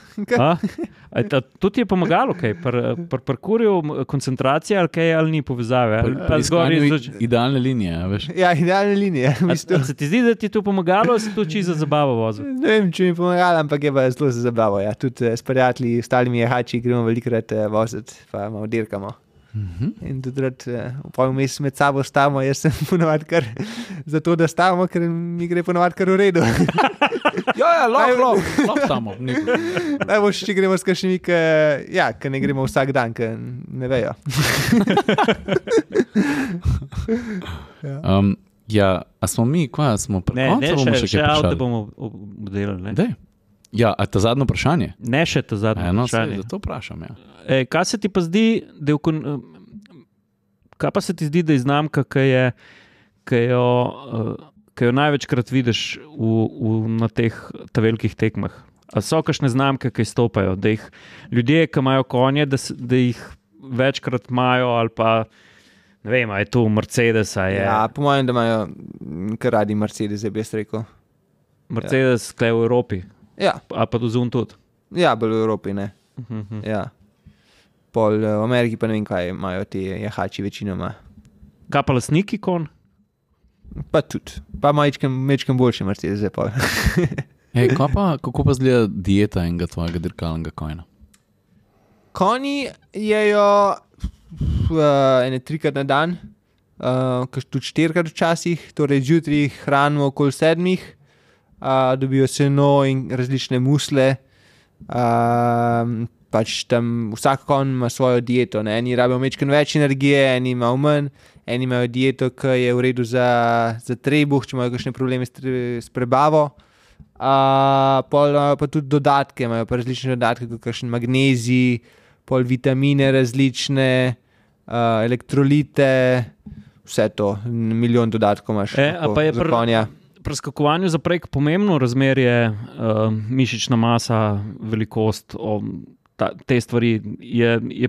To ti je pomagalo, kaj pri pr parkurju, koncentracija ali kaj, ali ni povezave. Ali, ali zgoraj iskanju izloč- Idealne linije, a veš. ja, idealne linije. A- a Se ti zdi, da ti je to pomagalo, ali si to čisto za zabavo vozil? Ne vem, če mi je pomagalo, ampak je pa zelo za zabavo. Ja. Tudi eh, s prijatelji, ostalimi jehači, gremo velikrat eh, voziti, pa malo dirkamo. Mhm. In tudi rad, vmes med sabo stavimo, jaz sem *laughs* ponovadi kar zato, da stavimo, ker mi gre ponovadi kar v redu. *laughs* Ja, ja, lahko, lahko, tam. Najboljše, če gremo s kakšnimi, ki ja, ne gremo vsak dan, ki ne vejo. *laughs* Um, ja, a smo mi, kva smo pri Ne, koncu, ne, bomo še, še kaj avto bomo obdelali. Ne? Daj. Ja, a ta zadnje vprašanje? ne še ta zadnji. Eno, vprašanje. zato vprašam. Ja. E, kaj se ti pa zdi, da je, kaj pa se ti zdi, da je znamka, ki je, ki jo, eh, ki jo največkrat vidiš v, v, na teh velikih tekmah? A so kakšne znamke, ki stopajo, da jih ljudje, ki imajo konje, da, da jih večkrat imajo, ali pa ne vem, je to Mercedes, je Ja, po mojem, da imajo mm, kar radi Mercedes, bi jaz rekel. Mercedes, ja. v Evropi, Ja, a pa do zun tudi. ja bolj v Evropi. Ne. Mhm. Ja. Pol eh, v Ameriki pa ne vem, kaj imajo ti jehači večinoma. Kaj pa lastniki kon? Pa tudi, pa majčkem, majčkem boljši Mercedes. pol. *laughs* Ej, kaj pa, kako pa zgleda dieta enega tvojega dirkalnega kojna? Konji jejo uh, ene trikrat na dan, uh, tudi štirikrat včasih, torej zjutraj hranimo okoli sedmih, uh, dobijo seno in različne musle. Uh, pač tam vsak konj ima svojo dieto. Ne? Eni rabijo mečken več energije, eni imajo manj, eni imajo dieto, ki je v redu za, za trebuh, če imajo kakšne probleme s, tre, s prebavo. Uh, pol imajo pa tudi dodatke, imajo pa različne dodatke, kot kakšen magnezij, pol vitamine različne, uh, elektrolite, vse to, milijon dodatkov imaš. E, pa je za pr- konja. Pri skakovanju za prek pomembno razmerje, uh, mišična masa, velikost, o, ta, te stvari. Je, je,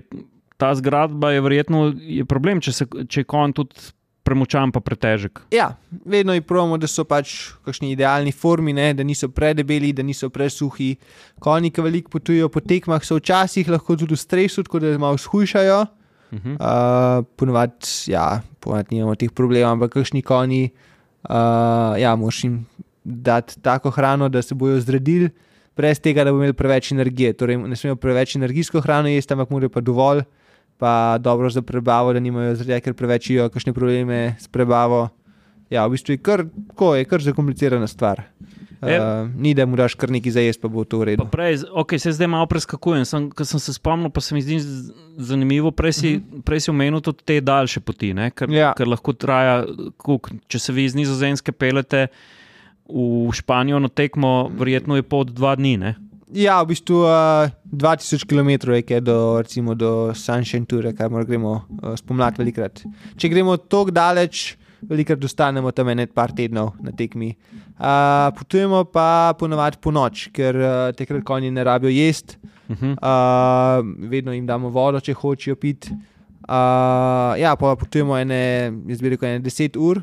ta zgradba je verjetno je problem, če, se, če je konj tudi premočan, pa pretežek. Ja, vedno jih pravimo, da so pač v kakšni idealni formi, ne? da niso predebeli, da niso presuhi. Konji, ki veliko potujejo po tekmah, so včasih lahko tudi v stresu, tako da malo shujšajo. Uh -huh. Uh, ponovadi, ja, ponovadi nimamo teh problemov, ampak kakšni konji, uh, ja, moš jim dati tako hrano, da se bojo zredili, brez tega, da bodo imeli preveč energije. Torej, ne smejo preveč energijsko hrano jesti, ampak morajo pa dovolj, pa dobro za prebavo, da nimajo zaradi tega, ker preveč jijo kakšne probleme s prebavo. Ja, v bistvu je kar, ko, je kar zakomplicirana stvar. E. Uh, ni da mu daš kar nekaj za jesti, pa bo to v redu. prej, okay, se zdaj malo preskakujem. Sem, ko sem se spomnil, pa se mi zdi zanimivo. Prej si, uh -huh. prej si omenil tudi te daljše poti, ne? ker, Ja. ker lahko traja, koliko, če se vi iz Nizozemske pelete v Španijo na tekmo, verjetno je pot dva dni. Ne? Ja, v bistvu uh, 2000 km je do, recimo, do Tour, kar gremo uh, spomladi velikrat. Če gremo tako daleč, velikrat ostanemo tam ene par tednov na tekmi. Uh, potujemo pa ponovadi po noč, ker uh, takrat konji ne rabijo jesti, uh -huh. uh, vedno jim damo vodo, če hočejo piti. Uh, ja, pa potujemo ene, jaz bi rekel, ene 10 ur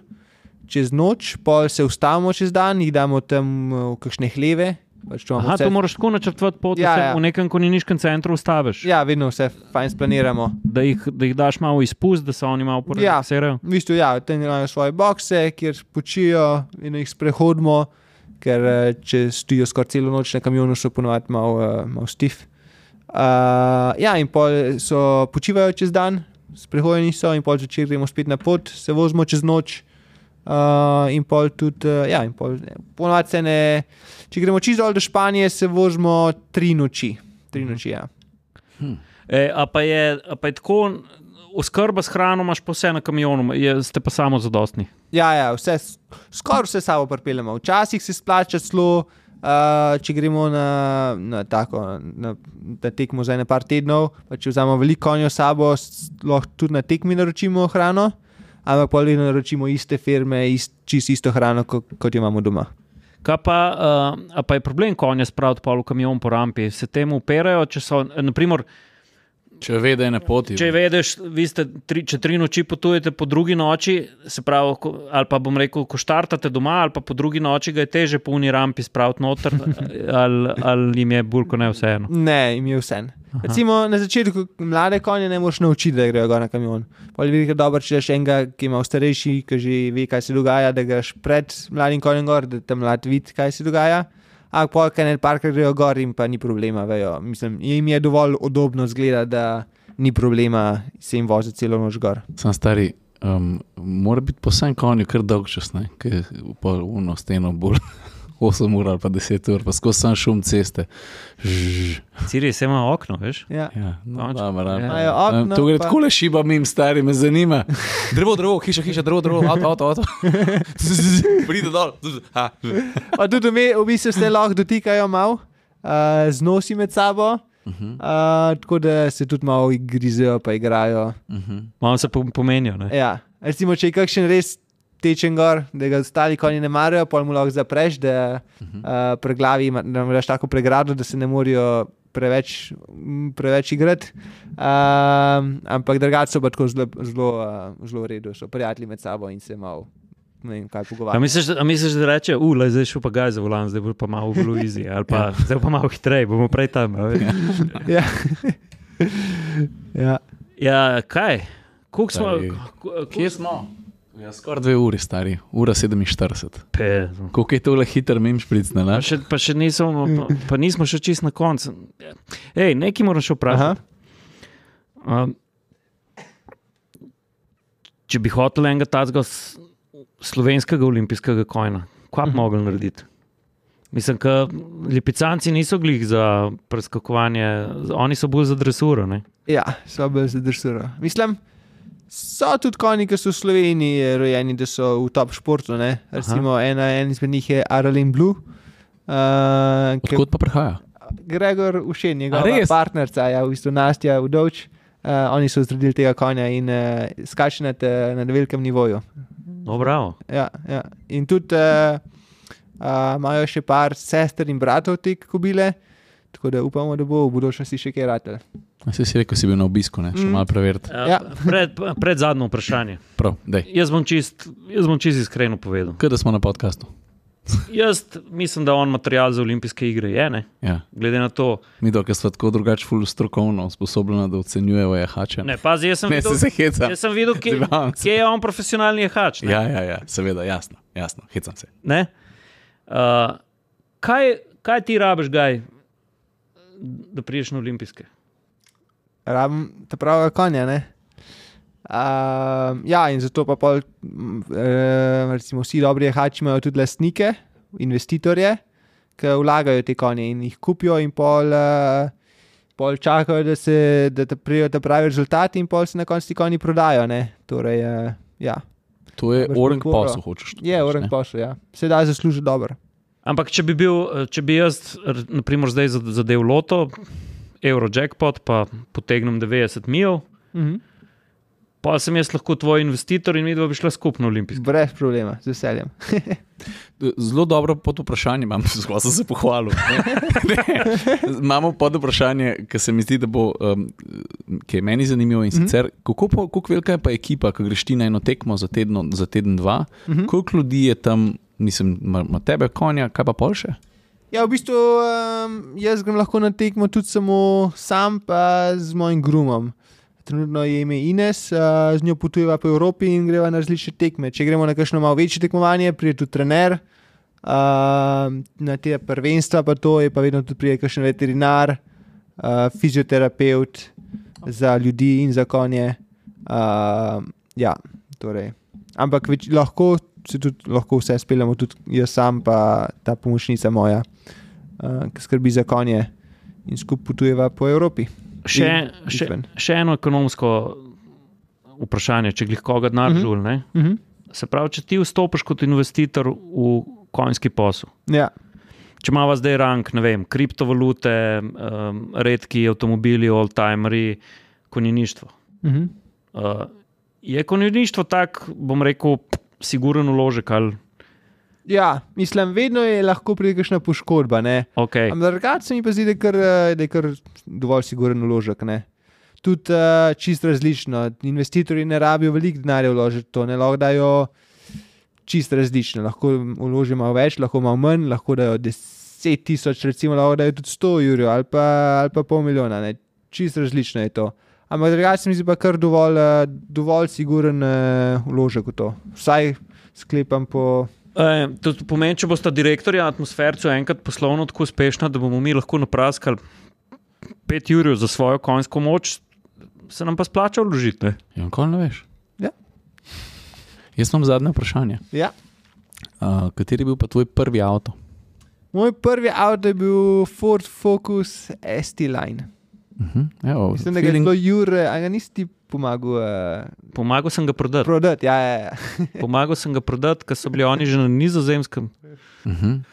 čez noč, pol se ustavimo čez dan, jih damo tam v kakšne hleve. Pač Aha, vse, to moraš tako načrtovati, pot, Ja, da se ja. v nekem konjeniškem centru ustaviš. ja, vedno vse fajn splaniramo. Da, jih, da jih daš malo izpust, da se oni malo Ja. porelaksirajo. V bistvu, ja, tam imajo svoje bokse, kjer počijo in jih sprehodimo, ker eh, če stojijo skoraj celo noč na kamionu, so ponovadi malo, uh, malo stif. Uh, ja, in pol so počivajo čez dan, sprehojeni so, in pol zvečer gremo spet na pot, se vozimo čez noč. Uh, in pol tudi, uh, ja, in pol, ponovadi se ne, če gremo čez dol do Španije, se vozimo tri noči. Tri noči, ja. E, a, pa je, a pa je tako, oskrba s hrano imaš pa vse na kamionu, je, ste pa samo zadostni. Ja, ja vse, skoraj vse sabo pripeljemo. Včasih se splača celo, uh, če gremo na, na, tako, na, na tekmo za ene par tednov, pa če vzamemo veliko konjev s sabo, lahko tudi na tekmi naročimo hrano, ampak pa vedno naročimo iste firme, ist, čisto isto hrano, kot, kot jo imamo doma. Kaj pa, uh, pa je problem konje spraviti pol v kamion po rampi, se temu upirajo, če so, naprimer, Če ve, da je na poti. Če veš, vi ste tri, če tri noči potujete, po drugi noči, se pravi, ali pa bom rekel, ko štartate doma, ali pa po drugi noči ga je teže po uni rampi spraviti noter, *laughs* ali, ali jim je bolj kot ne vseeno. Ne, jim je vse. Recimo na začetku mlade konje ne moreš naučiti, da grejo na kamion. Poli je dobro, če daš enega, ki ima starejši, ki že ve, kaj se dogaja, da greš pred mladim konjem gor, da tam mlad vidi, kaj se dogaja. Ampak pol, kaj ne parkrat grejo gor in pa ni problema, vejo. Mislim, jim je dovolj udobno zgleda, da ni problema se jim voziti celo noč gor. Sam stari, um, mora biti posebno konju kar dolg čas, ker je pol uno steno bolj *laughs* 8 ur ali pa 10 ur, pa skozi sam šum ceste. Siri, se ima okno, veš? Ja. ja, no, dobro, Ja. Um, okno, To gre pa- tako le šiba, mim stari, me zanima. *laughs* Drevo, drevo, hiša, hiša, drevo, drevo, avto, avto, avto. *laughs* Pride dol. Ha. Pa tudi mi, v bistvu se lahko dotikajo malo, uh, z nosi med sabo, Uh -huh, uh, tako da se tudi malo grizejo, pa igrajo. uh -huh. Malo se po- pomenijo. Ne? Ja, recimo, če je kakšen res tečen gor, da ga ostali konji ne marajo, pa mu lahko zapreš, da uh, preglavi, ima- da imaš tako pregrado, da se ne morajo preveč, preveč igrati. Um, ampak drugače so pa tako zelo, zelo, uh, zelo v redu, so prijatelji med sabo in se malo. Ne vem, kaj A misliš, da- a misliš, da reče, ule, zdaj šel pa gaj za volan, zdaj bo pa malo v Luizi, ali pa *laughs* zdaj bo pa malo hitreje, bomo prej tam. *laughs* Ja. *laughs* ja. Ja, kaj? Koliko smo? Ko- Kje smo? Ja, skoraj dve uri, stari, ura 47. Pe, Koliko je tole hiter mem špric, ne Pa še, pa še nismo, pa, pa nismo še čist na koncu. Ej, nekaj moram še vprašati. Um, če bi hotel enega tacga slovenskega olimpijskega kojna, kaj bi mogli narediti? Mislim, da lipicanci niso glih za preskakovanje, oni so bolj za dresuro. Ne? Ja, so bolj zadržali. Mislim, so tudi konji, ki so v Sloveniji rojeni, da so v top športu. ne. Recimo, ena, en izmed njih je Arlen Blue. Uh, ki- Odkot pa prihaja? Gregor Ušen, njegova res? partnerca, ja, v bistvu Nastja Udovč. Uh, oni so zredili tega konja in uh, skače na, te- na velikem nivoju. No, bravo. Ja, ja. In tudi uh, uh, imajo še par sester in bratov te kobile, tako da upamo, da bo v budučnosti še kaj ratelj. A Si rekel, si bil na obisku, ne? še Mm. malo preveriti. Ja. Ja. Pred, pred zadnjo vprašanje. Prav, dej. Jaz bom čist, jaz bom čist iskreno povedal. Kaj da smo na podkastu? Jaz mislim, da on material za olimpijske igre je, ne? Ja. glede na to. Mi, dokaj smo tako drugače, ful strokovno usposobljeni, da ocenjujemo jahače. Ne, pazi, jaz sem ne videl, se, se heca. jaz sem videl kje, se. kje je on profesionalni jehač. ne? Ja, ja, ja, seveda, jasno, jasno, hecam se. Ne? Uh, kaj, kaj ti rabiš, gaj, da priješ na olimpijske? Rabim ta pravega konja. Ne? Uh, ja, in zato pa pol, eh, recimo, vsi dobri jehači imajo tudi lastnike, investitorje, ki vlagajo te konje in jih kupijo, in pol, uh, pol čakajo, da se da prijo ta pravi rezultati, in pol se na koncu ti konji prodajo. Ne? Torej, uh, ja, To je orang posel, hočeš. je ne? posel, ja. se da zaslužiti dobro. Ampak, če bi, bil, če bi jaz, naprimer, zdaj zadev loto, Eurojackpot, pa potegnem 90 mil, mm -hmm. pa sem jaz lahko tvoj investitor in mi dva bi šla skupno v olimpijske. Brez problema, z veseljem. *laughs* Zelo dobro pod vprašanje imam, *laughs* zelo sem se pohvalil. Imamo pod vprašanje, ki se mi zdi, da bo, um, ki je meni zanimivo. In mhm. sicer, mm -hmm. kako, kako velika je pa ekipa, ki greš ti na eno tekmo za, tedno, za teden, dva, mm -hmm. koliko ljudi je tam, mislim, ima tebe, konja, kaj pa pol še? Ja, v bistvu um, jaz grem lahko na tekmo tudi samo sam, pa z mojim grumom. Trenutno je ime Ines, uh, z njo potujeva po Evropi in greva na različne tekme. Če gremo na kakšno malo večje tekmovanje, pride tudi trener, uh, na te prvenstva, pa to je pa vedno tudi pride kakšen veterinar, uh, fizioterapeut za ljudi in za konje. Uh, ja, torej. Ampak več, lahko se tudi lahko vse speljamo, tudi jaz sam, pa ta pomočnica moja, uh, ki skrbi za konje in skupaj potujeva po Evropi. Še, še, še eno ekonomsko vprašanje, če glih koga denar žul. Uh -huh. uh -huh. Se pravi, če ti vstopiš kot investitor v konjski posel. Ja. Če imamo zdaj rang, ne vem, kriptovalute, um, redki avtomobili, old-timeri, konjeništvo. Uh -huh. uh, je konjeništvo tako, bom rekel, siguren uložek. Ali... Ja, mislim, vedno je lahko pride kakšna poškodba. Okay. Ampak drugače se mi pa zdi, da je kar, eh, da je kar dovolj siguren uložek. Tudi uh, čisto različno. Investitorji ne rabijo veliko denarja vložiti to, ne lahko dajo čisto različno. Lahko vložijo malo več, lahko malo manj, lahko dajo 10 tisoč, recimo, lahko dajo tudi 100 jurjev ali, ali pa pol milijona. Ne? Čisto različno je to. Ampak drugače mi zdi pa kar dovolj, uh, dovolj siguren uh, vložek v to. Vsaj sklepam po. E, to pomeni, če boste direktorja atmosfercu enkrat poslovno tako uspešna, da bomo mi lahko napraskali 5 ur za svojo konjsko moč, se nam pa splača vložiti. Ja, kaj ne veš? Ja. Jaz imam zadnje vprašanje. Ja. Uh, kateri je bil pa tvoj prvi avto? Moj prvi avto je bil Ford Focus ST Line. Uh -huh. Evo, Mislim, da je bilo Jure, a ga nisi ti pomagal. Uh, pomagal sem ga prodati. Prodat, ja, ja, *laughs* pomagal sem ga prodati, ker so bili oni že na nizozemskem. Uh -huh.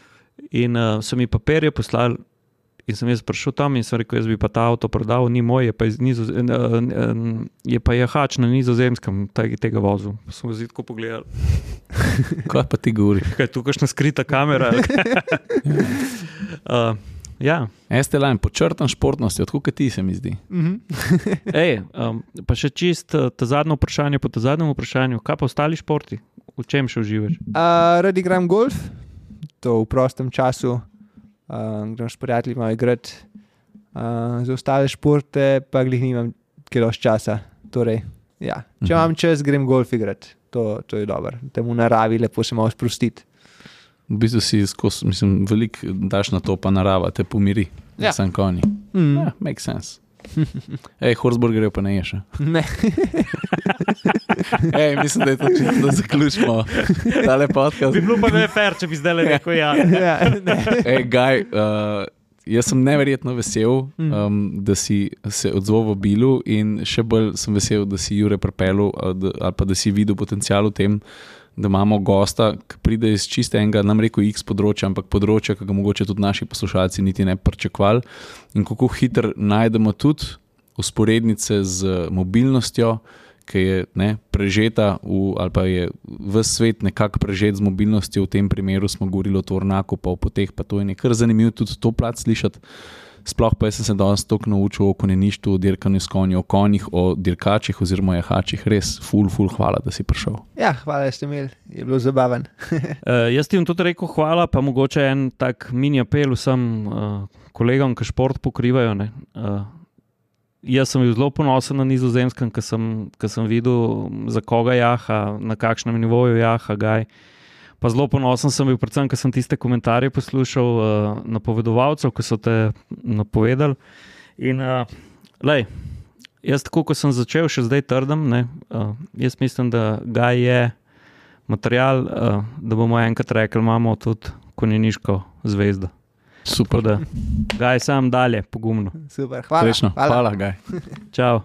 In uh, so mi papirje poslali. In sem jaz prišel tam in sem rekel, jaz bi pa ta avto prodal, ni moj, je pa, nizo, je pa je hač na nizozemskem tega vozu. Sem zid ko pogledal. Kaj pa ti govori? Kaj je tukaj skrita kamera? uh, *laughs* Ja. STL-jem počrtam športnosti, odkud ti se mi zdi. Mm -hmm. *laughs* Ej, um, pa še čist uh, ta zadnje vprašanje, po ta zadnjem vprašanju, kaj pa ostali športi, v čem še uživaš? Uh, radi igram golf, to v prostem času, uh, grem s prijatelji malo igrati. Uh, za ostale športe pa glih nimam kiloš časa. Torej, ja. Če mhm. imam čas, grem golf igrati, to, to je dobro. Temu naravi lepo se malo sprostiti v bistvu si skozi, mislim, veliko daš na to, pa narava te pomiri, ja. sem konji. Mm. Ja, make sense. *laughs* Hej, Horsburger je pa ne ješ. Ne. *laughs* Ej, mislim, da je to čisto, da zaključimo tale podcast. Bi bilo pa ne fair, če bi zdaj le rekel ja. *laughs* ja Ej, gaj, uh, jaz sem neverjetno vesel, mm. um, da si se odzval v Bilu in še bolj sem vesel, da si Jure prepel ali pa da si videl potencial v tem da imamo gosta, ki pride iz čistega, nam reko, X področja, ampak področja, ki ga mogoče tudi naši poslušalci niti ne pričakovali. In kako hitro najdemo tudi usporednice z mobilnostjo, ki je ne, prežeta, v, ali pa je v svet nekako prežet z mobilnostjo, v tem primeru smo govorili o Tornaku, pa o poteh, pa to je nekaj zanimivo tudi to plat slišati. Sploh pa sem se danes toliko naučil o konjeništvu, o dirkanju s konji, o konjih, o dirkačih oziroma jahačih. Res, ful, ful, hvala, da si prišel. Ja, hvala, da ste imeli, je bilo zabaven. uh, *laughs* jaz ti jim tudi rekel hvala, pa mogoče en tak mini apel vsem uh, kolegom, ki šport pokrivajo. Uh, jaz sem bil zelo ponosen na nizozemskem, ker sem, sem videl, za koga jaha, na kakšnem nivoju jaha, gaj. Pa zelo ponosen sem bil, predvsem, ker sem tiste komentarje poslušal, uh, napovedovalcev, ki so te napovedali. In, uh, lej, jaz, tako kot sem začel, še zdaj trdim, ne, uh, jaz mislim, da ga je material, uh, da bomo enkrat rekli, imamo tudi konjeniško zvezdo. Super. Da, gaj sam dalje, pogumno. Super, hvala. Hvala, hvala gaj. Čau.